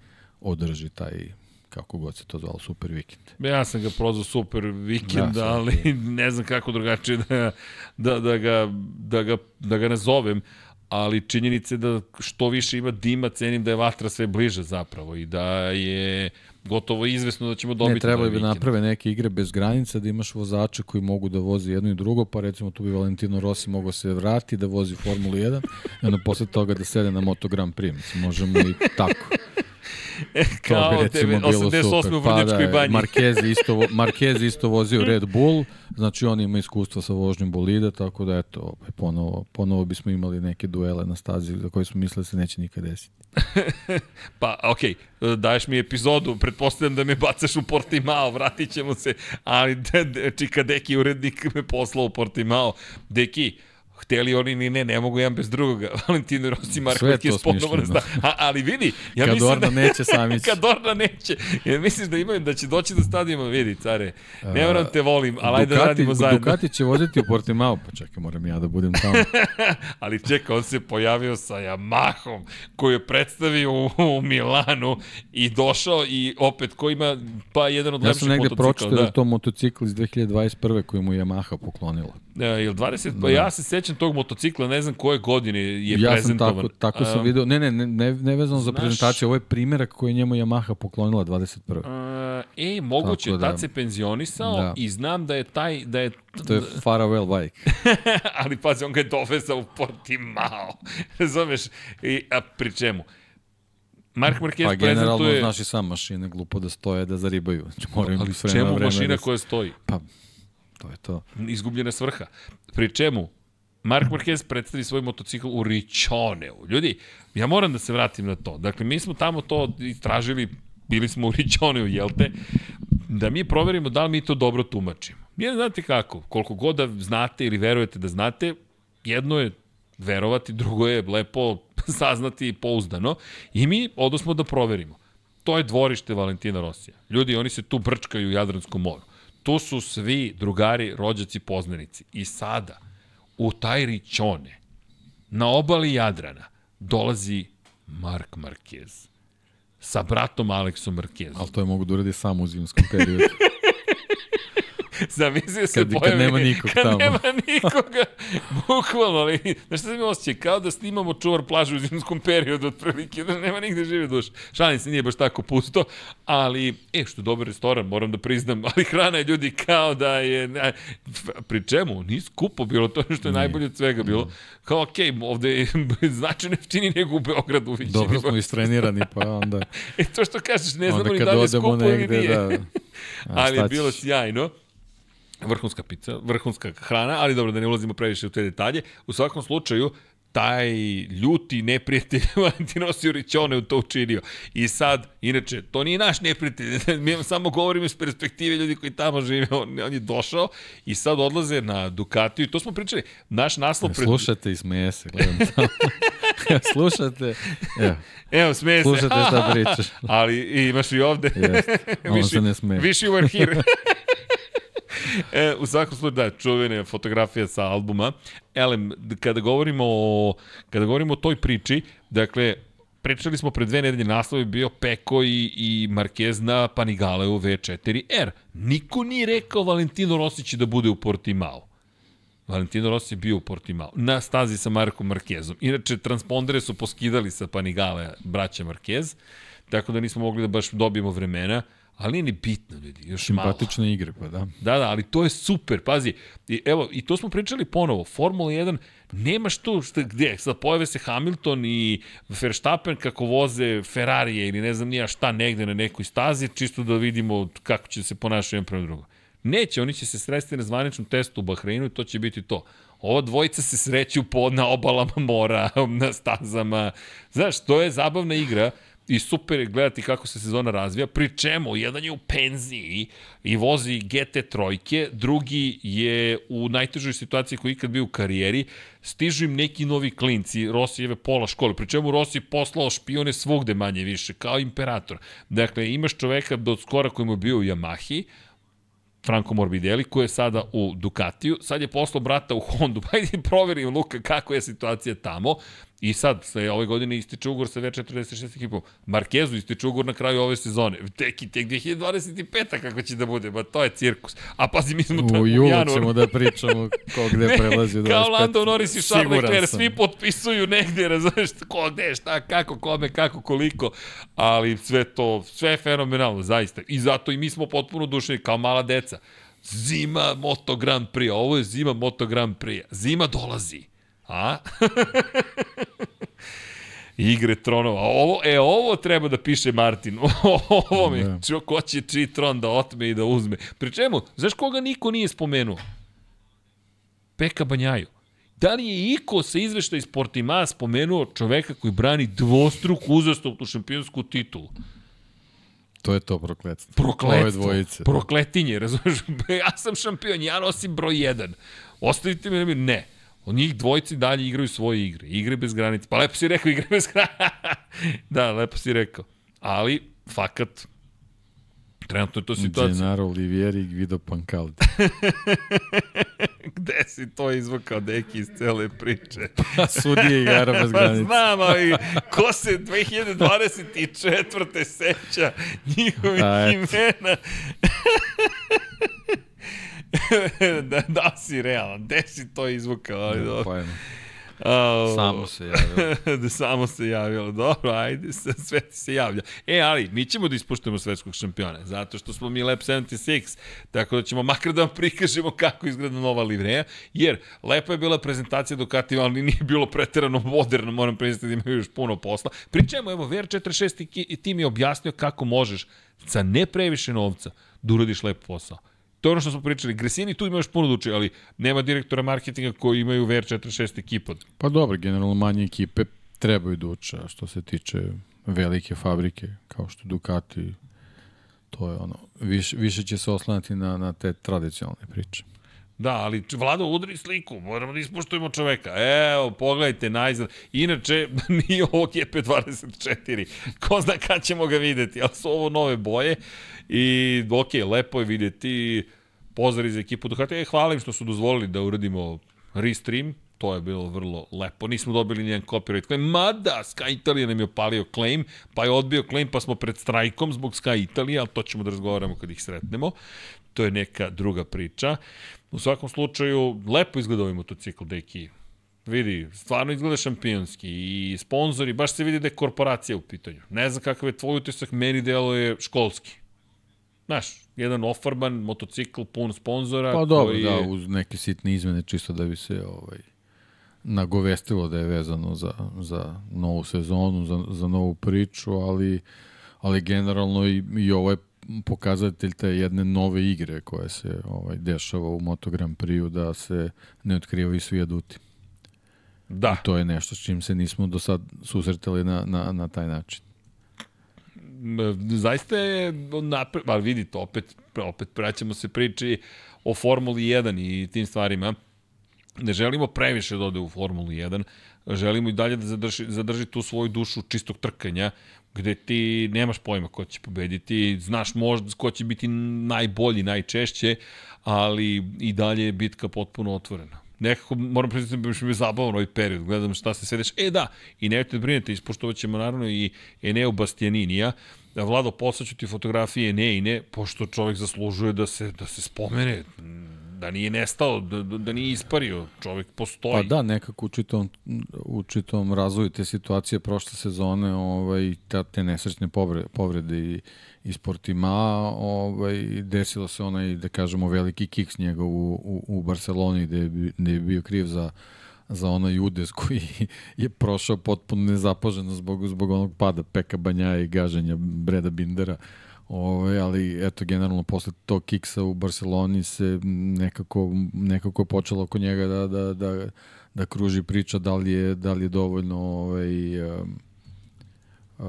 održi taj kako god se to zvalo, super vikend. Ja sam ga prozvao super vikend, Da, ali ne znam kako drugačije da, da, da, ga, da, ga, da ga nazovem ali činjenice da što više ima dima, cenim da je vatra sve bliže zapravo i da je gotovo izvesno da ćemo dobiti Ne, trebali bi vikend. naprave neke igre bez granica, da imaš vozače koji mogu da vozi jedno i drugo, pa recimo tu bi Valentino Rossi mogao se vrati da vozi Formulu 1, i onda posle toga da sede na Moto Grand Prix. Možemo i tako. Kao bi recimo bilo 88. super. u Vrnjačkoj je banji. Marquez isto, Marquez isto vozio Red Bull, znači on ima iskustva sa vožnjom bolida, tako da eto, ovaj, ponovo, ponovo bismo imali neke duele na stazi za koje smo mislili da se neće nikad desiti. Pa, okej, daješ mi epizodu, pretpostavljam da me bacaš u Portimao, vratit ćemo se, ali de, de, Čika Deki, urednik, me poslao u Portimao. Deki, hteli oni ni ne, ne mogu jedan bez drugoga. Valentino Rossi, Marko Sve je ponovo sta. A, ali vidi, ja Kad mislim Orna da... neće, sami će. Kad Orna neće. Ja misliš da imaju, da će doći do stadijuma, vidi, care, ne moram te volim, ali ajde da radimo zajedno. Ducati će voziti u Portimao, pa čekaj, moram ja da budem tamo. ali čeka, on se pojavio sa Yamahom koju je predstavio u, u Milanu i došao i opet ko ima pa jedan od Ja lepših sam negde motocikla. pročitao da. je to motocikl iz 2021. koji mu je Yamaha poklonila. Da. E, jel 20, pa ja se sećam tog motocikla, ne znam koje godine je ja sam prezentovan. tako, tako sam Um, video, ne, ne, ne, ne, vezano za znaš- prezentaciju, ovo je primjerak koji je njemu Yamaha poklonila 21. Uh, e, moguće, Tako da, da- tad se penzionisao da. i znam da je taj, da je, To je farewell bike. ali pazi, on ga je dovezao u Portimao. Razumeš? I, a pri čemu? Mark Marquez Pa generalno, prezentuje... znaš i sam, mašine glupo da stoje, da zaribaju. Znači, moraju ali čemu vreme mašina da se- koja stoji? Pa, to je to. izgubljena svrha. Pri čemu? Mark Marquez predstavi svoj motocikl u Ričoneu. Ljudi, ja moram da se vratim na to. Dakle, mi smo tamo to istražili, bili smo u Ričoneu, jel te? Da mi proverimo da li mi to dobro tumačimo. Jer znate kako, koliko god da znate ili verujete da znate, jedno je verovati, drugo je lepo saznati pouzdano i mi odosmo da proverimo. To je dvorište Valentina Rosija. Ljudi, oni se tu brčkaju u Jadranskom moru. Tu su svi drugari, rođaci, poznanici. I sada, u taj Ričone, na obali Jadrana, dolazi Mark Marquez sa bratom Aleksom Marquezom. Ali to je mogu da uradi samo u zimskom periodu. Zamislio se Kad- kad pojavi, nema nikog kad tamo. nema nikoga, bukvalno, ali, znaš šta se mi osjeća, kao da snimamo čuvar plažu u zimskom periodu, otprilike, da nema nigde žive duše. Šalim se, nije baš tako pusto, ali, e, što dobar restoran, moram da priznam, ali hrana je ljudi kao da je, ne, pri čemu, nije skupo bilo, to je što je najbolje od svega bilo. Kao, okej, okay, ovde je značajno jeftinije nego u Beogradu u većini. Dobro smo istrenirani, pa onda, E, to što kažeš, ne znamo ni kad da li je skupo ili nije. da... A, ali je bilo sjajno. Vrhunska pizza, vrhunska hrana, ali dobro da ne ulazimo previše u te detalje. U svakom slučaju, taj ljuti neprijatelj Valentino Sjurićone u to učinio. I sad, inače, to nije naš neprijatelj, mi vam samo govorimo iz perspektive ljudi koji tamo žive, on, on je došao i sad odlaze na Ducatiju i to smo pričali. Naš naslov... pred- Slušate i smeje se, gledam tamo. Slušate, evo, Evo, smeje se. slušate šta pričaš. ali imaš i ovde. Jeste, on se ne smeje. You were here. E, u svakom slučaju, da, čuvena fotografija sa albuma. Elem, kada govorimo o, kada govorimo o toj priči, dakle, pričali smo pre dve nedelje, naslov je bio Peko i, i Marquez na Panigaleu V4R. Niko nije rekao Valentino Rossi će da bude u Portimao. Valentino Rossi je bio u Portimao, na stazi sa Markom Marquezom. Inače, transpondere su poskidali sa Panigale braća Marquez, tako da nismo mogli da baš dobijemo vremena, ali nije ni bitno, ljudi, još malo. Simpatične igre, pa da. Da, da, ali to je super, pazi. I, evo, i to smo pričali ponovo, Formula 1, nemaš tu šta, gde, sad pojave se Hamilton i Verstappen kako voze Ferrarije ili ne znam nija šta negde na nekoj stazi, čisto da vidimo kako će se ponašati jedan prema drugom. Neće, oni će se sresti na zvaničnom testu u Bahreinu i to će biti to. Ova dvojica se sreću po, na obalama mora, na stazama. Znaš, to je zabavna igra i super je gledati kako se sezona razvija, pri čemu jedan je u penziji i vozi GT trojke, drugi je u najtežoj situaciji koji ikad bio u karijeri, stižu im neki novi klinci, Rosijeve pola škole, pri čemu Rossi poslao špione svugde manje više, kao imperator. Dakle, imaš čoveka do skora koji mu je bio u Yamahi, Franco Morbidelli, koji je sada u Ducatiju, sad je poslao brata u Hondu, idi proveri Luka kako je situacija tamo, I sad, sve ove godine ističe ugor sa V46 ekipom. Markezu ističe ugor na kraju ove sezone. Tek i tek 2025. kako će da bude, ba to je cirkus. A pazi, mi smo tamo U u julu januaru. ćemo da pričamo ko gde prelazi u 25. Kao Lando Norris i Charles Leclerc, svi potpisuju negde, razumeš, ko, gde, šta, kako, kome, kako, koliko, ali sve to, sve je fenomenalno, zaista. I zato i mi smo potpuno dušeni, kao mala deca. Zima Moto Grand Prix, ovo je zima Moto Grand Prix, zima dolazi. A? Igre tronova. Ovo, e, ovo treba da piše Martin. ovo mi, Da. da. ko će čiji tron da otme i da uzme. Pri čemu, znaš koga niko nije spomenuo? Peka Banjaju. Da li je Iko sa izvešta iz Portima spomenuo čoveka koji brani dvostruku uzastopnu šampionsku titulu? To je to prokletstvo. Ove Prokletstvo. dvojice. Prokletinje, razumeš? Ja sam šampion, ja nosim broj 1. Ostavite me, da mi- ne. Od njih dvojice dalje igraju svoje igre. Igre bez granica. Pa lepo si rekao, igre bez granica. da, lepo si rekao. Ali, fakat, trenutno je to situacija. Gennaro Olivieri i Guido Pancaldi. Gde si to izvukao, deki, iz cele priče? Sudije igara bez Pa granica. znam, ali ko se 2024. seća njihovih A, imena? da, da si realan, gde si to izvukao? Ali, dobro. Pojma. Au. Samo se javio. da samo se javilo. Dobro, ajde, sve se javlja. E, ali, mi ćemo da ispuštujemo svetskog šampiona, zato što smo mi Lab 76, tako da ćemo makar da vam prikažemo kako izgleda nova livreja, jer lepa je bila prezentacija Ducati, ali nije bilo preterano moderno, moram priznati da imaju još puno posla. Pri čemu, evo, VR46 i ki- i tim je objasnio kako možeš sa ne previše novca da uradiš lep posao. To je ono što smo pričali. Gresini tu ima još puno da uči, ali nema direktora marketinga koji imaju VR46 ekipu. Pa dobro, generalno manje ekipe trebaju da uče, a što se tiče velike fabrike, kao što Ducati, to je ono, više, više će se oslanati na, na te tradicionalne priče. Da, ali Vlado udri sliku, moramo da ispoštujemo čoveka. Evo, pogledajte najzad. Inače, nije ovo GP24. Ko zna kad ćemo ga videti, ali su ovo nove boje. I, ok, lepo je videti. Pozdrav za ekipu Ducati. E, hvala im što su dozvolili da uradimo restream. To je bilo vrlo lepo. Nismo dobili nijedan copyright claim. Mada, Sky Italija nam je opalio claim, pa je odbio claim, pa smo pred strajkom zbog Sky Italija, ali to ćemo da razgovaramo kad ih sretnemo. To je neka druga priča. U svakom slučaju, lepo izgleda ovaj motocikl, deki. Vidi, stvarno izgleda šampionski i sponzori, baš se vidi da je korporacija u pitanju. Ne znam kakav je tvoj utisak, meni delo je školski. Znaš, jedan ofarban motocikl pun sponzora. Pa dobro, koji da, uz neke sitne izmene, čisto da bi se ovaj, nagovestilo da je vezano za, za novu sezonu, za, za novu priču, ali, ali generalno i, i ovo je pokazatelj te jedne nove igre koja se ovaj dešava u Moto Grand Prix da se ne otkrivaju svi aduti. Da, To je nešto s čim se nismo do sad susretali na, na, na taj način. Zaista je napred, ali vidite, opet, opet praćamo se priči o Formuli 1 i tim stvarima. Ne želimo previše da ode u Formulu 1, želimo i dalje da zadrži, zadrži tu svoju dušu čistog trkanja, gde ti nemaš pojma ko će pobediti, znaš možda ko će biti najbolji najčešće, ali i dalje je bitka potpuno otvorena. Nekako, moram priznati bi mi bio zabavan ovaj period, gledam šta se sve deša. E da, i nemojte da brinete, ispoštovat ćemo naravno i Eneo Bastianinija, Vlado, poslaću ti fotografije Eneine, pošto čovjek zaslužuje da se, da se spomene, da nije nestao, da, da da nije ispario, čovjek postoji. Pa da, nekako u čitom, u čitom razvoju te situacije prošle sezone, ovaj, te, nesrećne povrede, povrede i, i Sportima, ovaj, desilo se onaj, da kažemo, veliki kiks njegov u, u, u Barceloni, gde je, gde je bio kriv za, za onaj udes koji je prošao potpuno nezapoženo zbog, zbog onog pada Peka Banjaja i gaženja Breda Bindera. Ove, ali eto generalno posle tog kiksa u Barceloni se nekako nekako je počelo oko njega da da da da kruži priča da li je da li je dovoljno ovaj um, uh,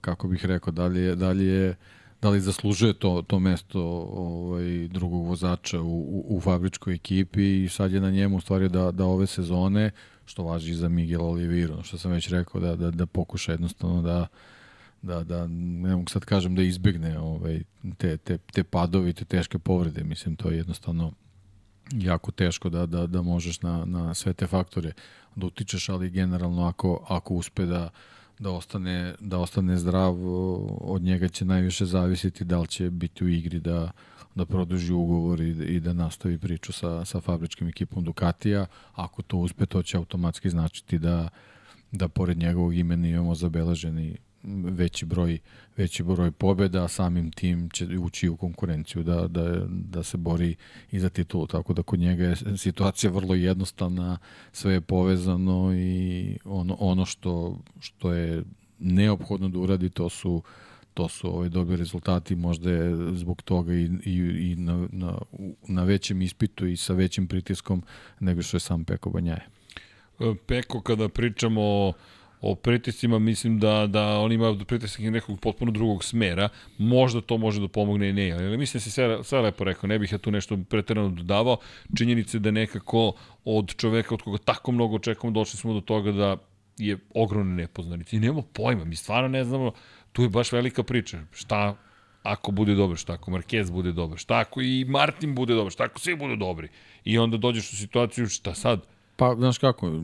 kako bih rekao da li je da li je da li zaslužuje to to mesto ovaj drugog vozača u, u, u fabričkoj ekipi i sad je na njemu u stvari da da ove sezone što važi i za Miguel Oliveira, što sam već rekao da da da pokuša jednostavno da da, da ne mogu sad kažem da izbegne ovaj, te, te, te padovi, te teške povrede, mislim, to je jednostavno jako teško da, da, da možeš na, na sve te faktore da utičeš, ali generalno ako, ako uspe da, da ostane, da ostane zdrav, od njega će najviše zavisiti da li će biti u igri da, da produži ugovor i, i da nastavi priču sa, sa fabričkim ekipom Ducatija. Ako to uspe, to će automatski značiti da, da pored njegovog imena imamo zabeleženi veći broj, veći broj pobjeda, a samim tim će ući u konkurenciju da, da, da se bori i za titulu. Tako da kod njega je situacija vrlo jednostavna, sve je povezano i ono, ono što, što je neophodno da uradi to su to su ovaj dobri rezultati, možda je zbog toga i, i, i na, na, na većem ispitu i sa većim pritiskom nego što je sam Peko Banjaje. Peko, kada pričamo o o pritiscima, mislim da, da on ima pritisak nekog potpuno drugog smera. Možda to može da pomogne i ne. Ali mislim da se sve, sve lepo rekao, ne bih ja tu nešto preterano dodavao. Činjenice da nekako od čoveka od koga tako mnogo očekamo došli smo do toga da je ogromne nepoznanice. I nemamo pojma, mi stvarno ne znamo, tu je baš velika priča. Šta ako bude dobro, šta ako Marquez bude dobro, šta ako i Martin bude dobro, šta ako svi budu dobri. I onda dođeš u situaciju šta sad, Pa, znaš kako,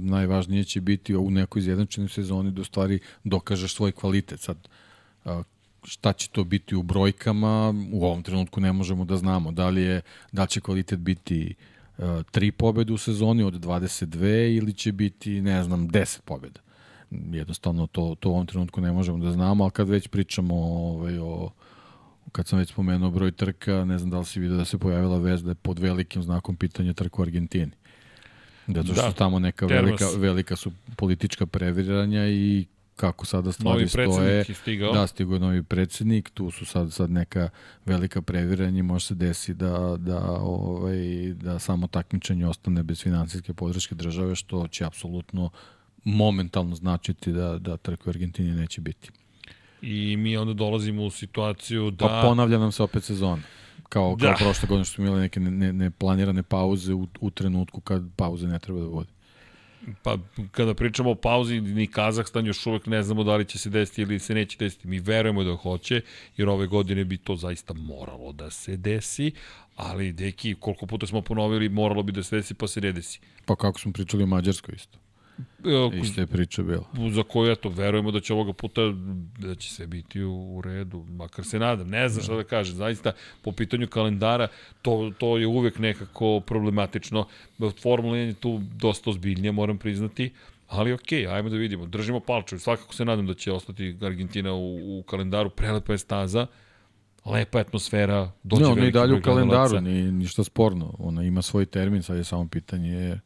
najvažnije će biti u nekoj izjednačenoj sezoni da u stvari dokažeš svoj kvalitet. Sad, šta će to biti u brojkama, u ovom trenutku ne možemo da znamo. Da li, je, da li će kvalitet biti tri pobede u sezoni od 22 ili će biti, ne znam, 10 pobeda. Jednostavno to, to u ovom trenutku ne možemo da znamo, ali kad već pričamo ovaj, o kad sam već spomenuo broj trka, ne znam da li si vidio da se pojavila vez da je pod velikim znakom pitanja trka u Argentini. Zato što da, tamo neka velika, velika su politička previranja i kako sada stvari novi stoje. Je stigao. Da, stigao je novi predsednik, tu su sad sad neka velika previranja i može se desi da, da, ovaj, da samo takmičenje ostane bez finansijske podrške države, što će apsolutno momentalno značiti da, da trka u Argentini neće biti. I mi onda dolazimo u situaciju da... Pa ponavlja nam se opet sezona kao, da. kao prošle godine što smo imali neke neplanirane ne, ne pauze u, u trenutku kad pauze ne treba da vodi. Pa kada pričamo o pauzi, ni Kazahstan još uvek ne znamo da li će se desiti ili se neće desiti. Mi verujemo da hoće, jer ove godine bi to zaista moralo da se desi, ali deki, koliko puta smo ponovili, moralo bi da se desi, pa se ne desi. Pa kako smo pričali o Mađarskoj isto. Iste je priča bila. Za koju, eto, verujemo da će ovoga puta, da će sve biti u, u redu, makar se nadam. Ne znam šta da kažem, zaista, po pitanju kalendara, to, to je uvek nekako problematično. Formula 1 je tu dosta ozbiljnija, moram priznati. Ali okej, okay, ajmo da vidimo. Držimo palčevi. Svakako se nadam da će ostati Argentina u, u kalendaru. Prelepa je staza lepa atmosfera, dođe ne, ona i dalje u kalendaru, ni, ništa sporno. Ona ima svoj termin, sad je samo pitanje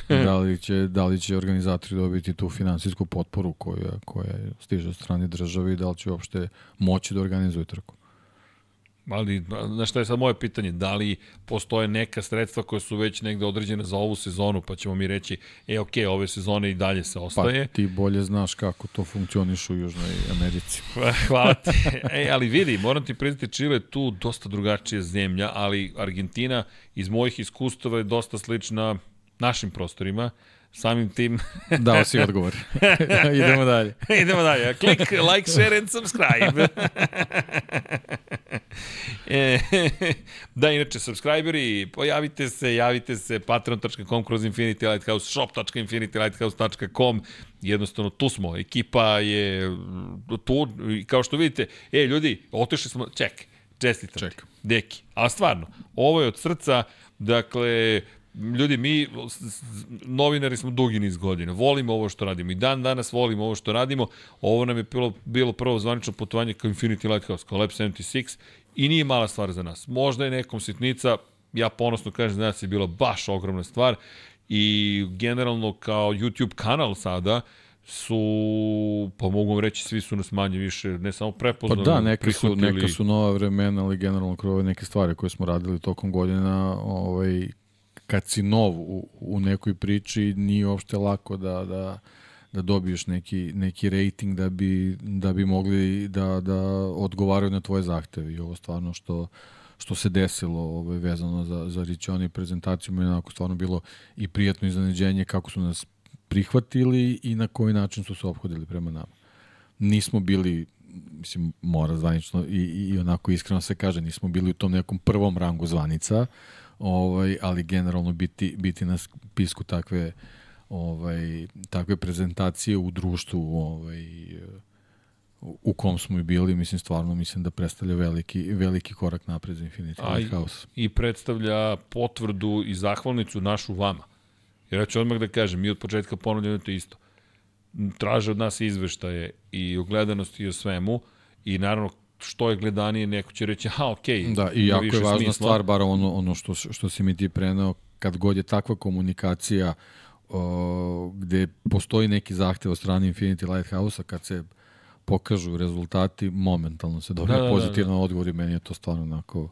da, li će, da li će organizatori dobiti tu finansijsku potporu koja, koja stiže od strane države i da li će uopšte moći da organizuju trku. Ali, znaš šta je sad moje pitanje, da li postoje neka sredstva koja su već negde određene za ovu sezonu, pa ćemo mi reći, e, ok, ove sezone i dalje se ostaje. Pa ti bolje znaš kako to funkcioniš u Južnoj Americi. Hvala ti. E, ali vidi, moram ti priznati, Čile je tu dosta drugačija zemlja, ali Argentina iz mojih iskustava je dosta slična našim prostorima, samim tim... Dao si odgovor. Idemo dalje. Idemo dalje. Klik, like, share and subscribe. e, da, inače, subscriberi, pojavite se, javite se, patreon.com kroz Infinity Lighthouse, shop.infinitylighthouse.com, jednostavno tu smo, ekipa je tu, kao što vidite, e, ljudi, otišli smo, ček, čestitam Ček. Deki, ali stvarno, ovo je od srca, dakle, ljudi, mi novinari smo dugi niz godina, volimo ovo što radimo i dan danas volimo ovo što radimo. Ovo nam je bilo, bilo prvo zvanično putovanje kao Infinity Lighthouse, kao Lab 76 i nije mala stvar za nas. Možda je nekom sitnica, ja ponosno kažem nas je bila baš ogromna stvar i generalno kao YouTube kanal sada, su, pa mogu vam reći, svi su nas manje više, ne samo prepoznali, Pa da, neka su, neka su nova vremena, ali generalno kroz neke stvari koje smo radili tokom godina, ovaj, kad si nov u, u nekoj priči nije uopšte lako da, da, da dobiješ neki, neki rating da bi, da bi mogli da, da odgovaraju na tvoje zahteve i ovo stvarno što što se desilo ovaj, vezano za, za Ričoni i prezentaciju mi je onako stvarno bilo i prijatno iznenađenje kako su nas prihvatili i na koji način su se obhodili prema nama. Nismo bili mislim, mora zvanično i, i onako iskreno se kaže, nismo bili u tom nekom prvom rangu zvanica, ovaj, ali generalno biti, biti na spisku takve ovaj, takve prezentacije u društvu ovaj, u kom smo i bili, mislim stvarno mislim da predstavlja veliki, veliki korak napred za Infinity Lighthouse. I predstavlja potvrdu i zahvalnicu našu vama. Jer ja ću odmah da kažem, mi od početka ponavljamo to isto. Traže od nas izveštaje i ogledanosti i o svemu i naravno što je gledanije, neko će reći, ha, okej. Okay, da, i jako je važna smisla. stvar, bar ono, ono što, što si mi ti preneo, kad god je takva komunikacija o, gde postoji neki zahtev od strane Infinity Lighthouse-a, kad se pokažu rezultati, momentalno se dobije da, da, pozitivan da, da. odgovor i meni je to stvarno onako,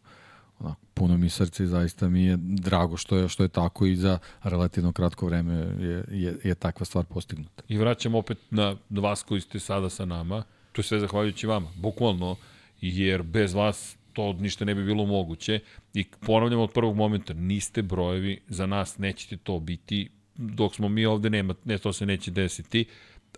onako puno mi srce i zaista mi je drago što je, što je tako i za relativno kratko vreme je, je, je takva stvar postignuta. I vraćam opet na vas koji ste sada sa nama, to je sve zahvaljujući vama, bukvalno, jer bez vas to ništa ne bi bilo moguće i ponavljamo od prvog momenta, niste brojevi, za nas nećete to biti, dok smo mi ovde nema, ne, to se neće desiti,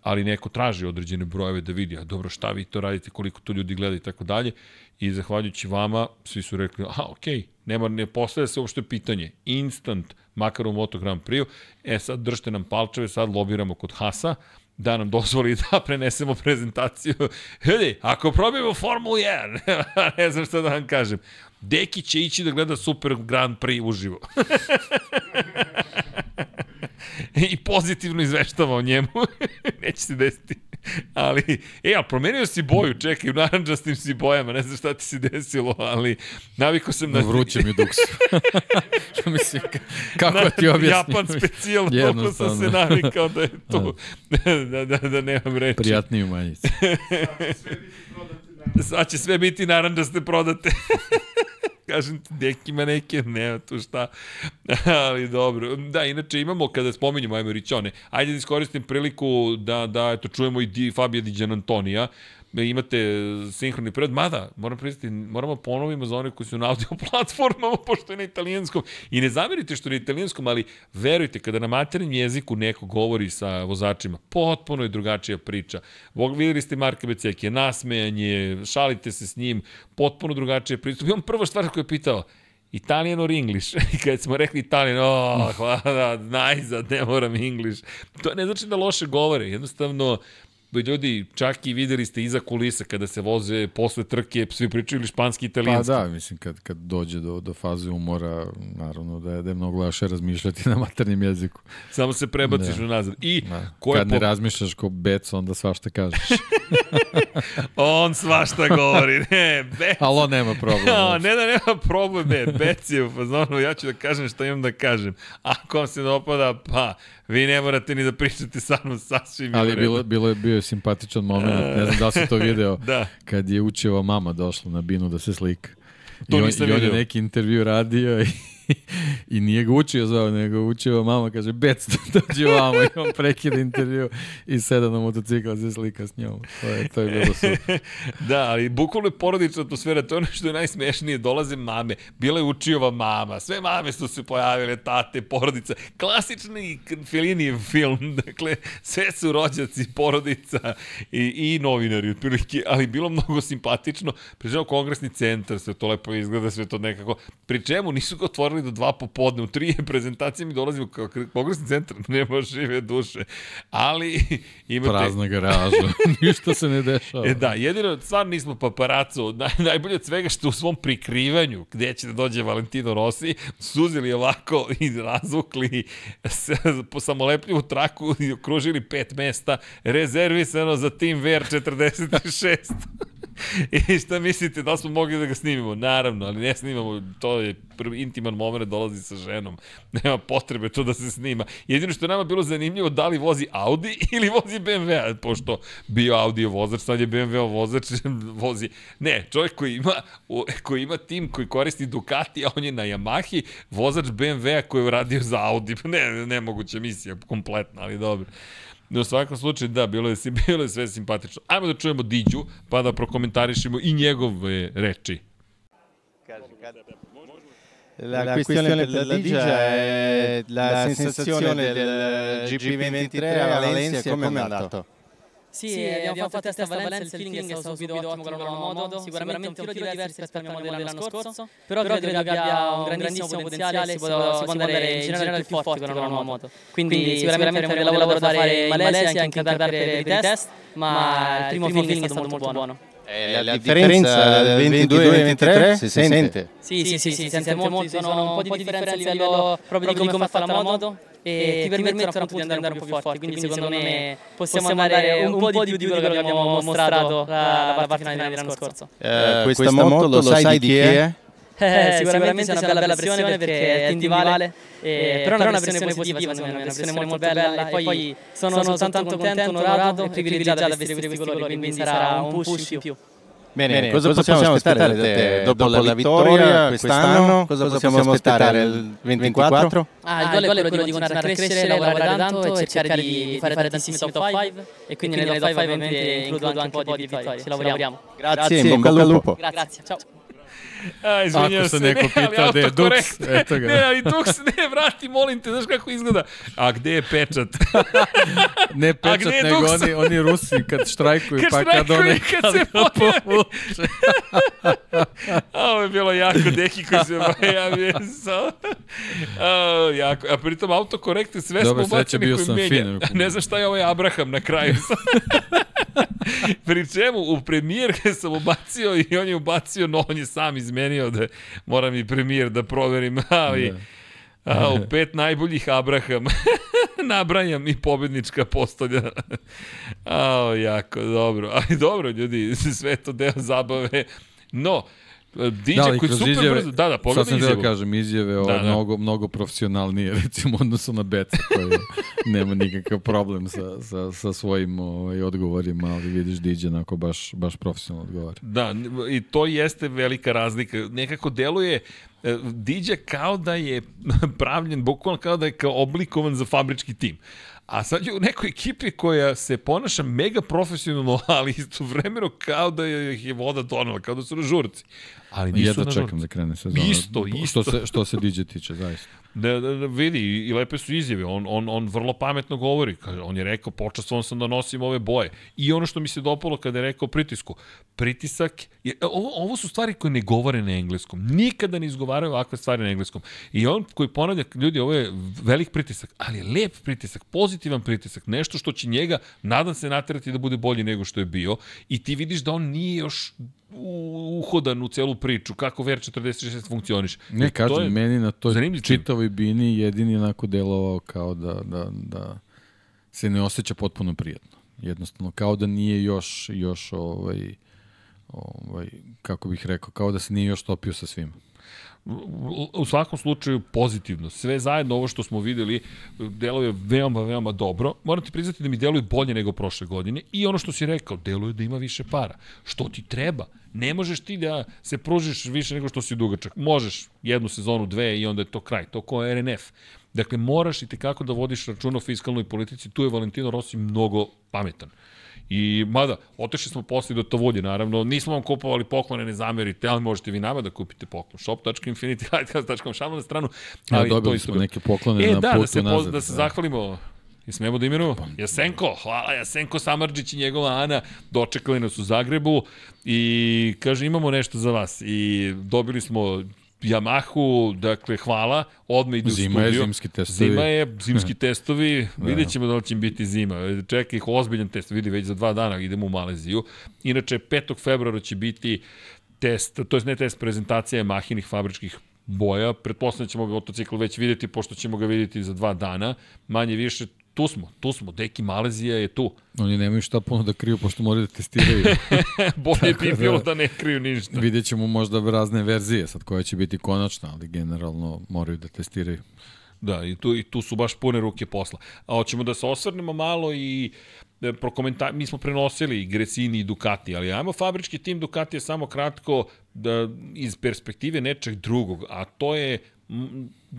ali neko traži određene brojeve da vidi, a dobro šta vi to radite, koliko to ljudi gleda i tako dalje. I zahvaljujući vama, svi su rekli, a okej, okay, nema, ne postavlja se uopšte pitanje. Instant, makar u Moto Grand Prix. E sad držite nam palčeve, sad lobiramo kod Hasa, da nam dozvoli da prenesemo prezentaciju. Hedi, ako probimo Formulu 1, ne znam šta da vam kažem, Deki će ići da gleda Super Grand Prix uživo. I pozitivno izveštava o njemu. Neće se desiti. Ali, e, a promenio si boju, čekaj, u naranđastim si bojama, ne znam šta ti se desilo, ali naviko sam na... Vruće mi duksu. Mislim, kako na, ti objasnim? Japan specijal, toliko sam se navikao da je to, da, da, da nemam reči. Prijatniji u manjici. Sad će sve biti naranđaste prodate. Kažem ti, deki ima neke, nema tu šta. Ali dobro. Da, inače imamo, kada spominjamo ajmo Ričone, ajde da iskoristim priliku da, da eto, čujemo i Di, Fabio Di Gian Antonija, imate sinhroni prevod, mada, moram priznati, moramo ponovimo za one koji su na audio platformama, pošto je na italijanskom. I ne zamerite što je na italijanskom, ali verujte, kada na materijem jeziku neko govori sa vozačima, potpuno je drugačija priča. Videli ste Marka Becekije, nasmejanje, šalite se s njim, potpuno drugačija priča. I on prva stvar koju je pitao, Italian or English? I kad smo rekli Italian, o, hvala, najzad, ne moram English. To ne znači da loše govore, jednostavno ljudi, čak i videli ste iza kulisa kada se voze posle trke, svi pričaju španski i italijanski. Pa da, mislim, kad, kad dođe do, do faze umora, naravno da je, da je mnogo laše razmišljati na maternim jeziku. Samo se prebaciš da. nazad. I da. kad po... ne razmišljaš ko bec, onda svašta kažeš. on svašta govori, ne, bec. Ali on nema problem. Ja, ne da nema problem, ne, bec je u fazonu, ja ću da kažem šta imam da kažem. Ako vam se dopada, pa, vi ne morate ni da pričate sa mnom sasvim. Ali je bilo, bilo je bio simpatičan moment, ne znam da li si to video, da. kad je učeva mama došla na binu da se slika. To I on, i on je neki intervju radio i I nije ga učio zvao, nego učio mama, kaže, Bec, dođi vamo i on prekida intervju i seda na motocikla se slika s njom. To je, to je bilo super. da, ali bukvalno je porodična atmosfera, to je ono što je najsmešnije, dolaze mame, bila je učiova mama, sve mame su se pojavile, tate, porodica, klasični Felinijev film, dakle, sve su rođaci, porodica i, i novinari, otprilike, ali bilo mnogo simpatično, pričemu kongresni centar, sve to lepo izgleda, sve to nekako, pri čemu nisu ga otvorili otvorili do dva popodne, u tri prezentacije mi dolazimo kao kongresni centar, nema žive duše. Ali imate... Prazna garaža, ništa se ne dešava. E, da, jedino, stvarno nismo paparaco, naj, najbolje od svega što u svom prikrivanju, gde će da dođe Valentino Rossi, suzili ovako i razvukli po samolepljivu traku i okružili pet mesta, rezervisano za Team VR46. I šta mislite, da smo mogli da ga snimimo? Naravno, ali ne snimamo, to je prvi intiman moment, dolazi sa ženom. Nema potrebe to da se snima. Jedino što je nama bilo zanimljivo, da li vozi Audi ili vozi BMW, pošto bio Audi vozač, sad je BMW vozač, vozi... Ne, čovjek koji ima, koji ima tim koji koristi Ducati, a on je na Yamahi, vozač BMW-a koji je uradio za Audi. Ne, nemoguća misija, kompletna, ali dobro. No, u svakom slučaju, da, bilo je, bilo je sve simpatično. Ajmo da čujemo Diđu, pa da prokomentarišemo i njegove reči. La, la questione per la Digia è la sensazione del GP23 a Valencia, come è andato? Sì, abbiamo fatto test a Valencia, il feeling è stato subito ottimo con la nuova moto, sicuramente un filo diverso rispetto al modello dell'anno scorso, però credo che abbia un grandissimo potenziale, si può, si può andare in generale più forte con la nuova moto. Quindi sicuramente avremo del lavoro da fare in Malesia, anche in Qatar per i test, ma il primo feeling è stato molto buono. Eh, la, differenza del 22-23 si sente. Sì, sì, sì, si sente molto, ci sono un po' di differenze a livello proprio di come è fatta la moto e ti permettono appunto di andare un po' più forti, quindi secondo me possiamo andare un po' di più di quello che abbiamo mostrato la, la parte finale dell'anno scorso. Eh, questa moto lo sai di chi è? Eh, sicuramente è una bella pressione perché è team di Vale, eh, però è una pressione positiva, secondo me, una pressione molto bella e poi sono, sono tanto contento, onorato e privilegiato da vestire questi colori, quindi sarà un push in più. Bene, Bene cosa, cosa, possiamo, possiamo aspettare da te dopo, dopo la vittoria quest'anno? Cosa, cosa possiamo aspettare nel 24? Ah, il gol è quello di continuare a crescere, lavorare tanto e cercare di fare tantissimi top 5 e quindi nelle top 5 ovviamente includo anche un po' di vittorie, ci lavoriamo. Grazie, in bocca al lupo. Grazie, ciao. A, izvinjam se, neko ne, pita da je Dux, eto ga. Ne, ali Dux, ne, vrati, molim te, znaš kako izgleda? A gde je pečat? ne pečat, gde je nego Dux? oni, oni Rusi kad štrajkuju, Kad pa kad one... i kad se pojavi. A, ovo je bilo jako deki koji se pojavio. So. A, jako. A pritom autokorekte sve Dobro, smo ubacili koji menja. Ne znam šta je ovaj Abraham na kraju. Pri čemu u premijer sam ubacio i on je ubacio, no on je sam izmenio da moram i premijer da proverim, ali... Da. A, u pet najboljih Abraham. Nabrajam i pobednička postolja. A, jako dobro. Ali dobro, ljudi, sve to deo zabave. No, DJ Da, koji super izjave, brzo... Da, da, sad pogledaj sam da kažem, izjave Da, da. Mnogo, mnogo profesionalnije, recimo, u odnosu na Beca, koji nema nikakav problem sa, sa, sa svojim ovaj, odgovorima, ali vidiš Diđe onako baš, baš profesionalno odgovara. Da, i to jeste velika razlika. Nekako deluje e, Diđa kao da je pravljen, bukvalno kao da je kao oblikovan za fabrički tim. A sad je u nekoj ekipi koja se ponaša mega profesionalno, ali istovremeno kao da je, voda donela, kao da su na žurci. Ali nisu Jedva čekam da krene sezona. Isto, isto. Što se, što se Diđe tiče, zaista. Da, da, da, vidi, i lepe su izjave, on, on, on vrlo pametno govori, on je rekao, počastvovan sam da nosim ove boje. I ono što mi se dopalo kada je rekao pritisku, pritisak, je, ovo, ovo su stvari koje ne govore na engleskom, nikada ne izgovaraju ovakve stvari na engleskom. I on koji ponavlja, ljudi, ovo je velik pritisak, ali lep pritisak, pozitivan pritisak, nešto što će njega, nadam se, naterati da bude bolji nego što je bio, i ti vidiš da on nije još uhodan u celu priču, kako VR46 funkcioniš. Ne, kažem, je meni na toj zanimljiv čitavoj bini jedini onako delovao kao da, da, da se ne osjeća potpuno prijatno. Jednostavno, kao da nije još, još ovaj, ovaj, kako bih rekao, kao da se nije još topio sa svima. U svakom slučaju pozitivno. Sve zajedno ovo što smo videli deluje veoma, veoma dobro. Moram ti priznati da mi deluje bolje nego prošle godine i ono što si rekao, deluje da ima više para. Što ti treba? Ne možeš ti da se pružiš više nego što si dugačak. Možeš jednu sezonu, dve i onda je to kraj. To ko RNF. Dakle, moraš i tekako da vodiš računa o fiskalnoj politici. Tu je Valentino Rossi mnogo pametan. I mada, otešli smo posle do Tovolje, naravno, nismo vam kupovali poklone, ne zamerite, ali možete vi nama da kupite poklon. shop.infinitylighthouse.com, šalno na stranu. Ja, Ali to dobili isto smo neke poklone E, na da, putu da se, nazad. poz, da se zahvalimo I smemo da imenujemo? Jasenko, hvala Jasenko Samarđić i njegova Ana, dočekali nas u Zagrebu i kaže imamo nešto za vas i dobili smo Yamahu, dakle hvala, odmah ide u Zima je, studio. zimski testovi. Zima je, zimski testovi, vidjet ćemo da li će biti zima. Čeka ih ozbiljan test, vidi već za dva dana idemo u Maleziju. Inače, 5. februara će biti test, to je ne test, prezentacija mahinih fabričkih boja. Pretpostavljam da ćemo ga motocikl već vidjeti, pošto ćemo ga vidjeti za dva dana. Manje više, tu smo, tu smo, deki Malezija je tu. Oni nemaju šta puno da kriju, pošto moraju da testiraju. Bolje bi da- bilo da ne kriju ništa. Vidjet ćemo možda razne verzije, sad koja će biti konačna, ali generalno moraju da testiraju. Da, i tu, i tu su baš pune ruke posla. A hoćemo da se osvrnemo malo i e, prokomentar, mi smo prenosili i Gresini i Ducati, ali ajmo fabrički tim Ducati je samo kratko da, iz perspektive nečeg drugog, a to je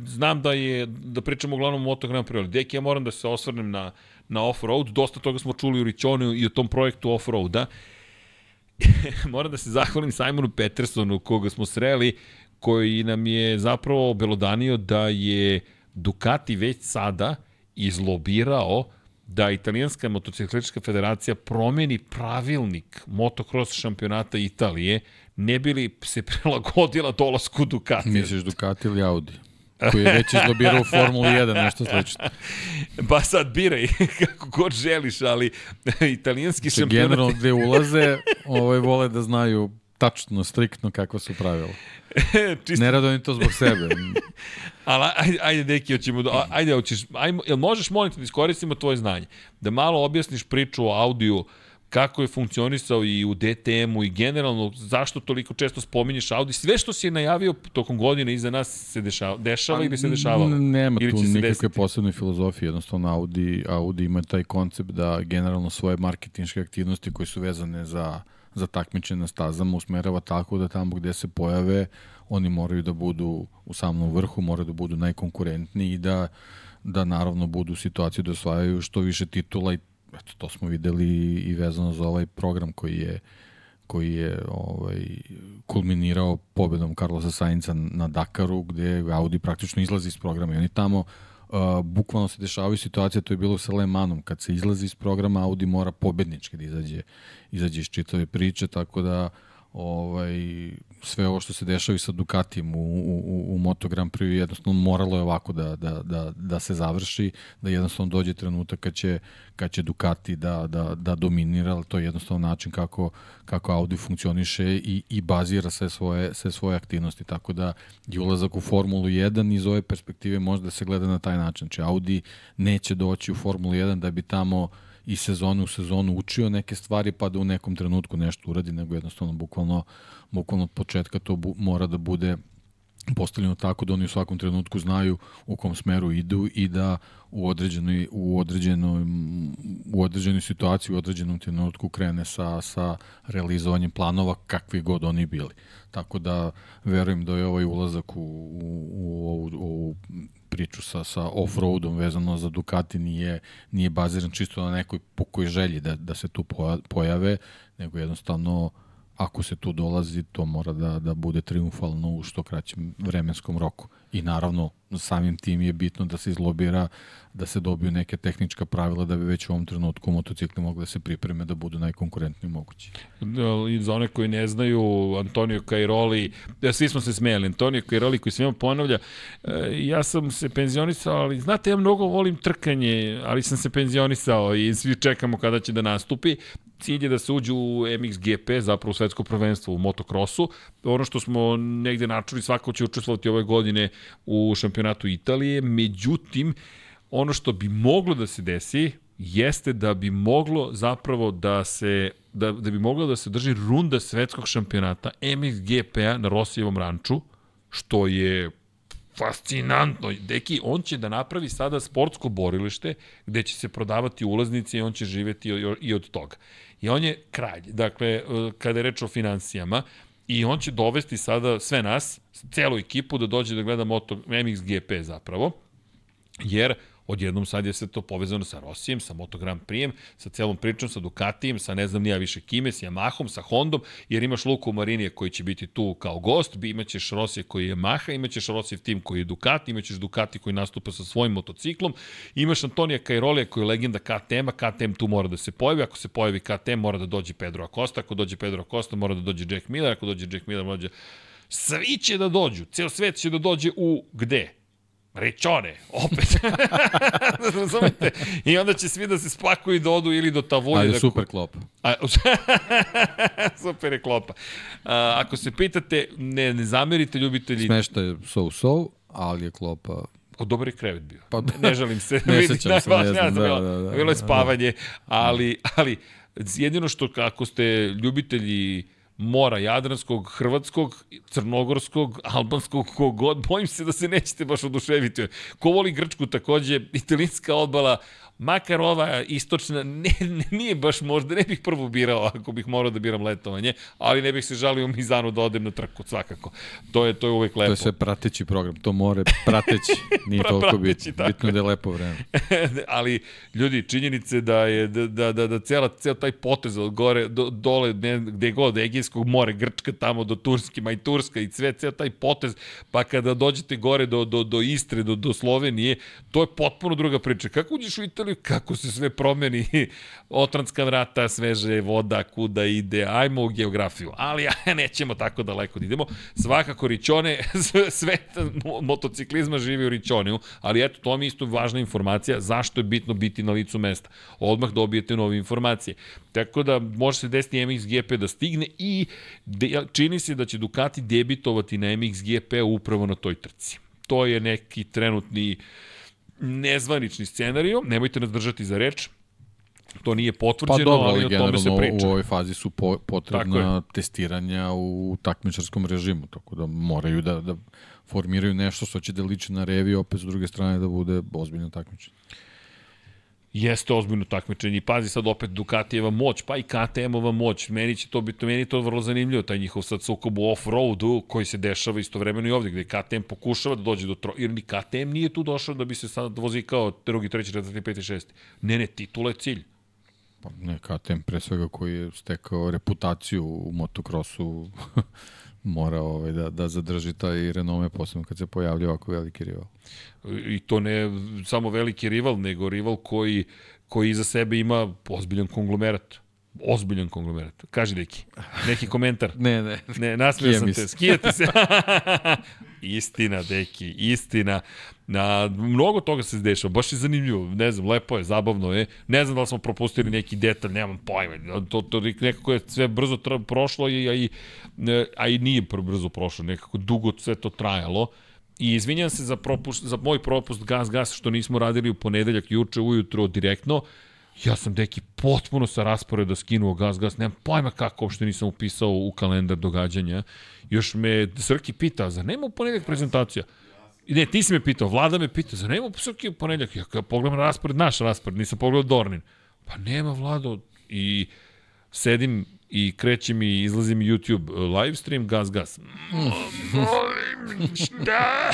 znam da je, da pričamo uglavnom o Moto Grand Prix, ali deki ja moram da se osvrnem na, na off-road, dosta toga smo čuli u Ričonu i o tom projektu off-roada, moram da se zahvalim Simonu Petersonu koga smo sreli, koji nam je zapravo belodanio da je Ducati već sada izlobirao da italijanska motociklistička federacija promeni pravilnik motocross šampionata Italije, ne bili se prilagodila dolasku Ducati. Misliš Ducati ili Audi? koji je već izlobirao u Formuli 1, nešto slično. Pa sad biraj kako god želiš, ali italijanski šampionat... Generalno gde ulaze, ovaj, vole da znaju tačno, striktno kakva su pravila. Čisto... Ne radujem to zbog sebe. Ali ajde, ajde deki, hoćemo, da, ajde, hoćeš, ajmo, jel možeš, molim te, da iskoristimo tvoje znanje, da malo objasniš priču o audiju, kako je funkcionisao i u DTM-u i generalno zašto toliko često spominješ Audi, sve što si je najavio tokom godine iza nas se dešava, dešava ili se dešavalo? Nema ili tu nikakve posebne filozofije, jednostavno Audi, Audi ima taj koncept da generalno svoje marketinške aktivnosti koje su vezane za, za takmičenje na stazama usmerava tako da tamo gde se pojave oni moraju da budu u samom vrhu, moraju da budu najkonkurentniji i da da naravno budu u situaciji da osvajaju što više titula i eto, to smo videli i vezano za ovaj program koji je koji je ovaj, kulminirao pobedom Carlosa Sainca na Dakaru, gde Audi praktično izlazi iz programa i oni tamo uh, bukvalno se dešavaju situacije, to je bilo sa Le Manom, kad se izlazi iz programa, Audi mora pobednički da izađe, izađe iz čitave priče, tako da ovaj, sve ovo što se dešava i sa Ducatijem u, u, u Moto Grand Prix jednostavno moralo je ovako da, da, da, da se završi, da jednostavno dođe trenutak kad će, kad će Ducati da, da, da dominira, ali to je jednostavno način kako, kako Audi funkcioniše i, i bazira sve svoje, sve svoje aktivnosti, tako da je ulazak u Formulu 1 iz ove perspektive može da se gleda na taj način, znači Audi neće doći u Formulu 1 da bi tamo uh, i sezonu u sezonu učio neke stvari pa da u nekom trenutku nešto uradi, nego jednostavno bukvalno, bukvalno od početka to bu, mora da bude postavljeno tako da oni u svakom trenutku znaju u kom smeru idu i da u određenoj u određenoj u određenoj situaciji u određenom trenutku krene sa sa realizovanjem planova kakvi god oni bili. Tako da verujem da je ovaj ulazak u u u, u, priču sa, sa off-roadom vezano za Ducati nije, nije baziran čisto na nekoj pukoj želji da, da se tu pojave, nego jednostavno ako se tu dolazi, to mora da, da bude triumfalno u što kraćem vremenskom roku. I naravno, samim tim je bitno da se izlobira da se dobiju neke tehnička pravila da bi već u ovom trenutku motocikli mogli da se pripreme da budu najkonkurentniji mogući. I za one koji ne znaju, Antonio Cairoli, ja, svi smo se smijali, Antonio Cairoli koji svima ponavlja, e, ja sam se penzionisao, ali znate, ja mnogo volim trkanje, ali sam se penzionisao i svi čekamo kada će da nastupi. Cilj je da se uđu u MXGP, zapravo u svetsko prvenstvo u motokrosu. Ono što smo negde načuli, svako će učestvovati ove godine u šampionatu Italije, međutim, ono što bi moglo da se desi jeste da bi moglo zapravo da se da, da bi moglo da se drži runda svetskog šampionata MXGP-a na Rosijevom ranču, što je fascinantno. Deki, on će da napravi sada sportsko borilište gde će se prodavati ulaznice i on će živeti i od toga. I on je kralj. Dakle, e, kada je reč o financijama, i on će dovesti sada sve nas, celu ekipu da dođe da gleda MXGP zapravo, jer odjednom sad je sve to povezano sa Rosijem, sa Moto Grand Prix, sa celom pričom, sa Ducatijem, sa ne znam nija više kime, sa Yamahom, sa Hondom, jer imaš Luku Marinije koji će biti tu kao gost, imaćeš Rosije koji je Maha, imaćeš Rosijev tim koji je Ducati, imaćeš Ducati koji nastupa sa svojim motociklom, imaš Antonija Kajrolija koji je legenda KTM-a, KTM tu mora da se pojavi, ako se pojavi KTM mora da dođe Pedro Acosta, ako dođe Pedro Acosta mora da dođe Jack Miller, ako dođe Jack Miller mora da dođe Svi će da dođu, ceo svet će da dođe u gde? Rečone, opet. Razumete? I onda će svi da se spakuju i da odu ili do Tavulje. Ali da super klopa. A, super je klopa. A, ako se pitate, ne, ne zamerite ljubitelji... Smešta je so-so, ali je klopa O, dobar je krevet bio. Pa, ne žalim se. ne sećam da, se, ne znam. Da, da, da, da, bilo je spavanje, ali, ali jedino što ako ste ljubitelji mora jadranskog, hrvatskog, crnogorskog, albanskog, kogod, bojim se da se nećete baš oduševiti. Ko voli Grčku takođe, italijanska odbala, makar ova istočna, ne, ne, nije baš možda, ne bih prvo birao ako bih morao da biram letovanje, ali ne bih se žalio u Mizanu da odem na trku, svakako. To je, to je uvek lepo. To je sve prateći program, to more prateći, nije pra, toliko bitno, bitno da je lepo vreme. ali, ljudi, činjenice da je, da, da, da, da cela, cela taj potez od gore, do, dole, ne, gde god, Egejskog more, Grčka tamo do Turske, ma i Turska i sve, ceo taj potez, pa kada dođete gore do, do, do Istre, do, do Slovenije, to je potpuno druga priča. Kako uđeš u Italiju, kako se sve promeni, otranska vrata, sveže voda, kuda ide, ajmo u geografiju. Ali nećemo tako daleko da idemo. Svakako Ričone, svet motociklizma živi u Ričoniju, ali eto, to mi isto važna informacija, zašto je bitno biti na licu mesta. Odmah dobijete nove informacije. Tako da može se desiti MXGP da stigne i de, čini se da će Ducati debitovati na MXGP upravo na toj trci. To je neki trenutni nezvanični scenariju, nemojte nas držati za reč, to nije potvrđeno, pa dobro, ali o tome se priča. u ovoj fazi su po, potrebna testiranja u takmičarskom režimu, tako da moraju da, da formiraju nešto što će da liči na revi, opet s druge strane da bude ozbiljno takmičenje. Jeste ozbiljno takmičenje i pazi sad opet Ducatijeva moć, pa i KTM-ova moć. Meni će to biti, meni to vrlo zanimljivo, taj njihov sad sukob u off-roadu koji se dešava istovremeno i ovde, gde KTM pokušava da dođe do tro... Jer ni KTM nije tu došao da bi se sad vozi kao drugi, treći, četvrti, peti, šesti. Ne, ne, titula je cilj. Pa ne, KTM pre svega koji je stekao reputaciju u motokrosu mora ovaj, da, da zadrži taj renome, posebno kad se pojavlja ovako veliki rival. I to ne samo veliki rival, nego rival koji, koji iza sebe ima ozbiljan konglomerat. Ozbiljan konglomerat. Kaži neki, neki komentar. ne, ne. Ne, nasmio sam te. Skijati se. istina, deki, istina. Na, mnogo toga se dešava, baš je zanimljivo, ne znam, lepo je, zabavno je, ne znam da li smo propustili neki detalj, nemam pojma, to, to nekako je sve brzo tra, prošlo, i, a, i, a i nije brzo prošlo, nekako dugo sve to trajalo, I izvinjam se za, propust, za moj propust gas gas što nismo radili u ponedeljak juče ujutro direktno. Ja sam deki potpuno sa rasporeda skinuo gas gas, nemam pojma kako uopšte nisam upisao u kalendar događanja. Još me Srki pita, za nema u ponedeljak prezentacija? Ne, ti si me pitao, vlada me pitao, za nema Srki u ponedeljak? Ja kada pogledam raspored, naš raspored, nisam pogledao Dornin. Pa nema vlado. I sedim i kreće mi, izlazi mi YouTube uh, live stream, gas, gas. Molim, šta?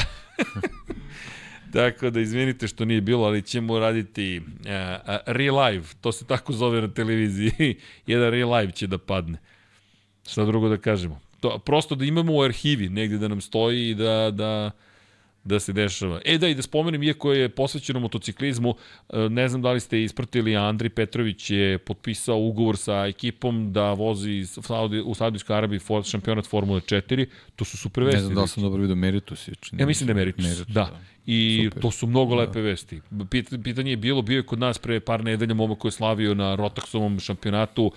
Tako da izvinite što nije bilo, ali ćemo raditi uh, uh, re-live, to se tako zove na televiziji. Jedan re-live će da padne. Šta drugo da kažemo? To, prosto da imamo u arhivi negde da nam stoji i da, da, da se dešava. E da, i da spomenem, iako je posvećeno motociklizmu, e, ne znam da li ste ispratili, Andri Petrović je potpisao ugovor sa ekipom da vozi u Saudijskoj Arabiji for, šampionat Formule 4. To su super vesti. Ne znam da li sam dobro vidio Meritus. Je, ja mislim da je Meritus, Meritus da. da. I Super. to su mnogo da. lepe vesti. Pitanje je bilo, bio je kod nas pre par nedelja momak koji je slavio na Rotaxovom šampionatu,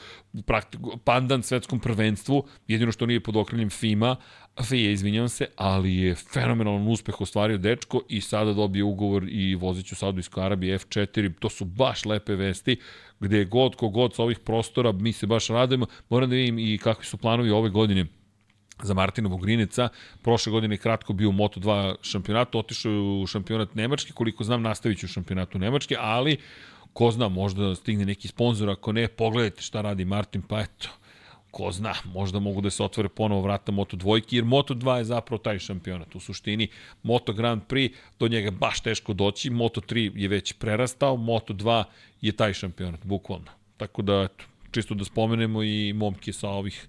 pandan svetskom prvenstvu, jedino što nije pod okriljem FIMA, FIA, izvinjavam se, ali je fenomenalan uspeh ostvario dečko i sada dobije ugovor i voziću u Saudijskoj Arabiji F4, to su baš lepe vesti, gde je god, kogod sa ovih prostora, mi se baš radujemo, moram da vidim i kakvi su planovi ove godine za Martina Vogrineca. Prošle godine kratko bio u Moto2 šampionatu, otišao je u šampionat Nemačke, koliko znam nastavit ću u šampionatu Nemačke, ali ko zna, možda stigne neki sponsor, ako ne, pogledajte šta radi Martin, pa eto, ko zna, možda mogu da se otvore ponovo vrata Moto dvojki, jer Moto 2 je zapravo taj šampionat. U suštini, Moto Grand Prix, do njega baš teško doći, Moto 3 je već prerastao, Moto 2 je taj šampionat, bukvalno. Tako da, eto, čisto da spomenemo i momke sa ovih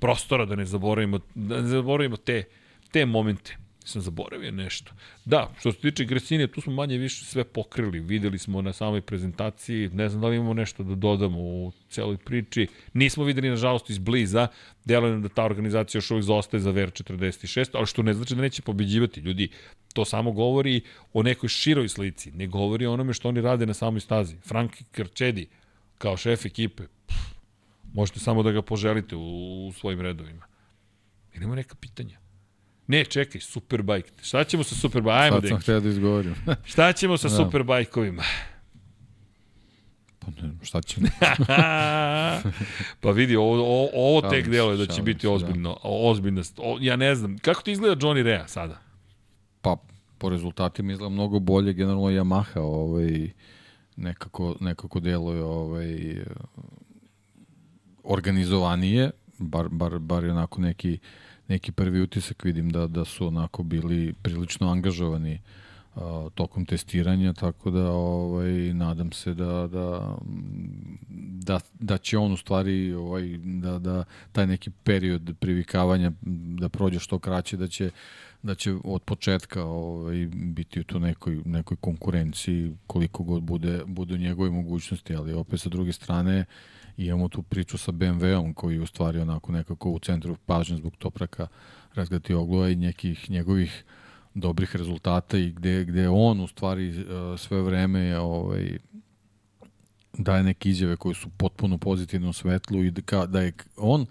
prostora da ne zaboravimo, da ne zaboravimo te, te momente. Sam zaboravio nešto. Da, što se tiče Gresinije, tu smo manje više sve pokrili. Videli smo na samoj prezentaciji, ne znam da li imamo nešto da dodamo u celoj priči. Nismo videli, nažalost, izbliza. Deluje nam da ta organizacija još uvijek zostaje za VR46, ali što ne znači da neće pobeđivati. Ljudi, to samo govori o nekoj široj slici. Ne govori o onome što oni rade na samoj stazi. Frank Krčedi, kao šef ekipe, Možete samo da ga poželite u, u svojim redovima. Ili ima neka pitanja? Ne, čekaj, Superbike. Šta ćemo sa Superbike? Ajmo, Sad sam htio da izgovorim. šta ćemo sa da. Superbajkovima? Pa ne, šta ćemo? pa vidi, ovo, ovo, ovo tek delo je da će biti ozbiljno. Da. ozbiljno o, ja ne znam, kako ti izgleda Johnny Rea sada? Pa, po rezultatima izgleda mnogo bolje, generalno Yamaha ovaj, nekako, nekako deluje ovaj, organizovanije, bar, bar, bar je onako neki, neki prvi utisak vidim da, da su onako bili prilično angažovani tokom testiranja, tako da ovaj, nadam se da, da, da, da će on u stvari ovaj, da, da taj neki period privikavanja da prođe što kraće, da će da će od početka ovaj, biti u to nekoj, nekoj konkurenciji koliko god bude, bude u njegovoj mogućnosti, ali opet sa druge strane imamo tu priču sa BMW-om koji je u stvari onako nekako u centru pažnje zbog Topraka razgati ogloja i nekih njegovih dobrih rezultata i gde, gde on u stvari uh, sve vreme ovaj, daje neke izjave koje su potpuno pozitivne u svetlu i da, da je on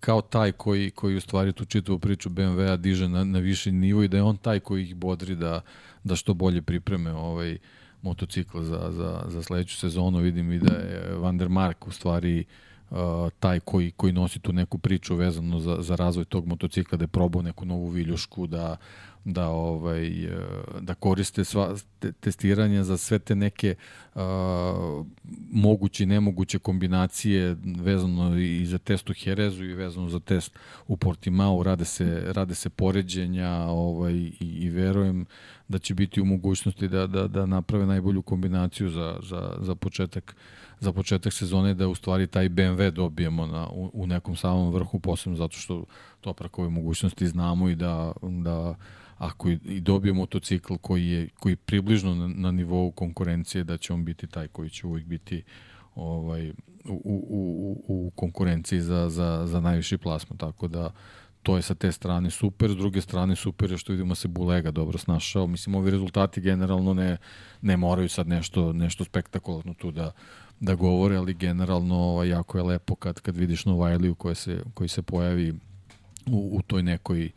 kao taj koji, koji u stvari tu čitavu priču BMW-a diže na, na viši nivo i da je on taj koji ih bodri da, da što bolje pripreme ovaj motocikl za, za, za sledeću sezonu. Vidim i da je Van der Mark u stvari uh, taj koji, koji nosi tu neku priču vezano za, za razvoj tog motocikla, da je probao neku novu viljušku, da da ovaj e, da koriste sva te, za sve te neke uh, moguće i nemoguće kombinacije vezano i za test u Herezu i vezano za test u Portimao. Rade se rade se poređenja ovaj i, i verujem da će biti u mogućnosti da da da naprave najbolju kombinaciju za za za početak za početak sezone da u stvari taj BMW dobijemo na, u, u nekom samom vrhu, posebno zato što to preko ove mogućnosti znamo i da, da ako i dobije motocikl koji je koji je približno na, na nivou konkurencije da će on biti taj koji će uvijek biti ovaj u, u, u, u konkurenciji za, za, za najviši plasma tako da to je sa te strane super, s druge strane super je što vidimo da se Bulega dobro snašao. Mislim, ovi rezultati generalno ne, ne moraju sad nešto, nešto spektakularno tu da, da govore, ali generalno ovaj, jako je lepo kad, kad vidiš Novajliju koji se, koji se pojavi u, u toj nekoj uh,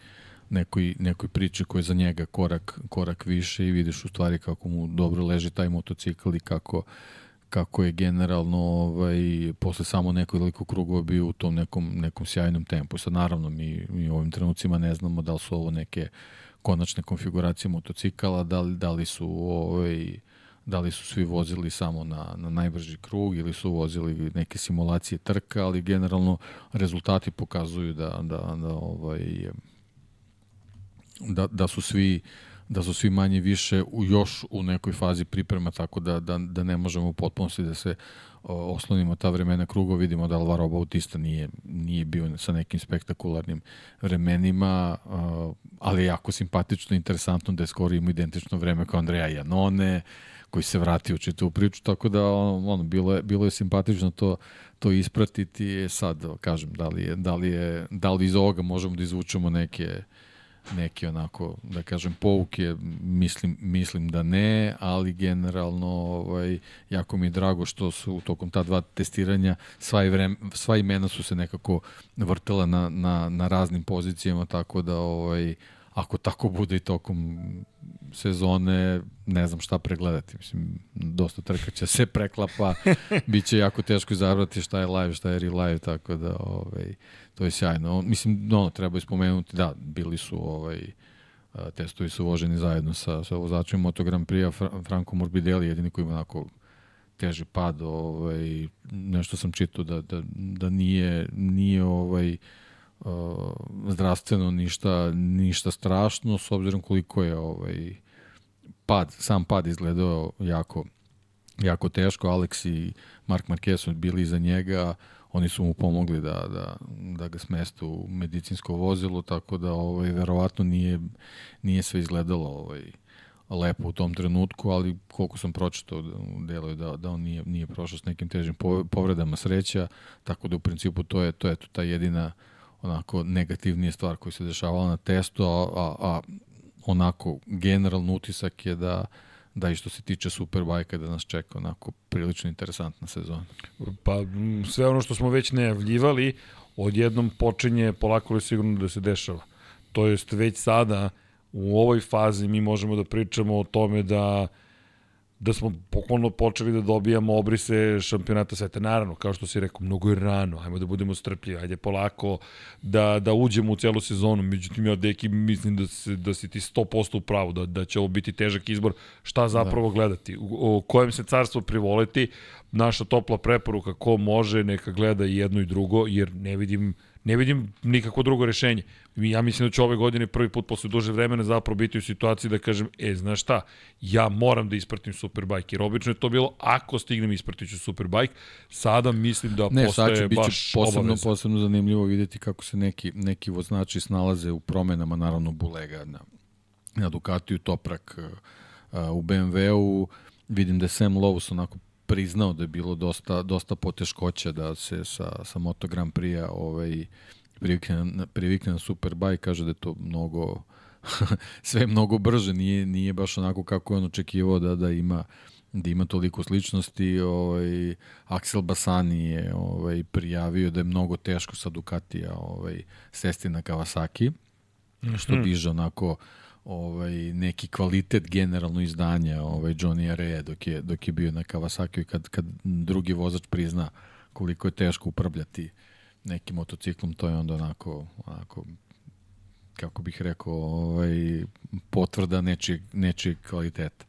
nekoj, nekoj priči koja je za njega korak, korak više i vidiš u stvari kako mu dobro leži taj motocikl i kako, kako je generalno ovaj, posle samo nekoliko krugova bio u tom nekom, nekom sjajnom tempu. Sad naravno mi, mi u ovim trenucima ne znamo da li su ovo neke konačne konfiguracije motocikala, da li, da li su ovaj, da li su svi vozili samo na, na najbrži krug ili su vozili neke simulacije trka, ali generalno rezultati pokazuju da, da, da ovaj, da, da su svi da su svi manje više u, još u nekoj fazi priprema, tako da, da, da ne možemo u potpunosti da se oslonimo ta vremena kruga, vidimo da Alvaro Bautista nije, nije bio sa nekim spektakularnim vremenima, ali je jako simpatično i interesantno da je skoro imao identično vreme kao Andreja Janone, koji se vratio u čitavu priču, tako da ono, bilo, je, bilo je simpatično to, to ispratiti. Sad, kažem, da li, je, da, li je, da li iz ovoga možemo da izvučemo neke neke onako, da kažem, pouke, mislim, mislim da ne, ali generalno ovaj, jako mi je drago što su tokom ta dva testiranja sva, i vreme, sva imena su se nekako vrtela na, na, na raznim pozicijama, tako da ovaj, ako tako bude i tokom sezone, ne znam šta pregledati. Mislim, dosta trka će se preklapa, bit će jako teško izabrati šta je live, šta je real live, tako da ovaj, to je sjajno. Mislim, ono, treba ispomenuti, da, bili su ovaj, testovi su voženi zajedno sa, sa vozačima Moto Grand Prix, Franco Morbidelli, jedini koji ima onako teži pad, ovaj, nešto sam čitao da, da, da nije, nije ovaj, uh, zdravstveno ništa, ništa strašno, s obzirom koliko je ovaj, pad, sam pad izgledao jako, jako teško. Alex i Mark Marquez su bili iza njega, oni su mu pomogli da, da, da ga smeste u medicinsko vozilo, tako da ovaj, verovatno nije, nije sve izgledalo ovaj, lepo u tom trenutku, ali koliko sam pročitao delo je da, da on nije, nije prošao s nekim težim povredama sreća, tako da u principu to je, to je to ta jedina onako negativnija stvar koja se dešavala na testu, a, a, a onako generalno utisak je da da i što se tiče Superbajka da nas čeka onako prilično interesantna sezona. Pa sve ono što smo već najavljivali odjednom počinje polako li sigurno da se dešava. To jest već sada u ovoj fazi mi možemo da pričamo o tome da uh, da smo pokolno počeli da dobijamo obrise šampionata sveta. Naravno, kao što si rekao, mnogo je rano, ajmo da budemo strpljivi, ajde polako da, da uđemo u celu sezonu. Međutim, ja, deki, mislim da, se, da si ti 100% u pravu, da, da će ovo biti težak izbor. Šta zapravo da. gledati? U, u kojem se carstvo privoleti? Naša topla preporuka, ko može, neka gleda i jedno i drugo, jer ne vidim Ne vidim nikakvo drugo rešenje. Ja mislim da će ove godine prvi put posle duže vremena zapravo biti u situaciji da kažem, e, znaš šta, ja moram da ispratim Superbike, jer obično je to bilo, ako stignem ispratit ću Superbike, sada mislim da ne, postaje sad će baš posebno, obaveza. posebno zanimljivo videti kako se neki, neki voznači snalaze u promenama, naravno Bulega na, na Ducatiju, Toprak uh, u BMW-u, vidim da je Sam Lowe's onako priznao da je bilo dosta, dosta poteškoća da se sa, sa Moto Grand Prix-a ovaj, privikne, na, privikne na Superbike, kaže da je to mnogo sve mnogo brže, nije, nije baš onako kako je on očekivao da, da ima da ima toliko sličnosti, ovaj Axel Basani je ovaj prijavio da je mnogo teško sa Ducatija ovaj sesti na Kawasaki, mm -hmm. što diže onako ovaj neki kvalitet generalno izdanja ovaj Johnny Rea dok je dok je bio na Kawasaki kad kad drugi vozač prizna koliko je teško upravljati nekim motociklom to je onda onako onako kako bih rekao ovaj potvrda nečijeg nečijeg kvaliteta.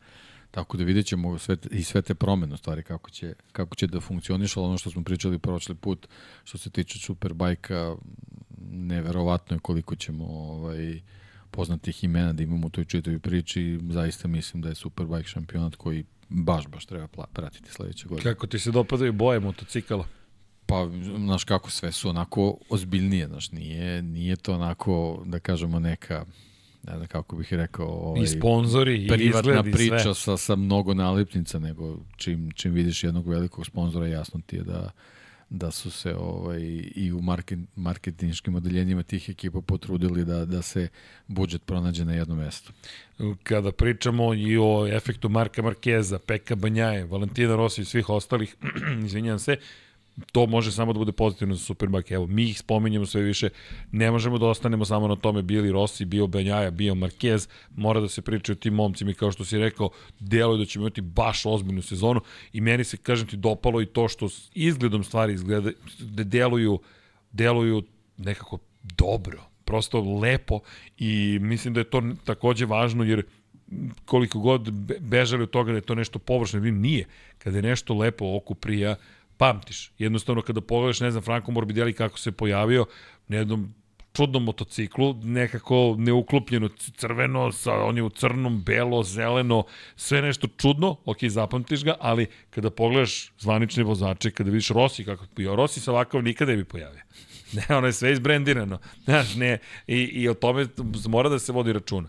Tako da vidjet ćemo sve, i sve te promene, stvari, kako će, kako će da funkcioniš, ali ono što smo pričali prošli put, što se tiče Superbajka, neverovatno je koliko ćemo ovaj, poznatih imena da imamo u toj čitovi priči. Zaista mislim da je Superbike šampionat koji baš, baš treba pratiti sledeće godine. Kako ti se dopadaju boje motocikala? Pa, znaš kako, sve su onako ozbiljnije, znaš, nije, nije to onako, da kažemo, neka ne znam kako bih rekao, ovaj, i sponzori, i privatna izgled, priča sve. sa, sa mnogo nalepnica, nego čim, čim vidiš jednog velikog sponzora, jasno ti je da, da su se ovaj, i u market, marketinškim odeljenjima tih ekipa potrudili da, da se budžet pronađe na jednom mestu. Kada pričamo i o efektu Marka Markeza, Peka Banjaje, Valentina Rossi i svih ostalih, izvinjam se, to može samo da bude pozitivno za Superbike. Evo, mi ih spominjemo sve više, ne možemo da ostanemo samo na tome. Bili Rossi, bio Benjaja, bio Marquez, mora da se priča o tim momcima i kao što si rekao, deluje da ćemo imati baš ozbiljnu sezonu. I meni se, kažem ti, dopalo i to što izgledom stvari izgleda, da deluju, deluju nekako dobro, prosto lepo. I mislim da je to takođe važno jer koliko god bežali od toga da je to nešto površno, nije. Kada je nešto lepo oku prija, pamtiš. Jednostavno kada pogledaš, ne znam, Franco Morbidelli kako se pojavio na jednom čudnom motociklu, nekako neuklopljeno crveno, sa, on je u crnom, belo, zeleno, sve nešto čudno, ok, zapamtiš ga, ali kada pogledaš zvanične vozače, kada vidiš Rossi kako bio, Rossi sa ovakav nikada ne bi pojavio. Ne, ono je sve izbrendirano. Znaš, ne, i, i o tome mora da se vodi računa.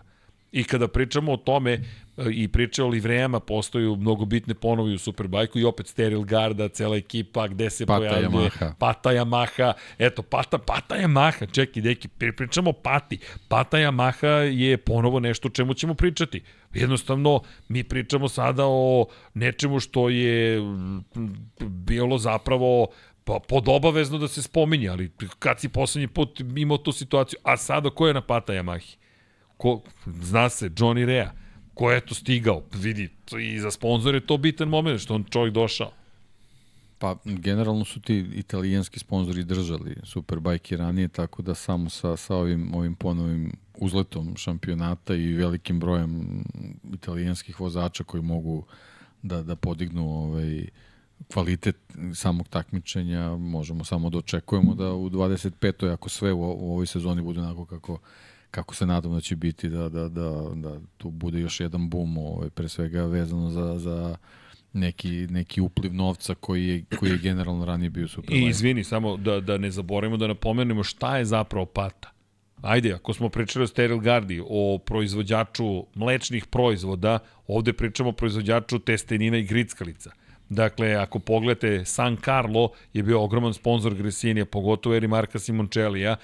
I kada pričamo o tome i priče o livrejama, postoju mnogo bitne ponovi u Superbajku i opet Steril Garda, cela ekipa, gde se Pata pojavljuje. Yamaha. Pata Yamaha. Eto, Pata, Pata Yamaha. Čekaj, deki, pričamo Pati. Pata Yamaha je ponovo nešto o čemu ćemo pričati. Jednostavno, mi pričamo sada o nečemu što je bilo zapravo pa podobavezno da se spominje, ali kad si poslednji put imao tu situaciju, a sada ko je na Pata Yamahi? Ko, zna se, Johnny Rea, ko je to stigao, vidi, i za sponzor je to bitan moment, što on čovjek došao. Pa, generalno su ti italijanski sponzori držali Superbike ranije, tako da samo sa, sa ovim, ovim ponovim uzletom šampionata i velikim brojem italijanskih vozača koji mogu da, da podignu ovaj, kvalitet samog takmičenja, možemo samo da očekujemo da u 25. ako sve u, u ovoj sezoni bude onako kako kako se nadam da će biti da, da, da, da tu bude još jedan boom ovaj, pre svega vezano za, za neki, neki upliv novca koji je, koji je generalno ranije bio super. I izvini, samo da, da ne zaboravimo da napomenemo šta je zapravo pata. Ajde, ako smo pričali o Steril Gardi, o proizvođaču mlečnih proizvoda, ovde pričamo o proizvođaču testenina i grickalica. Dakle, ako pogledate, San Carlo je bio ogroman sponsor Gresinija, pogotovo Eri Marka Simoncellija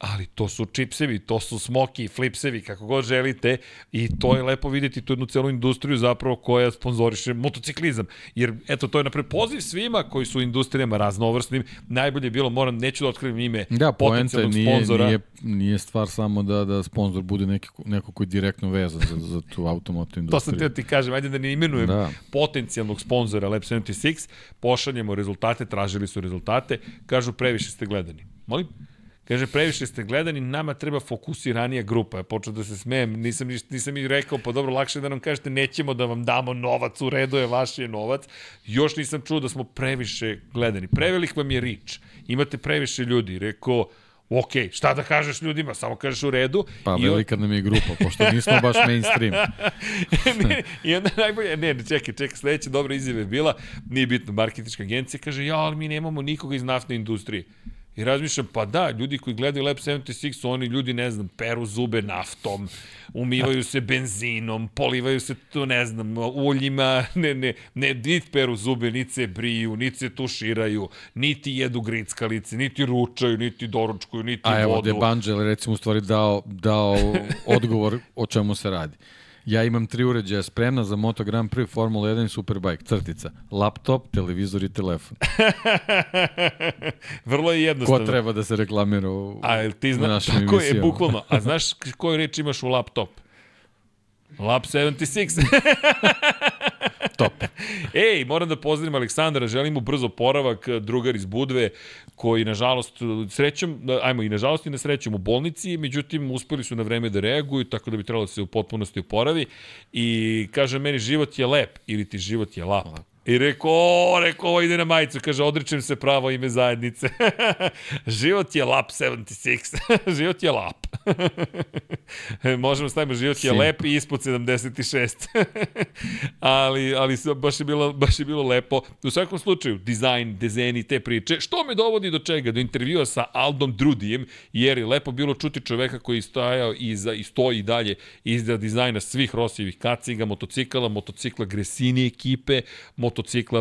ali to su čipsevi, to su smoki, flipsevi, kako god želite i to je lepo videti tu jednu celu industriju zapravo koja sponzoriše motociklizam. Jer eto, to je napred poziv svima koji su u industrijama raznovrsnim. Najbolje je bilo, moram, neću da otkrivam ime da, potencijalnog nije, sponzora. Nije, nije stvar samo da, da sponsor bude neki, neko koji je direktno vezan za, za tu automotu industriju. to sam te da ti kažem, ajde da ne imenujem da. potencijalnog sponzora Lab 76, pošaljemo rezultate, tražili su rezultate, kažu previše ste gledani. Molim? Kaže, previše ste gledani, nama treba fokusiranija grupa. Ja počeo da se smejem, nisam, nisam i rekao, pa dobro, lakše da nam kažete, nećemo da vam damo novac, u redu je, vaš je novac. Još nisam čuo da smo previše gledani. Prevelik vam je rič, imate previše ljudi. Rekao, Ok, šta da kažeš ljudima, samo kažeš u redu. Pa I velika nam je grupa, pošto nismo baš mainstream. ne, I onda najbolje, ne, ne, čekaj, čekaj, sledeća dobra izjava je bila, nije bitno, marketička agencija kaže, ja, ali mi nemamo nikoga iz naftne industrije. I razmišljam, pa da, ljudi koji gledaju Lab 76 oni ljudi, ne znam, peru zube naftom, umivaju se benzinom, polivaju se tu, ne znam, uljima, ne, ne, ne, niti peru zube, niti se briju, niti se tuširaju, niti jedu grickalice, niti ručaju, niti doručkuju, niti A, vodu. A evo, Debanđel, recimo, u stvari dao, dao odgovor o čemu se radi. Ja imam tri uređaja spremna za Moto Grand Prix, Formula 1 i Superbike. Crtica. Laptop, televizor i telefon. Vrlo je jednostavno. Ko treba da se reklamira u, A, ti zna, u našim tako emisijama? je, bukvalno. A znaš koju reč imaš u laptop? Lap 76. Top. Ej, moram da pozdravim Aleksandra, želim mu brzo poravak, drugar iz Budve, koji, nažalost, srećom, ajmo i nažalost i na srećom u bolnici, međutim, uspeli su na vreme da reaguju, tako da bi trebalo da se u potpunosti oporavi. I kaže meni, život je lep, ili ti život je lap. I rekao, o, rekao, ovo ide na majicu. Kaže, odričem se pravo ime zajednice. život je lap 76. život je lap. Možemo da stavimo život je lep i ispod 76. ali, ali baš je, bilo, baš je bilo lepo. U svakom slučaju, dizajn, dezen i te priče. Što me dovodi do čega? Do intervjua sa Aldom Drudijem, jer je lepo bilo čuti čoveka koji je stojao iza, i stoji i dalje iza dizajna svih Rosijevih kaciga, motocikala, motocikla Gresini ekipe, motocikla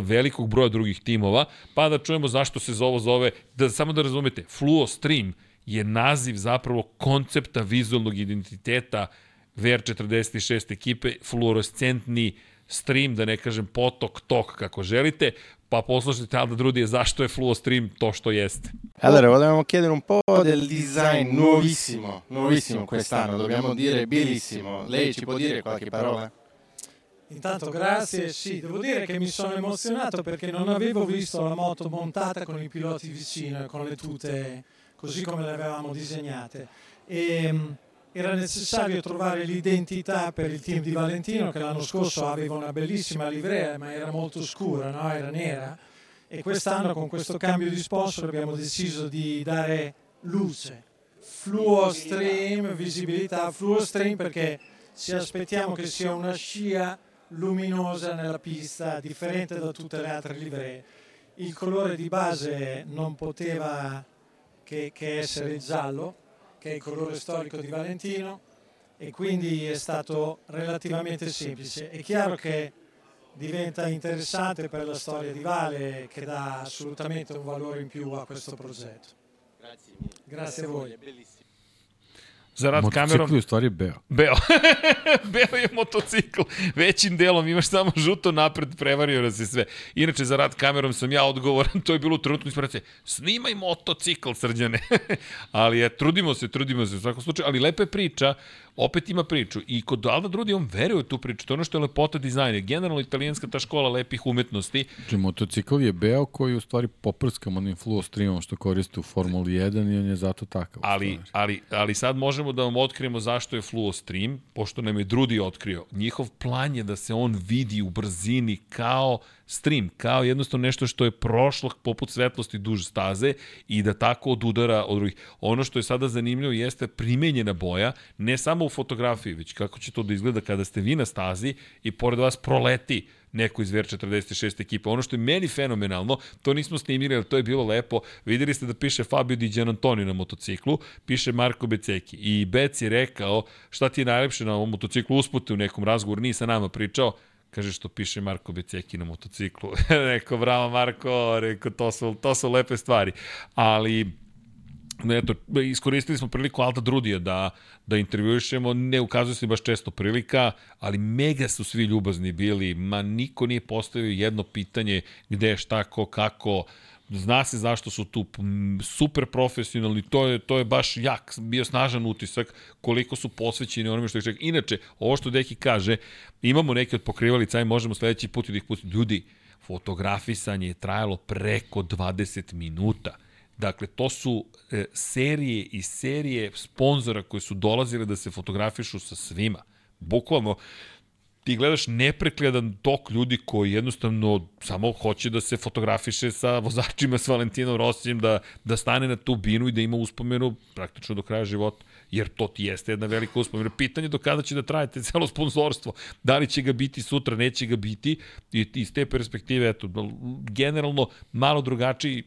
velikog broja drugih timova, pa da čujemo zašto se ovo zove, da samo da razumete, Fluo Stream je naziv zapravo koncepta vizualnog identiteta VR46 ekipe, fluorescentni stream, da ne kažem potok, tok, kako želite, pa poslušajte Alda Drudije zašto je Fluo Stream to što jeste. Allora, volevamo chiedere un po' del design nuovissimo, nuovissimo quest'anno, dobbiamo dire bellissimo. Lei ci può dire qualche parola? Intanto grazie, sì, devo dire che mi sono emozionato perché non avevo visto la moto montata con i piloti vicino e con le tute così come le avevamo disegnate. E, ehm, era necessario trovare l'identità per il team di Valentino che l'anno scorso aveva una bellissima livrea ma era molto scura, no? era nera e quest'anno con questo cambio di sponsor abbiamo deciso di dare luce, fluo stream, visibilità, fluo stream perché ci aspettiamo che sia una scia luminosa nella pista, differente da tutte le altre livree. Il colore di base non poteva che, che essere il giallo, che è il colore storico di Valentino, e quindi è stato relativamente semplice. È chiaro che diventa interessante per la storia di Vale, che dà assolutamente un valore in più a questo progetto. Grazie, Grazie a voi. Za rad Motocikl kamerom. Motocikl je u stvari beo. Beo. beo je motocikl. Većim delom imaš samo žuto napred, prevario nas je sve. Inače, za rad kamerom sam ja odgovoran, to je bilo u trenutku inspiracije. Snimaj motocikl, srđane. ali je, trudimo se, trudimo se u svakom slučaju, ali lepa je priča opet ima priču. I kod Alda Drudi on veruje u tu priču. To je ono što je lepota dizajna. Generalno italijanska ta škola lepih umetnosti. Znači, motocikl je beo koji u stvari poprskam onim fluo streamom što koriste u Formuli 1 i on je zato takav. Ali, ali, ali sad možemo da vam otkrijemo zašto je fluo stream, pošto nam je Drudi otkrio. Njihov plan je da se on vidi u brzini kao stream, kao jednostavno nešto što je prošlo poput svetlosti duž staze i da tako odudara od drugih. Ono što je sada zanimljivo jeste primenjena boja, ne samo u fotografiji, već kako će to da izgleda kada ste vi na stazi i pored vas proleti neko iz VR46 ekipa. Ono što je meni fenomenalno, to nismo snimili, ali to je bilo lepo. Videli ste da piše Fabio Di Gianantoni na motociklu, piše Marko Beceki. I Bec je rekao šta ti je najlepše na ovom motociklu uspute u nekom razgovoru, nije sa nama pričao, Kaže što piše Marko Beceki na motociklu. rekao, bravo Marko, rekao, to su, to su lepe stvari. Ali, eto, iskoristili smo priliku Alta Drudija da, da intervjuišemo, ne ukazuje se baš često prilika, ali mega su svi ljubazni bili, ma niko nije postavio jedno pitanje gde, šta, ko, kako, zna se zašto su tu super profesionalni, to je, to je baš jak, bio snažan utisak koliko su posvećeni onome što ih čeka. Inače, ovo što Deki kaže, imamo neke od pokrivalica, aj možemo sledeći put da ih pustiti. Ljudi, fotografisanje je trajalo preko 20 minuta. Dakle, to su e, serije i serije sponzora koji su dolazili da se fotografišu sa svima. Bukvalno, ti gledaš neprekledan tok ljudi koji jednostavno samo hoće da se fotografiše sa vozačima s Valentinom Rosijem, da, da stane na tu binu i da ima uspomenu praktično do kraja života jer to ti jeste jedna velika uspomena. Pitanje do kada će da trajete celo sponsorstvo, da li će ga biti sutra, neće ga biti i iz te perspektive, eto, generalno malo drugačiji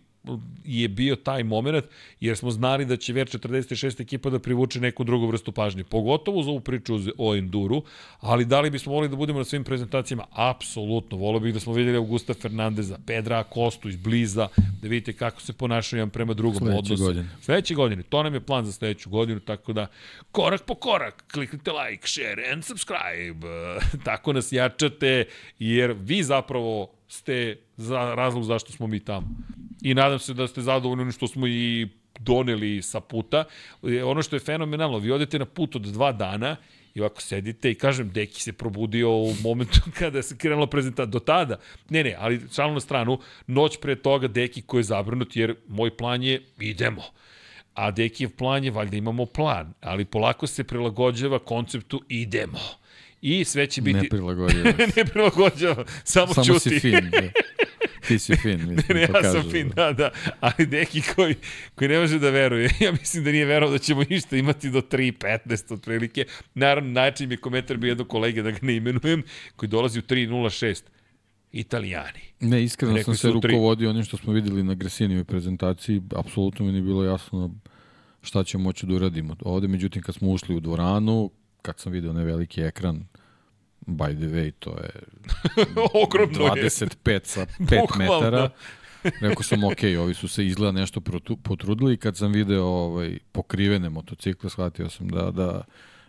je bio taj moment, jer smo znali da će VR46 ekipa da privuče neku drugu vrstu pažnje, pogotovo za ovu priču o Enduru, ali da li bismo volili da budemo na svim prezentacijama? Apsolutno, volio bih da smo videli Augusta Fernandeza, Pedra Kostu iz bliza, da vidite kako se ponašaju jedan prema drugom Sledeće odnos. godine. Sledeće godine, to nam je plan za sledeću godinu, tako da korak po korak, kliknite like, share and subscribe, tako nas jačate, jer vi zapravo ste za razlog zašto smo mi tamo. I nadam se da ste zadovoljni onim što smo i doneli sa puta. E, ono što je fenomenalno, vi odete na put od dva dana i ovako sedite i kažem, Deki se probudio u momentu kada se krenula prezentacija. Do tada, ne, ne, ali šalno na stranu, noć pre toga Deki koji je zabrinut, jer moj plan je idemo. A Dekijev plan je, valjda imamo plan, ali polako se prilagođava konceptu idemo i sve će biti... Ne prilagođava. ne prilagođava, samo, samo čuti. si fin. Da. Ti si fin, mislim, ne, ne, ja sam fin, da, da. Ali neki koji, koji ne može da veruje, ja mislim da nije verovao da ćemo išta imati do 3.15 otprilike. Naravno, način je komentar bio jednog kolege, da ga ne imenujem, koji dolazi u 3.06. Italijani. Ne, iskreno Rekli sam se rukovodio onim što smo videli na Gresinijoj prezentaciji. Apsolutno mi nije bilo jasno šta ćemo moći da uradimo. Ovde, međutim, kad smo ušli u dvoranu, kad sam video onaj veliki ekran, by the way, to je Ogromno 25 je. sa 5 metara. Rekao sam, ok, ovi su se izgleda nešto potrudili i kad sam video ovaj, pokrivene motocikle, shvatio sam da, da,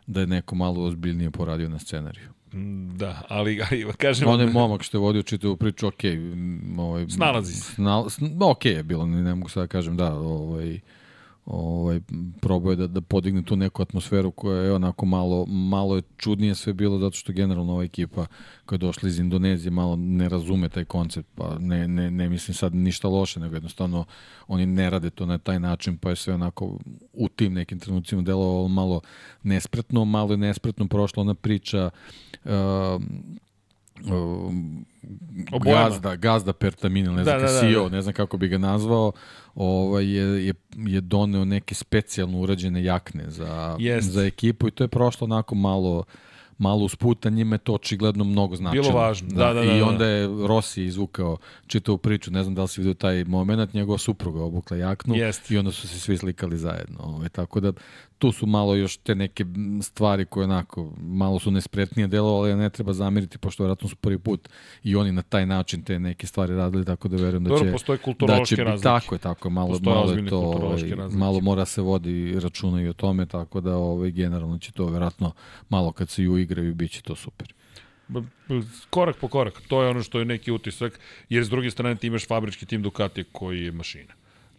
da je neko malo ozbiljnije poradio na scenariju. Mm, da, ali, ali kažem... On je momak što je vodio čitavu priču, ok. Ovaj, Snalazi se. Snal, ok je bilo, ne, mogu sad da kažem, da, ovaj, ovaj, probao da, da podigne tu neku atmosferu koja je onako malo, malo je čudnije sve bilo zato što generalno ova ekipa koja je došla iz Indonezije malo ne razume taj koncept, pa ne, ne, ne mislim sad ništa loše, nego jednostavno oni ne rade to na taj način, pa je sve onako u tim nekim trenucima delovalo malo nespretno, malo je nespretno prošla ona priča uh, uh, gazda, gazda Pertamina, ne znam, da, da, da, da. ne znam kako bi ga nazvao, ovaj, je, je, je doneo neke specijalno urađene jakne za, Jest. za ekipu i to je prošlo onako malo malo usputa, njima je to očigledno mnogo značilo. Bilo važno, da, da, da. I da, onda je Rossi izvukao čitavu priču, ne znam da li si vidio taj moment, njegova supruga obukla jaknu Jest. i onda su se svi slikali zajedno. Ovaj, tako da tu su malo još te neke stvari koje onako malo su nespretnije delovali, a ne treba zamiriti pošto vjerojatno su prvi put i oni na taj način te neke stvari radili, tako da verujem da će... Dobro, postoje kulturološke da će, razlike. Tako je, tako je, malo, postoje malo je to, ovaj, malo mora se vodi računa i o tome, tako da ovaj, generalno će to vjerojatno malo kad se i uigraju, bit će to super korak po korak, to je ono što je neki utisak, jer s druge strane ti imaš fabrički tim Ducati koji je mašina.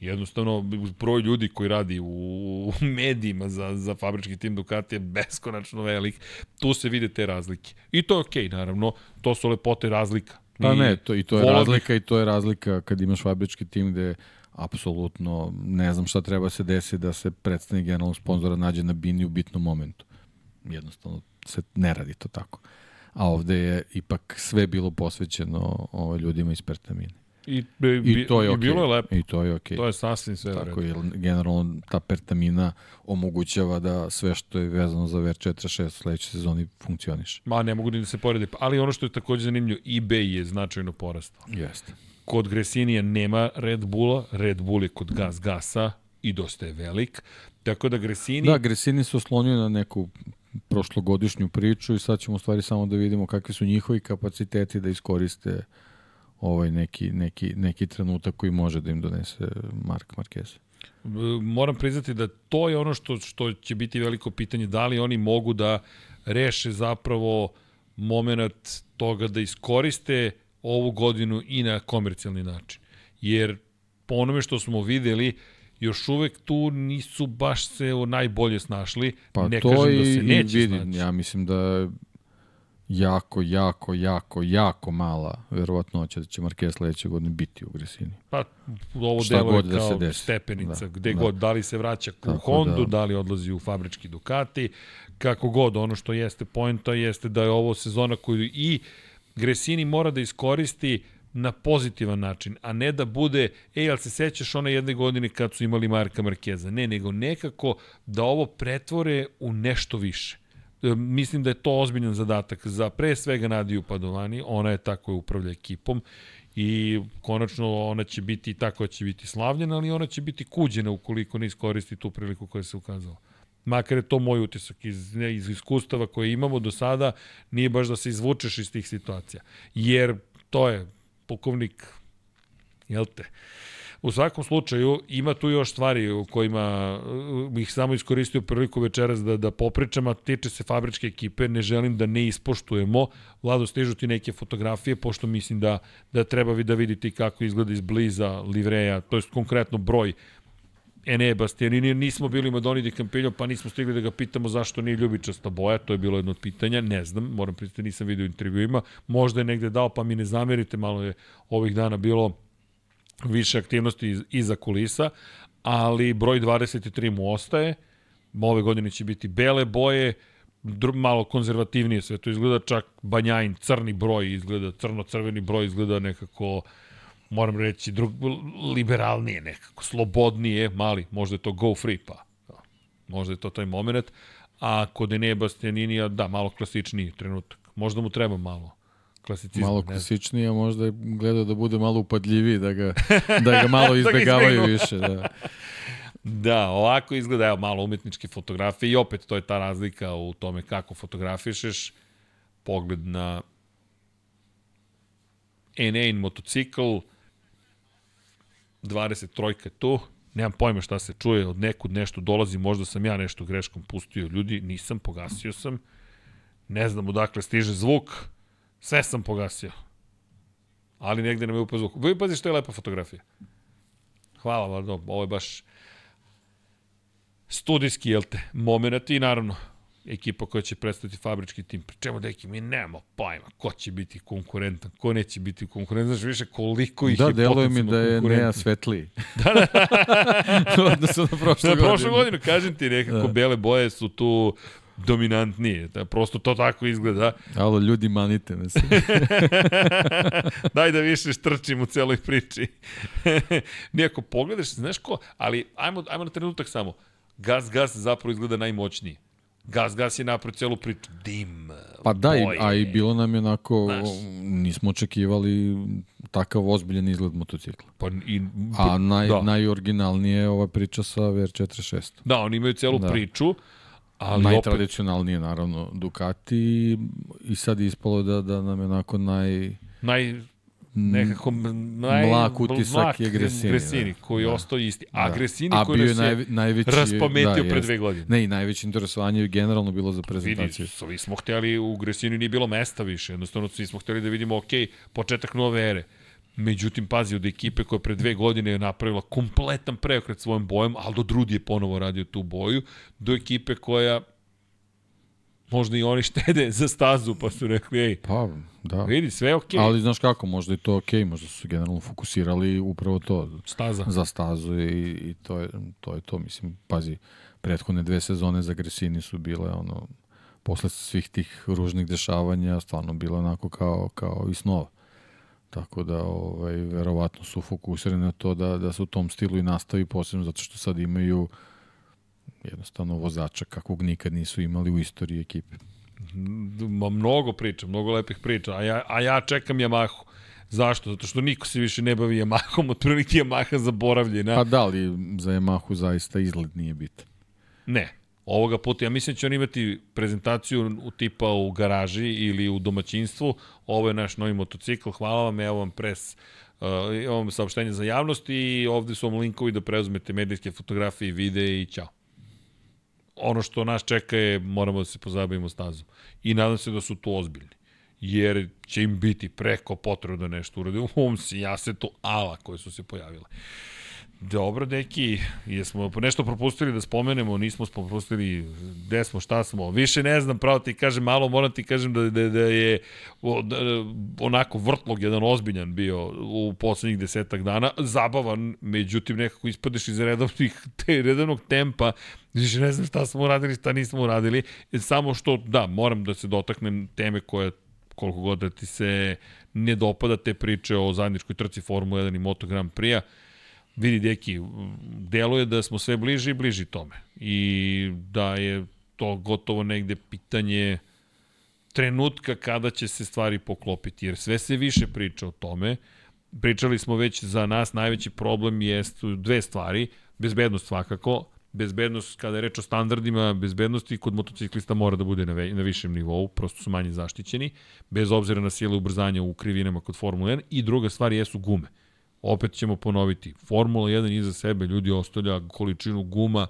Jednostavno, broj ljudi koji radi u medijima za, za fabrički tim Ducati je beskonačno velik. Tu se vide te razlike. I to je okej, okay, naravno. To su lepote razlika. Pa ne, to, i to je razlika i to je razlika kad imaš fabrički tim gde apsolutno ne znam šta treba se desiti da se predstavnik generalnog sponzora nađe na bini u bitnom momentu. Jednostavno se ne radi to tako. A ovde je ipak sve bilo posvećeno ovaj, ljudima iz Pertamine. I, be, I to je okay. I bilo je lepo. I to je okej. Okay. To je sasvim sve Tako je, generalno ta pertamina omogućava da sve što je vezano za VR46 u sledećoj sezoni funkcioniše. Ma, ne mogu ni da se poredi. Ali ono što je takođe zanimljivo, eBay je značajno porastao. Jeste. Kod Gresinija nema Red Bulla, Red Bull je kod Gas Gasa i dosta je velik. Tako da Gresini... Da, Gresini se oslonio na neku prošlogodišnju priču i sad ćemo u stvari samo da vidimo kakvi su njihovi kapaciteti da iskoriste ovaj neki, neki, neki trenutak koji može da im donese Mark Marquez. Moram priznati da to je ono što, što će biti veliko pitanje, da li oni mogu da reše zapravo moment toga da iskoriste ovu godinu i na komercijalni način. Jer po onome što smo videli, još uvek tu nisu baš se najbolje snašli. Pa ne to kažem da se neće vidim, snaći. Ja mislim da jako, jako, jako, jako mala verovatnoća da će Marquez sledeće godine biti u Gresini. Pa ovo Šta delo je da kao se stepenica, da, gde da. god, da li se vraća u Tako Hondu, da. da li odlazi u fabrički Ducati, kako god, ono što jeste poenta jeste da je ovo sezona koju i Gresini mora da iskoristi na pozitivan način, a ne da bude, ej, ali se sećaš one jedne godine kad su imali Marka Markeza? Ne, nego nekako da ovo pretvore u nešto više. E, mislim da je to ozbiljan zadatak za pre svega Nadiju Padovani, ona je tako je upravlja ekipom i konačno ona će biti tako će biti slavljena, ali ona će biti kuđena ukoliko ne iskoristi tu priliku koja se ukazala. Makar je to moj utisak iz, ne, iz iskustava koje imamo do sada, nije baš da se izvučeš iz tih situacija. Jer to je pukovnik, jel te? U svakom slučaju, ima tu još stvari u kojima uh, bih samo iskoristio priliku večeras da, da popričam, a tiče se fabričke ekipe, ne želim da ne ispoštujemo. Vlado, stižu ti neke fotografije, pošto mislim da, da treba vi da vidite kako izgleda izbliza livreja, to je konkretno broj Ene Bastianini, nismo bili Madoni di Campillo, pa nismo stigli da ga pitamo zašto nije ljubičasta boja, to je bilo jedno od pitanja, ne znam, moram pristati, nisam vidio intervjuima, možda je negde dao, pa mi ne zamerite, malo je ovih dana bilo više aktivnosti iza kulisa, ali broj 23 mu ostaje, ove godine će biti bele boje, malo konzervativnije sve to izgleda, čak Banjajin, crni broj izgleda, crno-crveni broj izgleda nekako moram reći, drug, liberalnije nekako, slobodnije, mali, možda je to go free, pa možda je to taj moment, a kod Enea Bastianinija, da, malo klasičniji trenutak. Možda mu treba malo klasicizma. Malo klasičnije, možda je gledao da bude malo upadljiviji, da ga, da ga malo izbegavaju da više. Da. Da, ovako izgleda, evo, malo umetničke fotografije i opet to je ta razlika u tome kako fotografišeš, pogled na N1 motocikl, 23 tu, nemam pojma šta se čuje, od nekud nešto dolazi, možda sam ja nešto greškom pustio ljudi, nisam, pogasio sam, ne znam odakle stiže zvuk, sve sam pogasio. Ali negde nam je upao zvuk. Vi pazi što je lepa fotografija. Hvala, Vlado, ovo je baš studijski, jel te, moment i naravno, ekipa koja će predstaviti fabrički tim. Pričemo, deki, mi nemamo pojma ko će biti konkurentan, ko neće biti konkurentan. Znaš više koliko ih da, je deluje mi da je Nea svetliji. da, da. Odnosno na prošlu godinu. Na prošlu godinu, kažem ti, nekako da. bele boje su tu dominantnije. Da, prosto to tako izgleda. Alo, ljudi, manite me se. Daj da više štrčim u celoj priči. Nijako pogledaš, znaš ko, ali ajmo, ajmo na trenutak samo. Gas, gas zapravo izgleda najmoćniji. Gas Gas je napravio celu priču. Dim, Pa da, boje. a i bilo nam je onako, Znaš. nismo očekivali takav ozbiljen izgled motocikla. Pa i, a naj, da. najoriginalnije je ova priča sa VR46. Da, oni imaju celu da. priču. Ali Najtradicionalnije, opet... naravno, Ducati i sad ispalo da, da nam je onako naj... Naj nekako naj, mlak utisak mlak je Gresini, Gresini da. koji je da. ostao isti. A da. Gresini A koji je naj, najveći, raspametio da, pre dve godine. Ne, i najveće interesovanje je generalno bilo za prezentaciju. Vidi, svi smo hteli, u Gresini nije bilo mesta više, jednostavno svi smo hteli da vidimo, ok, početak nove ere. Međutim, pazi, od ekipe koja pre dve godine je napravila kompletan preokret svojom bojom, Aldo Drudi je ponovo radio tu boju, do ekipe koja možda i oni štede za stazu, pa su rekli, ej, pa, da. vidi, sve je okej. Okay. Ali znaš kako, možda i to okej, okay, možda su generalno fokusirali upravo to. Staza. Za stazu i, i to, je, to je to, mislim, pazi, prethodne dve sezone za Gresini su bile, ono, posle svih tih ružnih dešavanja, stvarno bilo onako kao, kao i snova. Tako da, ovaj, verovatno su fokusirani na to da, da se u tom stilu i nastavi, posebno zato što sad imaju jednostavno vozača kakvog nikad nisu imali u istoriji ekipe. Ma mnogo priča, mnogo lepih priča, a ja, a ja čekam Yamahu. Zašto? Zato što niko se više ne bavi Yamahom, otprilike Yamaha zaboravljena. Pa da li za Yamahu zaista izgled nije bitan? Ne. Ovoga puta, ja mislim da će on imati prezentaciju u tipa u garaži ili u domaćinstvu. Ovo je naš novi motocikl, hvala vam, evo vam pres Uh, evo vam saopštenje za javnost i ovde su vam linkovi da preuzmete medijske fotografije i videe i ćao ono što nas čeka je, moramo da se pozabavimo stazom. I nadam se da su tu ozbiljni. Jer će im biti preko potrebno da nešto urade. Um si, ja se to ala koje su se pojavile. Dobro, deki, jesmo nešto propustili da spomenemo, nismo propustili gde smo, šta smo, više ne znam, pravo ti kažem, malo moram ti kažem da, da, da je da, onako vrtlog jedan ozbiljan bio u poslednjih desetak dana, zabavan, međutim nekako ispadeš iz redovnih, te, redovnog tempa, više ne znam šta smo uradili, šta nismo uradili, samo što, da, moram da se dotaknem teme koja koliko god da ti se ne dopada te priče o zajedničkoj trci Formula 1 i Moto Grand Prix-a, vidi deki, deluje da smo sve bliži i bliži tome. I da je to gotovo negde pitanje trenutka kada će se stvari poklopiti, jer sve se više priča o tome. Pričali smo već za nas najveći problem jest dve stvari, bezbednost svakako, bezbednost kada je reč o standardima bezbednosti kod motociklista mora da bude na, ve, na višem nivou, prosto su manje zaštićeni, bez obzira na sile ubrzanja u krivinama kod Formula 1 i druga stvar jesu gume opet ćemo ponoviti, Formula 1 iza sebe ljudi ostavlja količinu guma,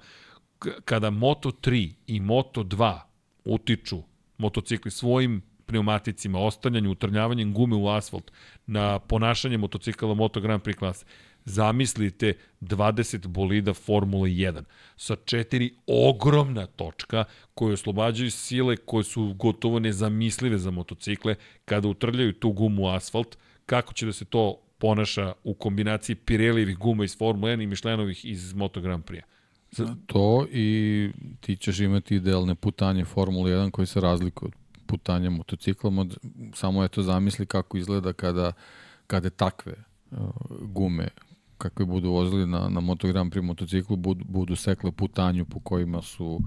kada Moto 3 i Moto 2 utiču motocikli svojim pneumaticima, ostavljanjem, utrnjavanjem gume u asfalt na ponašanje motocikala Moto Grand Prix klase, zamislite 20 bolida Formule 1 sa četiri ogromna točka koje oslobađaju sile koje su gotovo nezamislive za motocikle kada utrljaju tu gumu u asfalt, kako će da se to ponaša u kombinaciji Pirelijevih guma iz Formule 1 i Michelinovih iz Moto Grand Prix. To i ti ćeš imati idealne putanje Formule 1 koji se razlikuje od putanja motociklom. Samo je to zamisli kako izgleda kada, kada takve uh, gume kakve budu vozili na, na Moto Grand Prix motociklu budu, budu sekle putanju po kojima su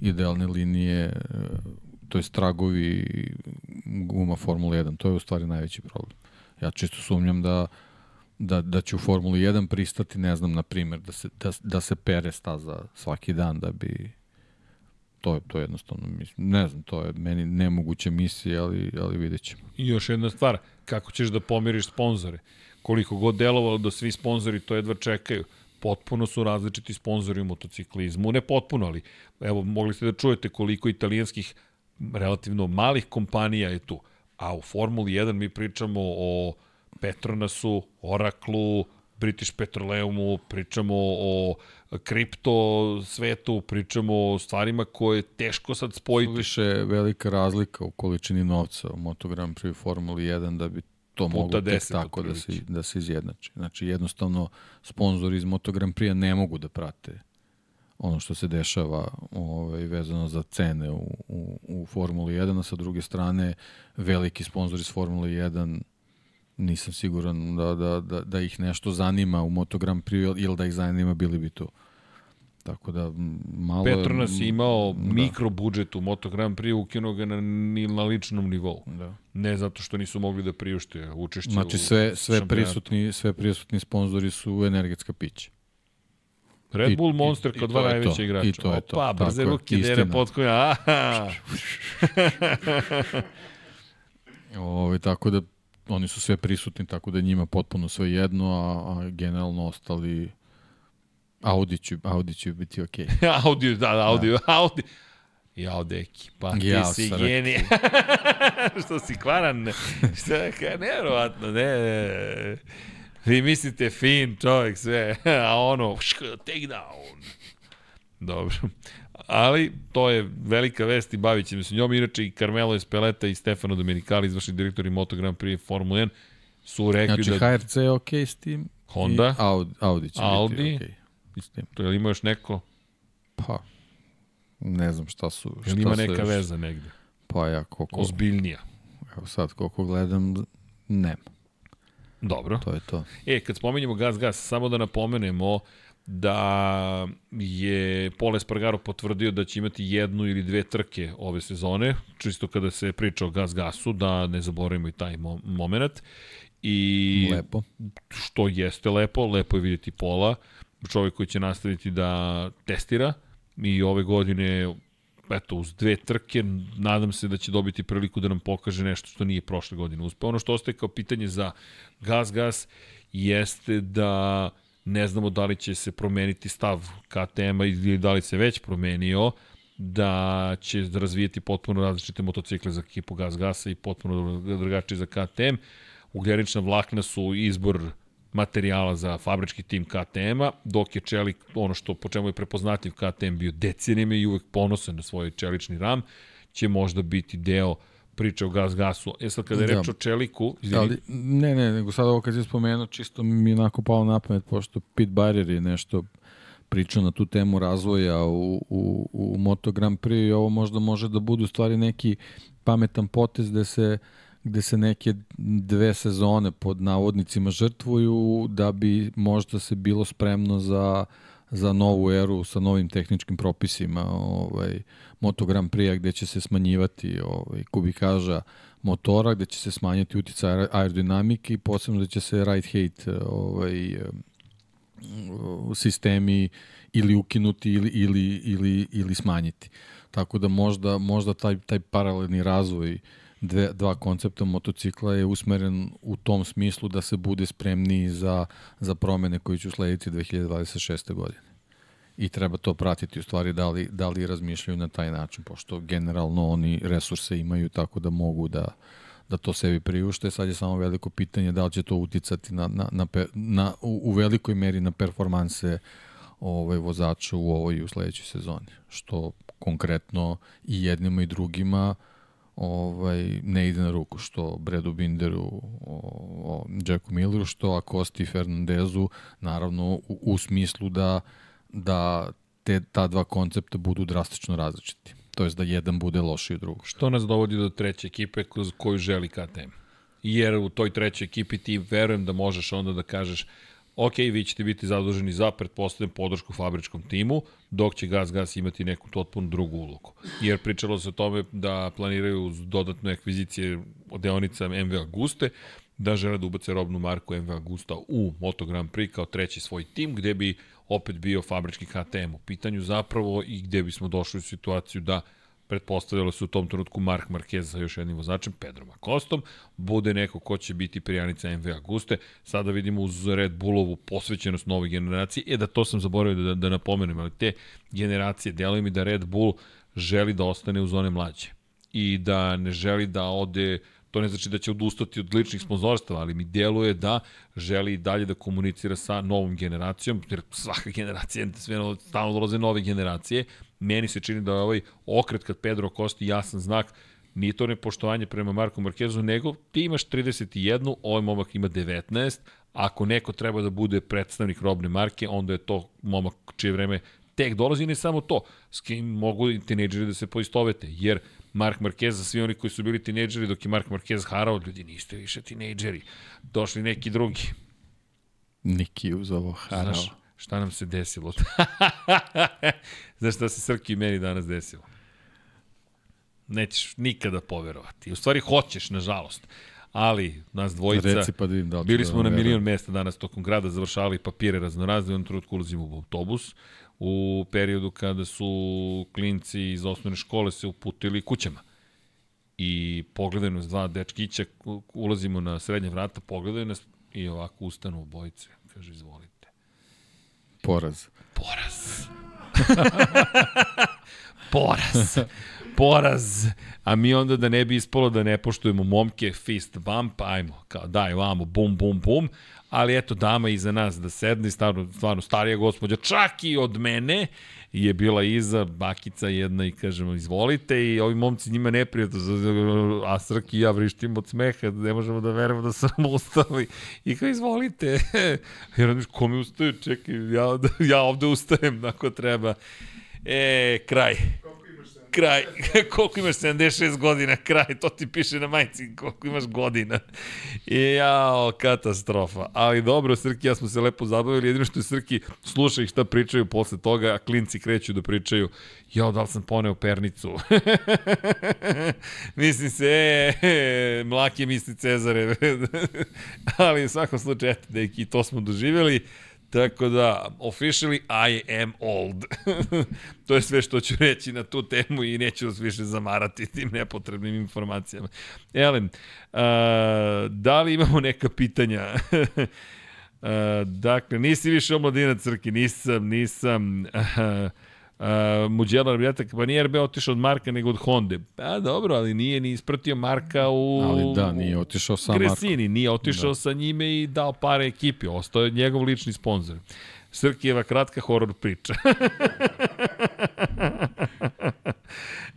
idealne linije uh, to je stragovi guma Formule 1. To je u stvari najveći problem. Ja čisto sumnjam da da, da će u Formuli 1 pristati, ne znam, na primjer, da se, da, da se pere staza svaki dan da bi to je to je jednostavno mislim ne znam to je meni nemoguća misija ali ali videćemo i još jedna stvar kako ćeš da pomiriš sponzore? Koliko god delovalo da svi sponzori to jedva čekaju potpuno su različiti sponzori u motociklizmu ne potpuno ali evo mogli ste da čujete koliko italijanskih relativno malih kompanija je tu a u Formuli 1 mi pričamo o Petronasu, Oraklu, British Petroleumu, pričamo o kripto svetu, pričamo o stvarima koje je teško sad spojiti. Više velika razlika u količini novca u Moto Grand Prix Formuli 1 da bi to moglo tek tako da se, da se izjednači. Znači jednostavno sponzori iz Moto Grand Prix ne mogu da prate ono što se dešava ovaj, vezano za cene u, u, u Formuli 1, a sa druge strane veliki sponzor iz Formule 1 nisam siguran da, da, da, da ih nešto zanima u Moto Grand Prix ili da ih zanima bili bi to. Tako da malo... Petronas je imao da. mikro budžet u Moto Grand Prix, ukinuo ga na, na ličnom nivou. Da. Ne zato što nisu mogli da priušte učešće znači, sve, sve prisutni, sve prisutni sponzori su energetska pića. Red Bull Monster kao dva najveća igrača. I to je to. Opa, brze ruke, dere potkonja. Ove, tako da oni su sve prisutni, tako da njima potpuno sve jedno, a, a generalno ostali Audi će, Audi će biti okej. Okay. Audi, da, da, Audi, da. Audi. Jao, deki, pa ti Jao, si genije. što si kvaran, što je nevrovatno, ne, ne. Vi mislite fin čovjek sve, a ono, take down. Dobro. Ali to je velika vest i bavit ćemo se njom. Inače i Carmelo Espeleta i Stefano Domenicali, izvršni direktori Moto Grand Prix Formula 1, su rekli znači, da... Znači HRC je okej okay s tim Honda, i Audi, Audi će Audi, biti okej. Okay. S tim. To je li ima još neko? Pa, ne znam šta su... Šta ima neka još... veza negde? Pa ja koliko... Ozbiljnija. Evo sad koliko gledam, nema. Dobro. To je to. E, kad spomenjemo gas, gas, samo da napomenemo da je Pole Espargaro potvrdio da će imati jednu ili dve trke ove sezone, čisto kada se priča o gas gasu, da ne zaboravimo i taj mo moment. I lepo. Što jeste lepo, lepo je vidjeti Pola, čovjek koji će nastaviti da testira i ove godine eto, uz dve trke, nadam se da će dobiti priliku da nam pokaže nešto što nije prošle godine uspeo. Ono što ostaje kao pitanje za Gas jeste da ne znamo da li će se promeniti stav KTM-a ili da li se već promenio, da će razvijeti potpuno različite motocikle za ekipu Gas Gasa i potpuno drugačije za KTM. Ugljenična vlakna su izbor materijala za fabrički tim KTM-a, dok je čelik, ono što po čemu je prepoznatljiv KTM bio decenijama i uvek ponosan na svoj čelični ram, će možda biti deo priče o gas gasu. E sad kada je da. reč o čeliku, izvini. Ali, ne, ne, nego sad ovo kad je spomenuo, čisto mi je onako palo na pamet, pošto Pete Barrier je nešto pričao na tu temu razvoja u, u, u Moto Grand Prix i ovo možda može da budu stvari neki pametan potez gde se gde se neke dve sezone pod navodnicima žrtvuju da bi možda se bilo spremno za za novu eru sa novim tehničkim propisima ovaj Moto Grand Prix gde će se smanjivati ovaj kubikaža motora, gde će se smanjiti uticaj aerodinamike i posebno da će se ride height ovaj sistemi ili ukinuti ili, ili, ili, ili smanjiti. Tako da možda, možda taj, taj paralelni razvoj dve, dva koncepta motocikla je usmeren u tom smislu da se bude spremniji za, za promene koje će uslediti 2026. godine. I treba to pratiti u stvari da li, da li razmišljaju na taj način, pošto generalno oni resurse imaju tako da mogu da, da to sebi priušte. Sad je samo veliko pitanje da li će to uticati na, na, na, na, u, u velikoj meri na performanse ovaj, vozača u ovoj i u sledećoj sezoni. Što konkretno i jednima i drugima ovaj, ne ide na ruku, što Bredu Binderu, o, o Jacku Milleru, što Akosti Fernandezu, naravno u, u smislu da, da te, ta dva koncepta budu drastično različiti to jest da jedan bude lošiji od drugog. Što nas dovodi do treće ekipe koju želi KTM? Jer u toj trećoj ekipi ti verujem da možeš onda da kažeš ok, vi ćete biti zaduženi za, pretpostavljam, podršku fabričkom timu, dok će Gas Gas imati neku potpuno drugu ulogu. Jer pričalo se o tome da planiraju dodatne ekvizicije od deonica MV Aguste, da žele da ubace robnu marku MV Agusta u Moto Grand Prix kao treći svoj tim, gde bi opet bio fabrički KTM u pitanju zapravo i gde bismo došli u situaciju da pretpostavljalo se u tom trenutku Mark Marquez sa još jednim vozačem, Pedro Makostom, bude neko ko će biti prijanica MV Aguste. Sada vidimo uz Red Bullovu posvećenost nove generacije. E da to sam zaboravio da, da napomenem, ali te generacije, deluju mi da Red Bull želi da ostane uz one mlađe i da ne želi da ode To ne znači da će odustati od ličnih sponzorstva, ali mi deluje da želi dalje da komunicira sa novom generacijom, jer svaka generacija, sve stalno dolaze nove generacije. Meni se čini da je ovaj okret kad Pedro Kosti jasan znak nije to nepoštovanje prema Marku Markezu, nego ti imaš 31, ovaj momak ima 19, ako neko treba da bude predstavnik robne marke, onda je to momak čije vreme tek dolazi, ne samo to, s kim mogu i tineđeri da se poistovete, jer Mark Marquez za svi oni koji su bili tinejdžeri dok je Mark Marquez harao, ljudi niste više tinejdžeri. Došli neki drugi. Neki uz ovo harao. Znaš, šta nam se desilo? Znaš šta se Srki i meni danas desilo? Nećeš nikada poverovati. U stvari hoćeš, nažalost. Ali, nas dvojica, Reci pa da vidim da bili smo da na milion mesta danas tokom grada, završavali papire raznorazne, u jednom trenutku ulazimo u autobus, u periodu kada su klinci iz osnovne škole se uputili kućama. I pogledaju nas dva dečkića, ulazimo na srednje vrata, pogledaju nas i ovako ustanu bojice. Kaže, izvolite. Poraz. Poraz. Poraz. Poraz. A mi onda da ne bi ispalo da ne poštujemo momke, fist bump, ajmo, kao daj vamo, bum, bum, bum ali eto, dama iza nas da sedne, stvarno, stvarno starija gospođa, čak i od mene, je bila iza, bakica jedna i kažemo, izvolite i ovi momci njima neprijatno, a Srki i ja vrištim od smeha, ne možemo da verujemo da sam ustali i kao, izvolite. Jer onda, ko mi ustaje, čekaj, ja, ja ovde ustajem ako treba. E, kraj kraj, koliko imaš 76 godina, kraj, to ti piše na majici, koliko imaš godina. I jao, katastrofa. Ali dobro, Srki, ja smo se lepo zabavili, jedino što je Srki sluša ih šta pričaju posle toga, a klinci kreću da pričaju, jao, da li sam poneo pernicu? Mislim se, e, e, mlake misli Cezare. Ali u svakom slučaju, eto, deki, to smo doživjeli. Tako da, officially I am old. to je sve što ću reći na tu temu i neću vas više zamarati tim nepotrebnim informacijama. Elen, uh, da li imamo neka pitanja? uh, dakle, nisi više omladina crke, nisam, nisam. Uh, Uh, Muđela Rabijata, pa nije RB otišao od Marka nego od Honda. Pa dobro, ali nije ni ispratio Marka u... Ali da, nije otišao sa Gresini, Marko. nije otišao da. sa njime i dao pare ekipi. Ostao je njegov lični sponsor. Srkijeva kratka horor priča.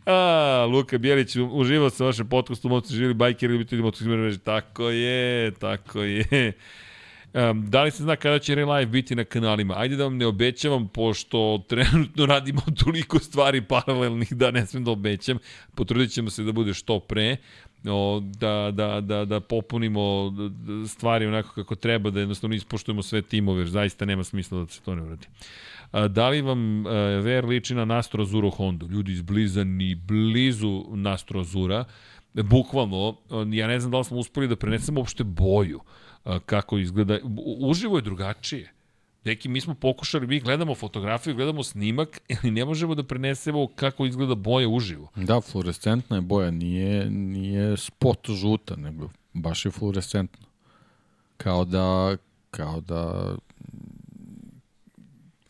A, Luka Bjelić, uživao sam vašem podcastu, moći živjeli bajkeri, ljubitelji motociklima, tako je, tako je. Um, da li se zna kada će Relive biti na kanalima? Ajde da vam ne obećavam, pošto trenutno radimo toliko stvari paralelnih da ne smem da obećam. Potrudit ćemo se da bude što pre, o, da, da, da, da popunimo stvari onako kako treba, da jednostavno ispoštujemo sve timove, jer zaista nema smisla da se to ne uradi. A, da li vam a, e, VR liči na Nastro Azuro Honda? Ljudi izbliza ni blizu Nastro Azura. Bukvalno, ja ne znam da li smo uspeli da prenesemo uopšte boju kako izgleda. Uživo je drugačije. Neki, mi smo pokušali, mi gledamo fotografiju, gledamo snimak, ali ne možemo da prenesemo kako izgleda boja uživo. Da, fluorescentna je boja, nije, nije spot žuta, nego baš je fluorescentno. Kao da, kao da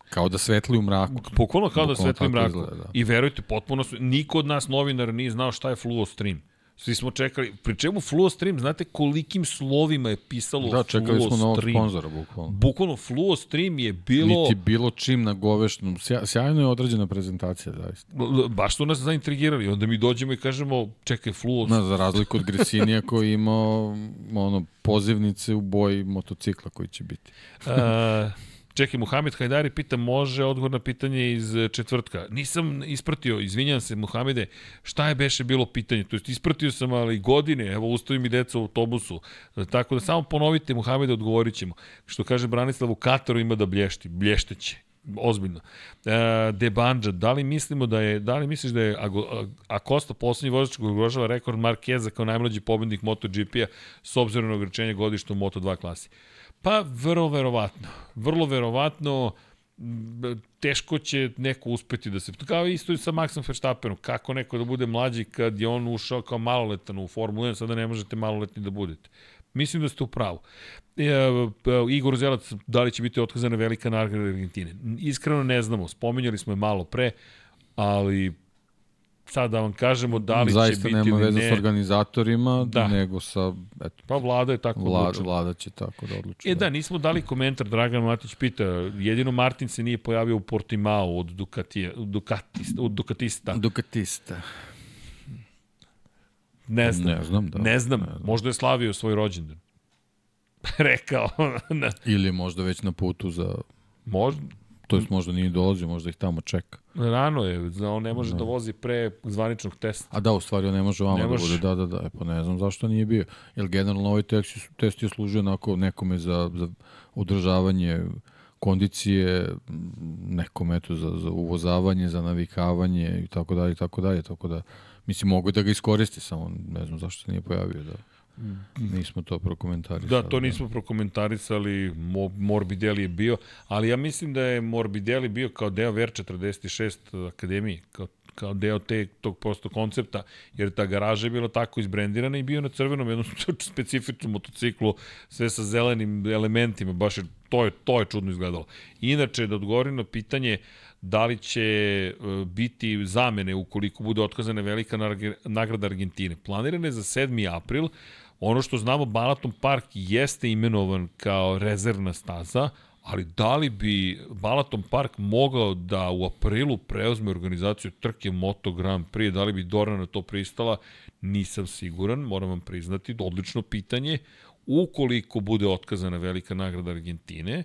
kao da svetli u mraku. Bukvalno kao da svetli u mraku. Izgleda, da. I verujte, potpuno su, niko od nas novinara nije znao šta je fluo stream. Svi smo čekali, pri čemu Fluo Stream, znate kolikim slovima je pisalo Da, čekali smo novog sponzora, bukvalno. Bukvalno, Fluo Stream je bilo... Niti bilo čim na govešnom, sjajno je određena prezentacija, zaista. Baš su nas zaintrigirali, onda mi dođemo i kažemo, čekaj, Fluo... Na, za razliku od Gresinija koji ima ono, pozivnice u boji motocikla koji će biti. Čekaj, Muhamed Hajdari pita, može odgovor na pitanje iz četvrtka. Nisam ispratio, izvinjam se, Muhamede, šta je beše bilo pitanje? To jest, ispratio sam, ali godine, evo, ustoji mi deca u autobusu. Tako da samo ponovite, Muhamede, odgovorit ćemo. Što kaže Branislav, u Kataru ima da blješti. Blješteće ozbiljno. E, De Banja, da li mislimo da je, da li misliš da je Acosta poslednji vozač koji ugrožava rekord Markeza kao najmlađi pobednik MotoGP-a s obzirom na ograničenje godišta u Moto2 klasi? Pa, vrlo verovatno. Vrlo verovatno teško će neko uspeti da se... Kao isto i sa Maxom Verstappenom. Kako neko da bude mlađi kad je on ušao kao maloletan u Formulu 1, sada ne možete maloletni da budete. Mislim da ste u pravu. E, e, Igor Zelac, da li će biti otkazana velika nagrada Argentine? Iskreno ne znamo. Spominjali smo je malo pre, ali sad da vam kažemo da li Zaista će biti ili ne. Zaista nema veze s organizatorima, da. nego sa... Eto, pa vlada je tako vlada, odlučila. Vlada će tako da odluči. E da. da, nismo dali komentar, Dragan Matić pita, jedino Martin se nije pojavio u Portimao od Ducatija, Ducatista, od Ducatista. Ducatista. Ne znam. Ne znam, da. Ne znam, ne znam. možda je slavio svoj rođendan. Rekao. Ili možda već na putu za... Možda, To jest možda nije dolazio, možda ih tamo čeka. Rano je, on ne može da, da vozi pre zvaničnog testa. A da, u stvari on ne može vama ne da bude, da, da, da, e, pa ne znam zašto nije bio. Jer generalno ovaj test, test je služio onako nekome za, za održavanje kondicije, nekom eto za, za uvozavanje, za navikavanje i tako dalje i tako dalje, tako da mislim mogu da ga iskoristi, samo ne znam zašto se nije pojavio da Nismo to prokomentarisali. Da, to nismo prokomentarisali, Morbidelli je bio, ali ja mislim da je Morbidelli bio kao deo VR46 akademije, kao, kao deo te, tog prosto koncepta, jer ta garaža je bila tako izbrendirana i bio na crvenom jednom specifičnom motociklu, sve sa zelenim elementima, baš je, to je, to je čudno izgledalo. Inače, da odgovorim na pitanje, da li će e, biti zamene ukoliko bude otkazana velika nagrada Argentine. Planirane za 7. april, Ono što znamo, Balaton Park jeste imenovan kao rezervna staza, ali da li bi Balaton Park mogao da u aprilu preuzme organizaciju trke Moto Grand Prix, da li bi Dorna na to pristala, nisam siguran, moram vam priznati, odlično pitanje. Ukoliko bude otkazana velika nagrada Argentine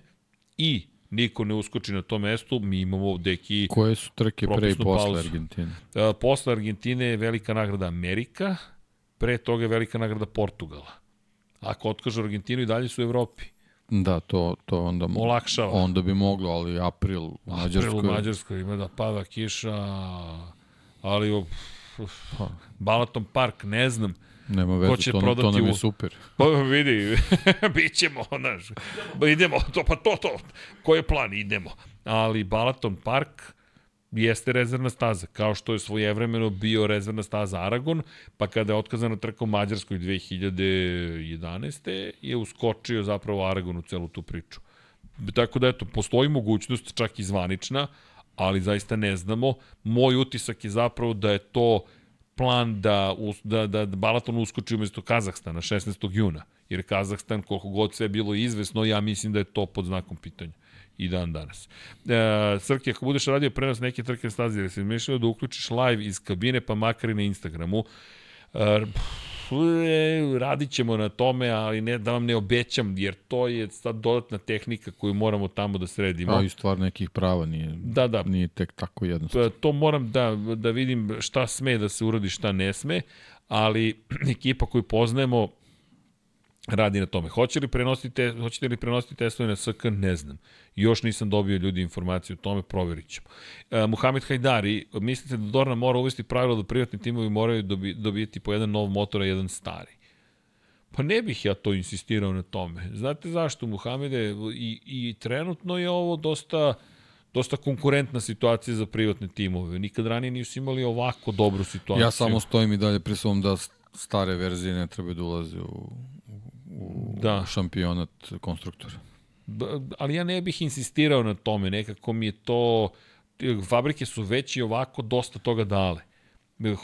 i niko ne uskoči na to mesto, mi imamo deki... Koje su trke pre i posle Argentine? posle Argentine je velika nagrada Amerika, pre toga je velika nagrada Portugala. Ako otkažu Argentinu i dalje su u Evropi. Da, to, to onda, Olakšava. onda bi moglo, ali april u Mađarskoj... April u Mađarskoj ima da pada kiša, ali uf, uf, pa. Balaton Park, ne znam. Nema veze, to, to nam je super. Pa vidi, bit ćemo, znaš, idemo, to, pa to, to, koji je plan, idemo. Ali Balaton Park, jeste rezervna staza, kao što je svojevremeno bio rezervna staza Aragon, pa kada je otkazana trka u Mađarskoj 2011. je uskočio zapravo Aragon u celu tu priču. Tako da, eto, postoji mogućnost, čak i zvanična, ali zaista ne znamo. Moj utisak je zapravo da je to plan da, da, da Balaton uskoči umesto Kazahstana 16. juna. Jer Kazahstan, koliko god sve bilo izvesno, ja mislim da je to pod znakom pitanja i dan danas. E, Srki, ako budeš radio prenos neke trke staze, ili si da uključiš live iz kabine, pa makar i na Instagramu, e, radit ćemo na tome, ali ne da vam ne obećam, jer to je sad dodatna tehnika koju moramo tamo da sredimo. A i stvar nekih prava nije, da, da. nije tek tako jednostavno. To moram da, da vidim šta sme da se uradi, šta ne sme, ali ekipa koju poznajemo radi na tome. Hoće li prenositi te, hoćete li prenositi testove na SK? Ne znam. Još nisam dobio ljudi informaciju o tome, proverit ćemo. E, Muhamed Hajdari, mislite da Dorna mora uvesti pravilo da privatni timovi moraju dobi, dobijeti po jedan nov motor, a jedan stari? Pa ne bih ja to insistirao na tome. Znate zašto, Muhamede? I, i trenutno je ovo dosta dosta konkurentna situacija za privatne timove. Nikad ranije nisu imali ovako dobru situaciju. Ja samo stojim i dalje pri svom da stare verzije ne treba da ulaze u, u da. šampionat konstruktora. Ali ja ne bih insistirao na tome, nekako mi je to, fabrike su već i ovako dosta toga dale.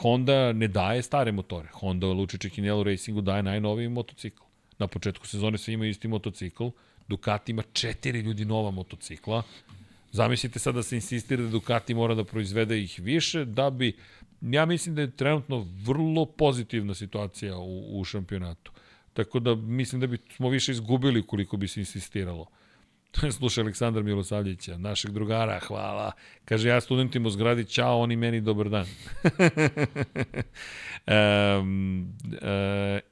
Honda ne daje stare motore. Honda Luči Čekinelu Racingu daje najnoviji motocikl. Na početku sezone sve imaju isti motocikl. Ducati ima četiri ljudi nova motocikla. Zamislite sad da se insistira da Ducati mora da proizvede ih više, da bi, ja mislim da je trenutno vrlo pozitivna situacija u, u šampionatu. Tako da mislim da bi smo više izgubili koliko bi se insistiralo. Slušaj Aleksandar Milosavljevića, našeg drugara, hvala. Kaže, ja studentima u zgradi, čao, oni meni dobar dan. um,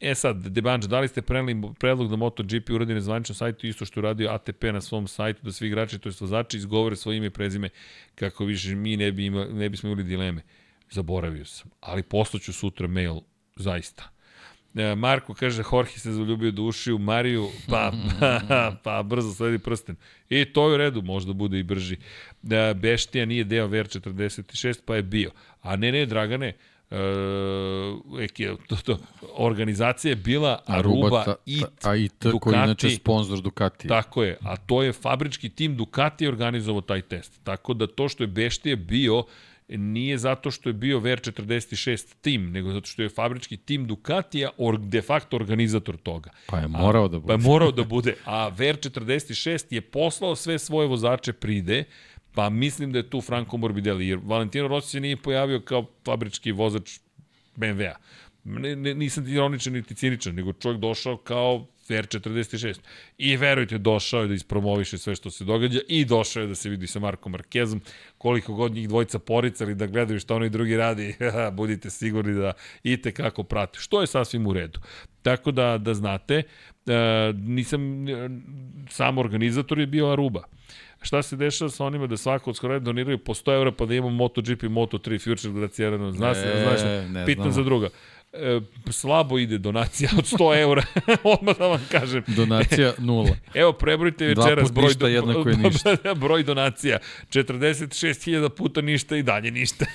e sad, Debanč, da li ste preneli predlog da MotoGP uradi na zvaničnom sajtu isto što uradio ATP na svom sajtu, da svi igrači, to je vozači, izgovore svoje ime i prezime, kako više mi ne, bi ima, ne bismo imali dileme. Zaboravio sam, ali poslaću sutra mail, zaista. E, Marko kaže, Jorge se zaljubio do uši u Mariju, pa, pa, pa brzo sledi prsten. I to je u redu, možda bude i brži. Da, Beštija nije deo VR46, pa je bio. A ne, ne, Dragane, e, to, to, organizacija je bila Aruba, Aruba IT, a IT Ducati, koji je inače sponsor Ducati. Tako je, a to je fabrički tim Ducati organizovao taj test. Tako da to što je Beštija bio, nije zato što je bio VR46 tim, nego zato što je fabrički tim Ducatija or, de facto organizator toga. Pa je morao da bude. Pa je morao da bude. A VR46 je poslao sve svoje vozače pride, pa mislim da je tu Franco Morbidelli, jer Valentino Rossi se nije pojavio kao fabrički vozač BMW-a. Ne, ne, nisam ironičan niti ciničan, nego čovjek došao kao Fair 46. I verujte, došao je da ispromoviše sve što se događa i došao je da se vidi sa Markom Markezom. Koliko god njih dvojica poricali da gledaju šta oni drugi radi, budite sigurni da i kako prate. Što je sasvim u redu. Tako da, da znate, e, nisam, e, sam organizator je bio Aruba šta se dešava sa onima da svako od skoro doniraju po 100 eura pa da imamo MotoGP, Moto3, Future Gracierano, znaš, ne, znaš, ne pitno za druga e, slabo ide donacija od 100 eura, odmah da vam kažem. Donacija nula. Evo, prebrojite večeras broj, ništa, jednako je ništa. broj donacija. 46.000 puta ništa i dalje ništa.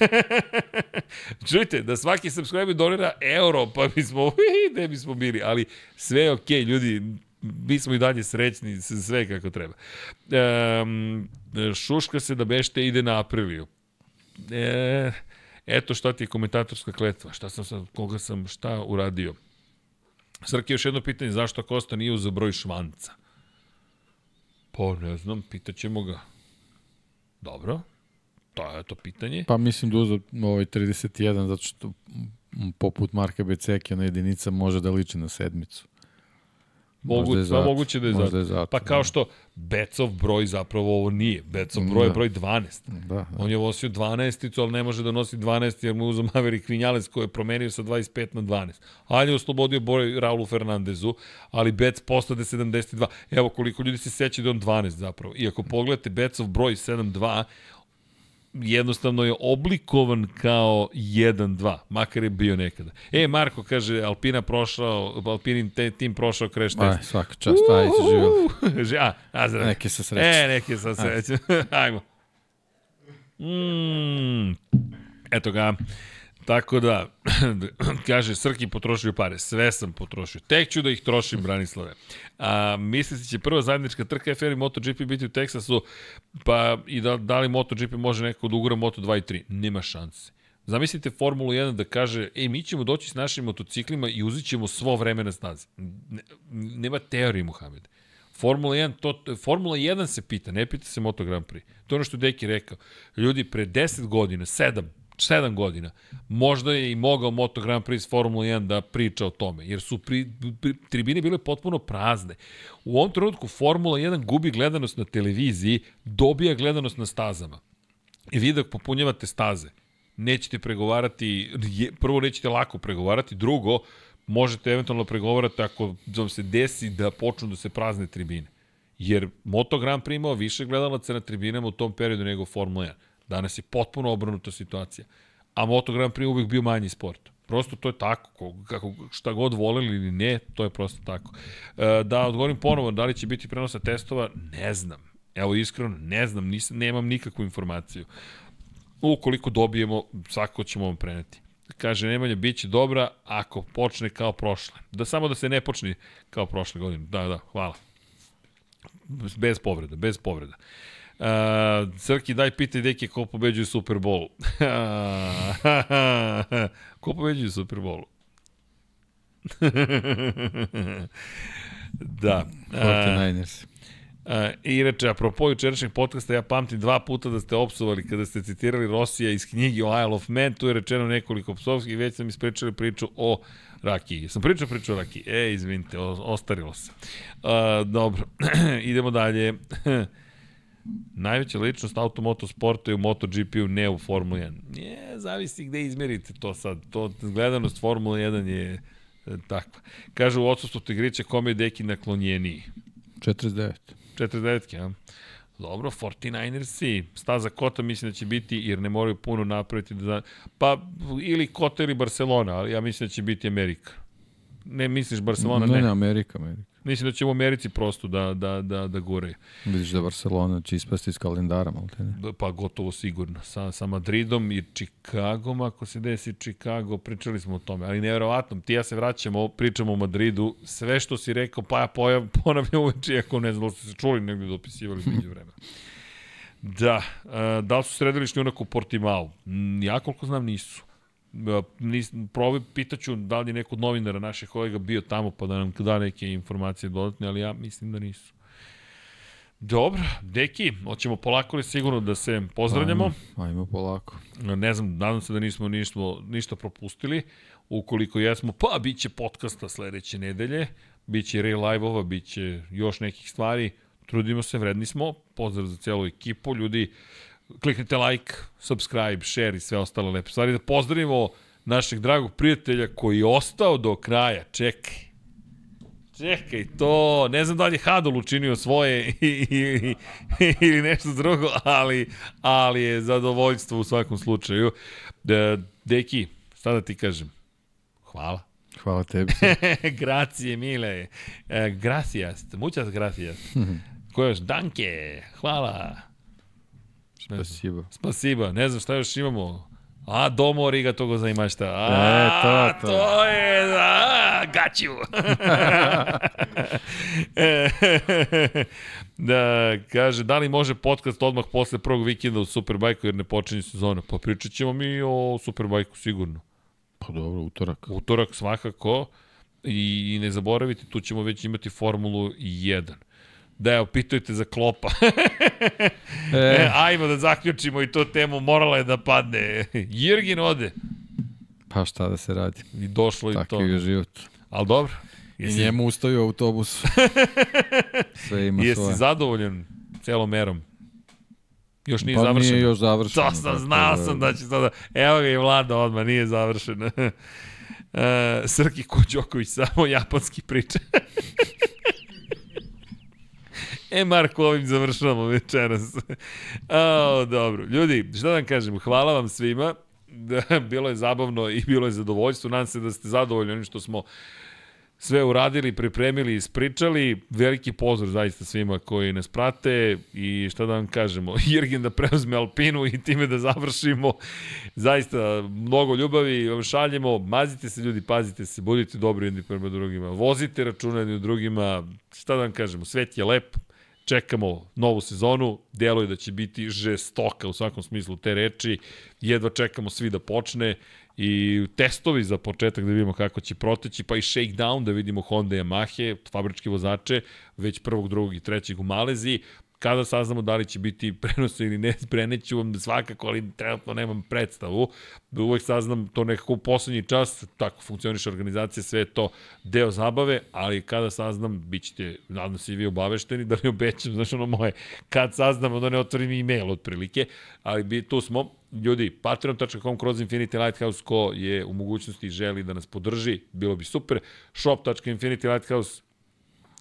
Čujte, da svaki subscriber donira euro, pa bismo, gde bismo bili, ali sve je okej, okay, ljudi, mi smo i dalje srećni, sve kako treba. Um, šuška se da bešte ide na Apriliju. E, Eto šta ti je komentatorska kletva, šta sam sad, koga sam, šta uradio. Srki, još jedno pitanje, zašto Kosta nije uzao broj švanca? Pa ne znam, pitaćemo ga. Dobro, to je to pitanje. Pa mislim da uzao ovaj 31, zato što poput Marka Becekija na jedinica može da liči na sedmicu. Mogu, je zato, moguće da je zato. Je zato. Pa kao da. što Becov broj zapravo ovo nije. Becov broj da. je broj 12. Da, da. On je vosio 12, ali ne može da nosi 12 jer mu uzao Maverick Vinales koji je promenio sa 25 na 12. Ali je oslobodio broj Raulu Fernandezu, ali Bec postade 72. Evo koliko ljudi se seća da on 12 zapravo. I ako pogledate Becov broj 72, jednostavno je oblikovan kao 1-2, makar je bio nekada. E, Marko kaže, Alpina prošao, Alpinin te, tim prošao crash test. Aj, svaka čast, aj, živio. a, a, zra. Neke sa srećem. E, neke sa srećem. Ajmo. Mm, eto ga. Tako da, kaže, Srki potrošio pare. Sve sam potrošio. Tek ću da ih trošim, Branislave. A, misli se će prva zajednička trka FR i MotoGP biti u Teksasu, pa i da, da li MotoGP može neko da ugura Moto 2 i 3? Nema šanse. Zamislite Formulu 1 da kaže, ej, mi ćemo doći s našim motociklima i uzit ćemo svo vreme na stazi. Ne, nema teorije, Muhammed. Formula 1, to, Formula 1 se pita, ne pita se Moto Grand Prix. To je ono što Deki rekao. Ljudi, pre 10 godina, 7, 7 godina, možda je i mogao Moto Grand Prix Formula 1 da priča o tome, jer su pri, pri, tribine bile potpuno prazne. U ovom trenutku Formula 1 gubi gledanost na televiziji, dobija gledanost na stazama. I vi dok popunjavate staze, nećete pregovarati, prvo nećete lako pregovarati, drugo, možete eventualno pregovarati ako vam se desi da počnu da se prazne tribine. Jer Moto Grand Prix imao više gledalaca na tribinama u tom periodu nego Formula 1. Danas je potpuno obrnuta situacija. A Moto Grand Prix uvek bio manji sport. Prosto to je tako, kako, šta god voleli ili ne, to je prosto tako. E, da odgovorim ponovo, da li će biti prenosa testova, ne znam. Evo iskreno, ne znam, nisam, nemam nikakvu informaciju. Ukoliko dobijemo, svako ćemo vam preneti. Kaže Nemanja, bit će dobra ako počne kao prošle. Da samo da se ne počne kao prošle godine. Da, da, hvala. Bez povreda, bez povreda. Uh, Srki, daj pitaj deke ko pobeđuje Super Bowl. ko pobeđuje Super Bowl? da. 49ers. Uh, I reče, apropo jučerašnjeg podcasta, ja pamtim dva puta da ste opsovali kada ste citirali Rosija iz knjigi o Isle of Man, tu je rečeno nekoliko psovskih, već sam ispričali priču o Rakiji. Sam pričao priču o Rakiji. E, izvinite, ostarilo se. Uh, dobro, idemo dalje. Najveća ličnost automotosporta je u MotoGP-u, ne u Formula 1. Je, zavisi gde izmerite to sad. To gledanost Formula 1 je e, takva. Kaže u odsustvu Tigrića kome je deki naklonjeniji. 49. 49, ja. Dobro, 49ersi, staza Kota mislim da će biti, jer ne moraju puno napraviti da... Pa, ili Kota ili Barcelona, ali ja mislim da će biti Amerika. Ne misliš Barcelona? Ne, ne, ne Amerika, Amerika. Mislim da će u Americi prosto da, da, da, da gore. Vidiš da Barcelona će ispasti iz kalendara, malo te ne? Pa gotovo sigurno. Sa, sa Madridom i Čikagom, ako se desi Čikago, pričali smo o tome. Ali nevjerovatno, ti ja se vraćamo, pričamo o Madridu, sve što si rekao, pa ja pojav, ponavljam uveče, ako ne znam da ste se čuli, negdje dopisivali među vremena. Da, da li su sredilišni unak u Portimao? Ja koliko znam nisu nis, probi, pitaću da li je neko od novinara naših kolega bio tamo pa da nam da neke informacije dodatne, ali ja mislim da nisu. Dobro, deki, hoćemo polako li sigurno da se pozdravljamo? Ajmo, ajmo polako. Ne znam, nadam se da nismo ništa, ništa propustili. Ukoliko jesmo, pa bit će podcasta sledeće nedelje, bit će real live-ova, bit će još nekih stvari. Trudimo se, vredni smo. Pozdrav za celu ekipu. Ljudi, kliknite like, subscribe, share i sve ostale lepe stvari. Da pozdravimo našeg dragog prijatelja koji je ostao do kraja. Čekaj. Čekaj, to, ne znam da li je Hadol učinio svoje ili nešto drugo, ali, ali je zadovoljstvo u svakom slučaju. Deki, šta da ti kažem? Hvala. Hvala tebi. grazie, mile. E, gracias, muchas gracias. Ko još? Danke, hvala. Spasibo. Spasibo. Ne znam šta još imamo. A, domo riga togo zaimašta. A, e, to, to. to je, a, got you. da, kaže, da li može podcast odmah posle prvog vikenda u Superbajku jer ne počinje sezona? Pa pričat ćemo mi o Superbajku sigurno. Pa dobro, utorak. Utorak svakako. I, I ne zaboravite, tu ćemo već imati Formulu 1. Da, evo, pitajte za klopa. e. e. ajmo da zaključimo i to temu, morala je da padne. Jirgin ode. Pa šta da se radi. I došlo Tako i to. Tako je život. Ali dobro. Jesi... I njemu ustaju autobus. Sve ima Jesi svoje. Jesi zadovoljan celom merom? Još nije pa završeno. nije još završeno. To sam, znao da... sam da će sada... Evo ga i vlada odmah, nije završeno. uh, Srki Kođoković samo japanski priča. E, Marko, ovim završavamo večeras. o, dobro. Ljudi, šta da vam kažem, hvala vam svima. Da, bilo je zabavno i bilo je zadovoljstvo. Nadam se da ste zadovoljni onim što smo sve uradili, pripremili, ispričali. Veliki pozdrav zaista svima koji nas prate i šta da vam kažemo, Jirgin da preuzme Alpinu i time da završimo. Zaista mnogo ljubavi vam šaljemo, mazite se ljudi, pazite se, budite dobri jedni prema drugima, vozite računa jedni u drugima, šta da vam kažemo, svet je lep, čekamo novu sezonu, deluje da će biti žestoka u svakom smislu te reči, jedva čekamo svi da počne i testovi za početak da vidimo kako će proteći, pa i shakedown da vidimo Honda i Yamahe, fabričke vozače, već prvog, drugog i trećeg u Maleziji, kada saznamo da li će biti prenos ili ne, preneću vam svakako, ali trenutno nemam predstavu. Uvek saznam to nekako u poslednji čas, tako funkcioniše organizacija, sve to deo zabave, ali kada saznam, bit ćete, nadam se i vi obavešteni, da ne obećam, znaš ono moje, kad saznam, onda ne otvorim e-mail otprilike, ali bi, tu smo, ljudi, patreon.com kroz Infinity Lighthouse ko je u mogućnosti želi da nas podrži, bilo bi super.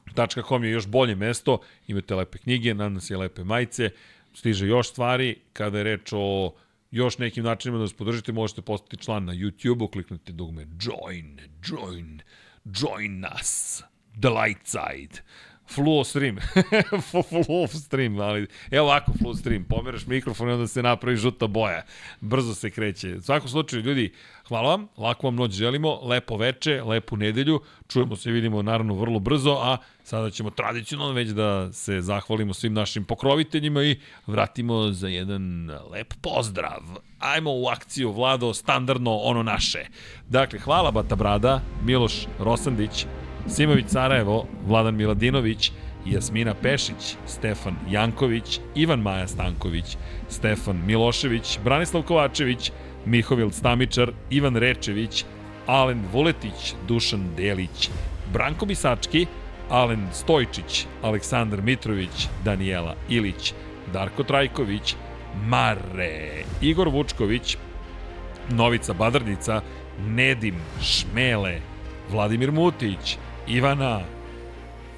shop.infinitylighthouse.com je još bolje mesto, imate lepe knjige, nadam se lepe majice, stiže još stvari, kada je reč o još nekim načinima da nas podržite, možete postati član na YouTube-u, kliknite dugme Join, Join, Join us, The Light Side. Fluo stream. Fluo stream, ali evo ovako Fluo stream. Pomeraš mikrofon i onda se napravi žuta boja. Brzo se kreće. U svakom slučaju, ljudi, hvala vam, lako vam noć želimo, lepo veče, lepu nedelju. Čujemo se i vidimo naravno vrlo brzo, a sada ćemo tradicionalno već da se zahvalimo svim našim pokroviteljima i vratimo za jedan lep pozdrav. Ajmo u akciju, Vlado, standardno ono naše. Dakle, hvala Bata Brada, Miloš Rosandić, Simović Sarajevo, Vladan Miladinović, Jasmina Pešić, Stefan Janković, Ivan Maja Stanković, Stefan Milošević, Branislav Kovačević, Mihovil Stamičar, Ivan Rečević, Alen Vuletić, Dušan Delić, Branko Bisački, Alen Stojčić, Aleksandar Mitrović, Danijela Ilić, Darko Trajković, Mare, Igor Vučković, Novica Badrnica, Nedim Šmele, Vladimir Mutić, Ivana,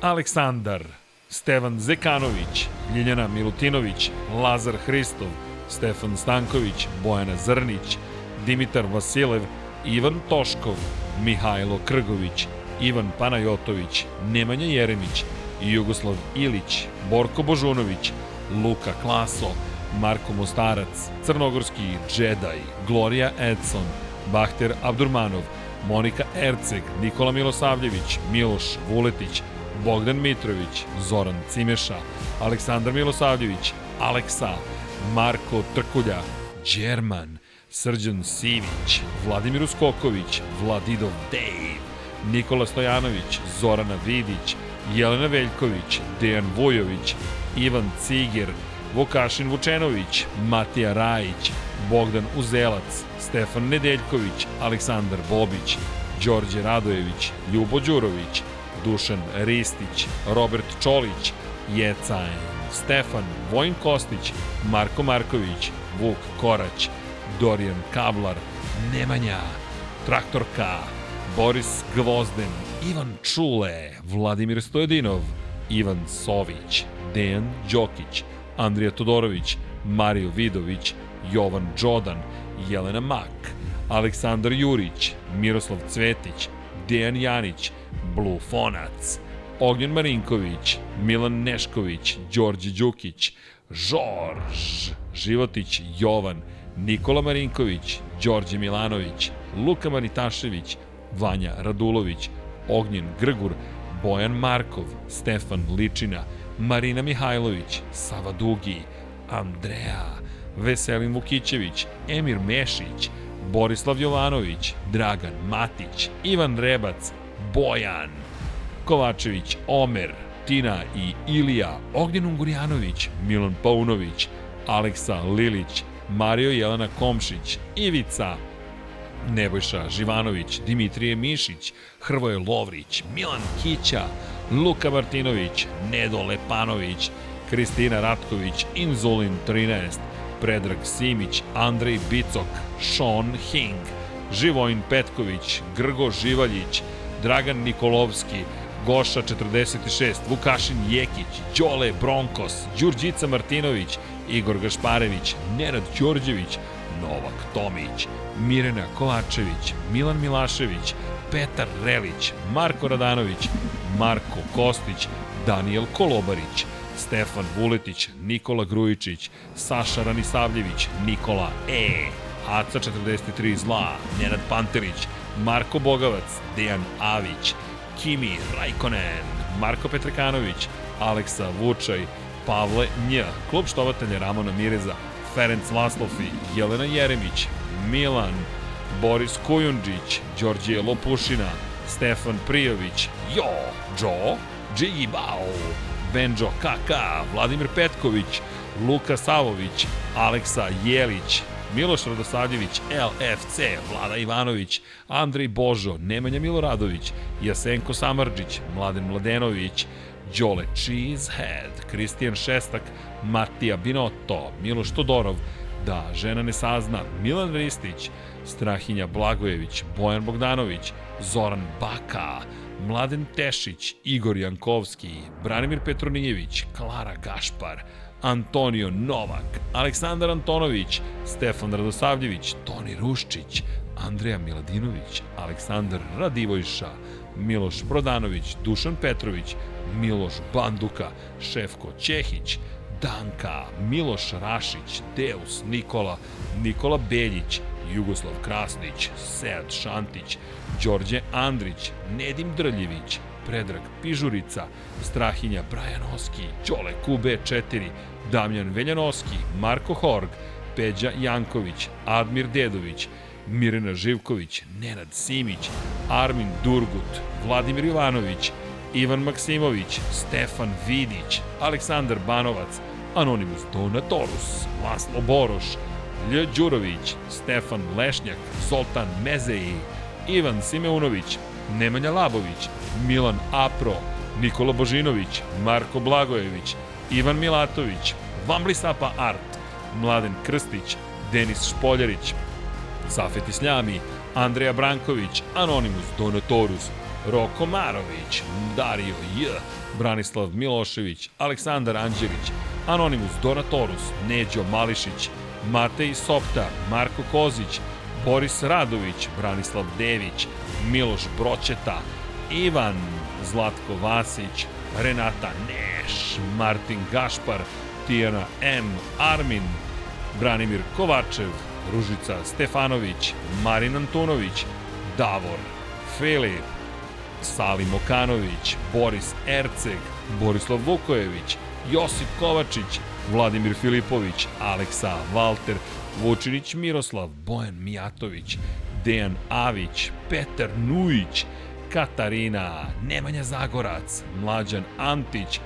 Aleksandar, Stevan Zekanović, Ljiljana Milutinović, Lazar Hristov, Stefan Stanković, Bojana Zrnić, Dimitar Vasilev, Ivan Toškov, Mihajlo Krgović, Ivan Panajotović, Nemanja Jeremić, Jugoslav Ilić, Borko Božunović, Luka Klaso, Marko Mostarac, Crnogorski Jedi, Gloria Edson, Bahter Abdurmanov, Monika Erceg, Nikola Milosavljević, Miloš Vuletić, Bogdan Mitrović, Zoran Cimeša, Aleksandar Milosavljević, Aleksa, Marko Trkulja, Đerman, Srđan Sivić, Vladimir Uskoković, Vladidov Dave, Nikola Stojanović, Zorana Vidić, Jelena Veljković, Dejan Vujović, Ivan Ciger, Vukašin Vučenović, Matija Rajić, Bogdan Uzelac, Stefan Nedeljković, Aleksandar Bobić, Đorđe Radojević, Ljubo Đurović, Dušan Ristić, Robert Čolić, Jecajn, Stefan, Vojn Kostić, Marko Marković, Vuk Korać, Dorijan Kablar, Nemanja, Traktorka, Boris Gvozden, Ivan Čule, Vladimir Stojedinov, Ivan Sović, Dejan Đokić, Andrija Todorović, Mario Vidović, Jovan Đodan, Jelena Mak, Aleksandar Jurić, Miroslav Cvetić, Dejan Janić, Blue Fonac, Ognjen Marinković, Milan Nešković, Đorđe Đukić, Žorž, Životić Jovan, Nikola Marinković, Đorđe Milanović, Luka Manitašević, Vanja Radulović, Ognjen Grgur, Bojan Markov, Stefan Ličina, Marina Mihajlović, Sava Dugi, Andreja, Veselin Vukićević, Emir Mešić, Borislav Jovanović, Dragan Matić, Ivan Rebac, Bojan, Kovačević, Omer, Tina i Ilija, Ognjen Ungurjanović, Milan Paunović, Aleksa Lilić, Mario Jelena Komšić, Ivica, Nebojša Živanović, Dimitrije Mišić, Hrvoje Lovrić, Milan Kića, Luka Martinović, Nedo Lepanović, Kristina Ratković, Inzulin 13, Predrag Simić, Andrej Bicok, Sean Hing, Živojin Petković, Grgo Živaljić, Dragan Nikolovski, Goša 46, Vukašin Jekić, Đole Bronkos, Đurđica Martinović, Igor Gašparević, Nenad Đorđević, Novak Tomić, Mirena Kovačević, Milan Milašević, Petar Relić, Marko Radanović, Marko Kostić, Daniel Kolobarić, Stefan Vuletić, Nikola Grujičić, Saša Ranisavljević, Nikola E, Aca 43 zla, Nenad Pantelić, Marko Bogavac, Dejan Avić, Kimi Rajkonen, Marko Petrekanović, Aleksa Vučaj, Pavle Nj, klub štovatelja Ramona Mireza, Ferenc Laslofi, Jelena Jeremić, Milan, Boris Kujundžić, Đorđe Lopušina, Stefan Prijović, Jo, Joe, Džigi Bao, Benjo KK, Vladimir Petković, Luka Savović, Aleksa Jelić, Miloš Radosavljević, LFC, Vlada Ivanović, Andrej Božo, Nemanja Miloradović, Jasenko Samarđić, Mladen Mladenović, Đole Cheesehead, Kristijan Šestak, Matija Binotto, Miloš Todorov, Da žena ne sazna, Milan Ristić, Strahinja Blagojević, Bojan Bogdanović, Zoran Baka, Mladen Tešić, Igor Jankovski, Branimir Petronijević, Klara Gašpar, Antonio Novak, Aleksandar Antonović, Stefan Radosavljević, Toni Ruščić, Andreja Miladinović, Aleksandar Radivojša, Miloš Brodanović, Dušan Petrović, Miloš Banduka, Šefko Ćehić, Danka, Miloš Rašić, Deus Nikola, Nikola Beljić, Jugoslav Krasnić, Sead Šantić, Đorđe Andrić, Nedim Drljević, Predrag Pižurica, Strahinja Brajanoski, Ćole QB4, Damjan Veljanoski, Marko Horg, Peđa Janković, Admir Dedović, Mirena Živković, Nenad Simić, Armin Durgut, Vladimir Jovanović, Ivan Maksimović, Stefan Vidić, Aleksandar Banovac, Anonimus Donatorus, Laslo Boroš, Lj. Đurović, Stefan Lešnjak, Zoltan Mezeji, Ivan Simeunović, Nemanja Labović, Milan Apro, Nikola Božinović, Marko Blagojević, Ivan Milatović, Vambli Sapa Art, Mladen Krstić, Denis Špoljarić, Safet Isljami, Andreja Branković, Anonimus Donatorus, Roko Marović, Dario J, Branislav Milošević, Aleksandar Anđelić, Anonimus Donatorus, Neđo Mališić, Matej Sopta, Marko Kozić, Boris Radović, Branislav Dević, Miloš Broćeta, Ivan Zlatko Vasić, Renata Neš, Martin Gašpar, Tijana M, Armin, Branimir Kovačev, Ružica Stefanović, Marin Antunović, Davor, Filip, Salim Okanović, Boris Erceg, Borislav Vukojević, Josip Kovačić, Vladimir Filipović, Aleksa Valter, Vučinić Miroslav, Bojan Mijatović, Dejan Avić, Petar Nujić, Katarina, Nemanja Zagorac, Mlađan Antić,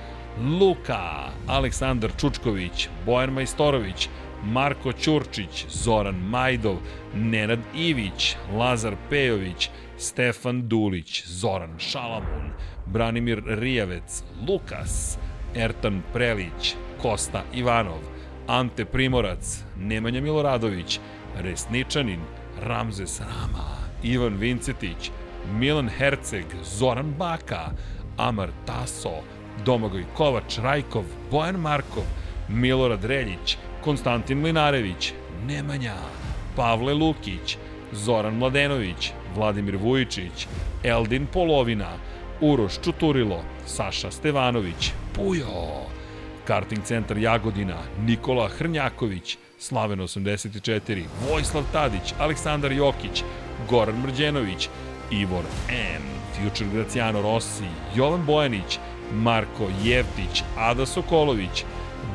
Luka, Aleksandar Čučković, Bojan Majstorović, Marko Ćurčić, Zoran Majdov, Nenad Ivić, Lazar Pejović, Stefan Dulić, Zoran Šalamun, Branimir Rijavec, Lukas, Ertan Prelić, Kosta Ivanov, Ante Primorac, Nemanja Miloradović, Resničanin, Ramzes Rama, Ivan Vincetić, Milan Herceg, Zoran Baka, Amar Taso, Domagoj Kovač Rajkov, Bojan Markov, Milorad Reljić, Konstantin Linarević, Nemanja, Pavle Lukić, Zoran Mladenović, Vladimir Vujičić, Eldin Polovina, Uroš Čuturilo, Saša Stevanović, Pujo, Karting centar Jagodina, Nikola Hrnjaković, Slaven 84, Vojslav Tadić, Aleksandar Jokić, Goran Mrđenović, Ivor M, Future Graciano Rossi, Jovan Bojanić, Marko Jevtić, Ada Sokolović,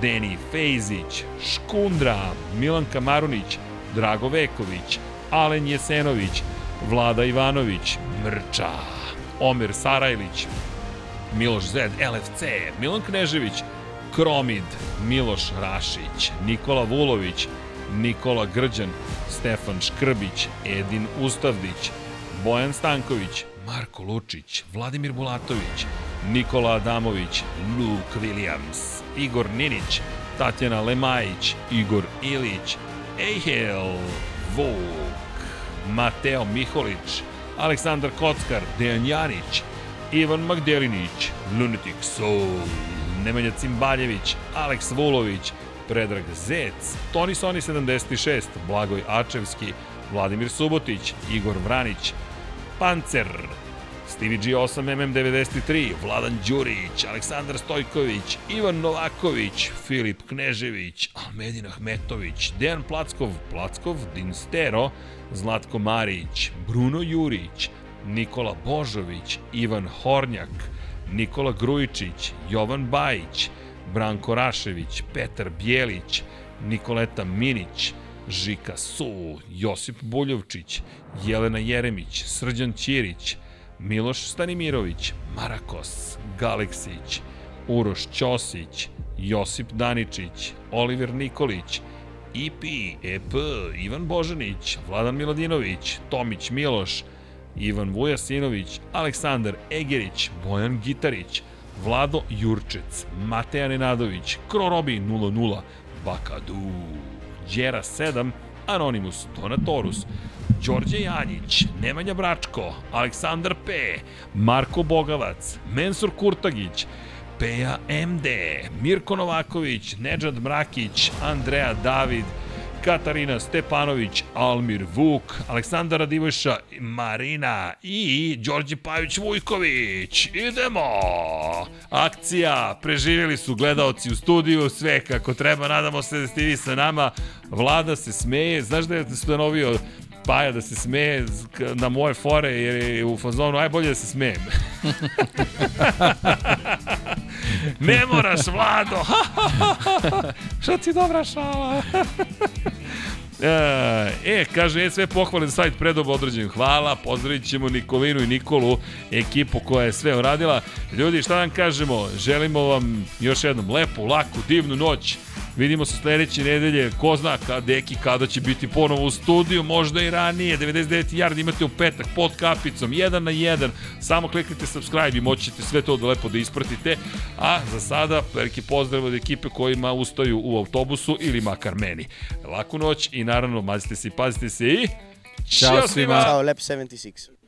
Deni Fejzić, Škundra, Milan Kamarunić, Drago Veković, Alen Jesenović, Vlada Ivanović, Mrča, Omer Sarajlić, Miloš Zed, LFC, Milan Knežević, Kromid, Miloš Rašić, Nikola Vulović, Nikola Grđan, Stefan Škrbić, Edin Ustavdić, Bojan Stanković, Marko Lučić, Vladimir Bulatović, Nikola Adamović, Luke Williams, Igor Ninić, Tatjana Lemajić, Igor Ilić, Ejhel, Vuk, Mateo Miholić, Aleksandar Kockar, Dejan Janić, Ivan Magdelinić, Lunatic Soul, Nemanja Cimbaljević, Aleks Vulović, Predrag Zec, Toni Soni 76, Blagoj Ačevski, Vladimir Subotić, Igor Vranić, Pancer, Stevie G 8MM93, Vladan Đurić, Aleksandar Stojković, Ivan Novaković, Filip Knežević, Almedin Ahmetović, Dejan Plackov, Plackov, Dinstero, Zlatko Marić, Bruno Jurić, Nikola Božović, Ivan Hornjak, Nikola Grujičić, Jovan Bajić, Branko Rašević, Petar Bjelić, Nikoleta Minić, Žika Su, Josip Buljovčić, Jelena Jeremić, Srđan Ćirić, Miloš Stanimirović, Marakos, Galeksić, Uroš Ćosić, Josip Daničić, Oliver Nikolić, IP, EP, Ivan Božanić, Vladan Miladinović, Tomić Miloš, Ivan Vujasinović, Aleksandar Egerić, Bojan Gitarić, Vlado Jurčec, Mateja Nenadović, Krorobi 00, Bakadu, Đera 7, Anonimus, Donatorus, Đorđe Janjić, Nemanja Bračko, Aleksandar P, Marko Bogavac, Mensur Kurtagić, Peja MD, Mirko Novaković, Nedžad Mrakić, Andreja David, Katarina Stepanović, Almir Vuk, Aleksandar Radivojša, Marina i Đorđe Pavić Vujković. Idemo! Akcija, preživjeli su gledaoci u studiju, sve kako treba, nadamo se da ste vi sa nama. Vlada se smeje, znaš da je stanovio Paja da se smeje na moje fore jer je u fazonu ajbolje da se smejem. ne moraš, Vlado! Šta ti dobra šala? E, kaže, e, sve pohvale za sajt predobo određen. Hvala, pozdravit ćemo Nikolinu i Nikolu, ekipu koja je sve uradila. Ljudi, šta vam kažemo? Želimo vam još jednom lepu, laku, divnu noć. Vidimo se sledeće nedelje, ko zna kada, deki kada će biti ponovo u studiju, možda i ranije, 99 yard imate u petak pod kapicom, 1 na 1, samo kliknite subscribe i moći ćete sve to da lepo da ispratite, a za sada veliki pozdrav od ekipe kojima ustaju u autobusu ili makar meni. Laku noć i naravno mazite se i pazite se i Ćao svima! Ciao, Lab 76.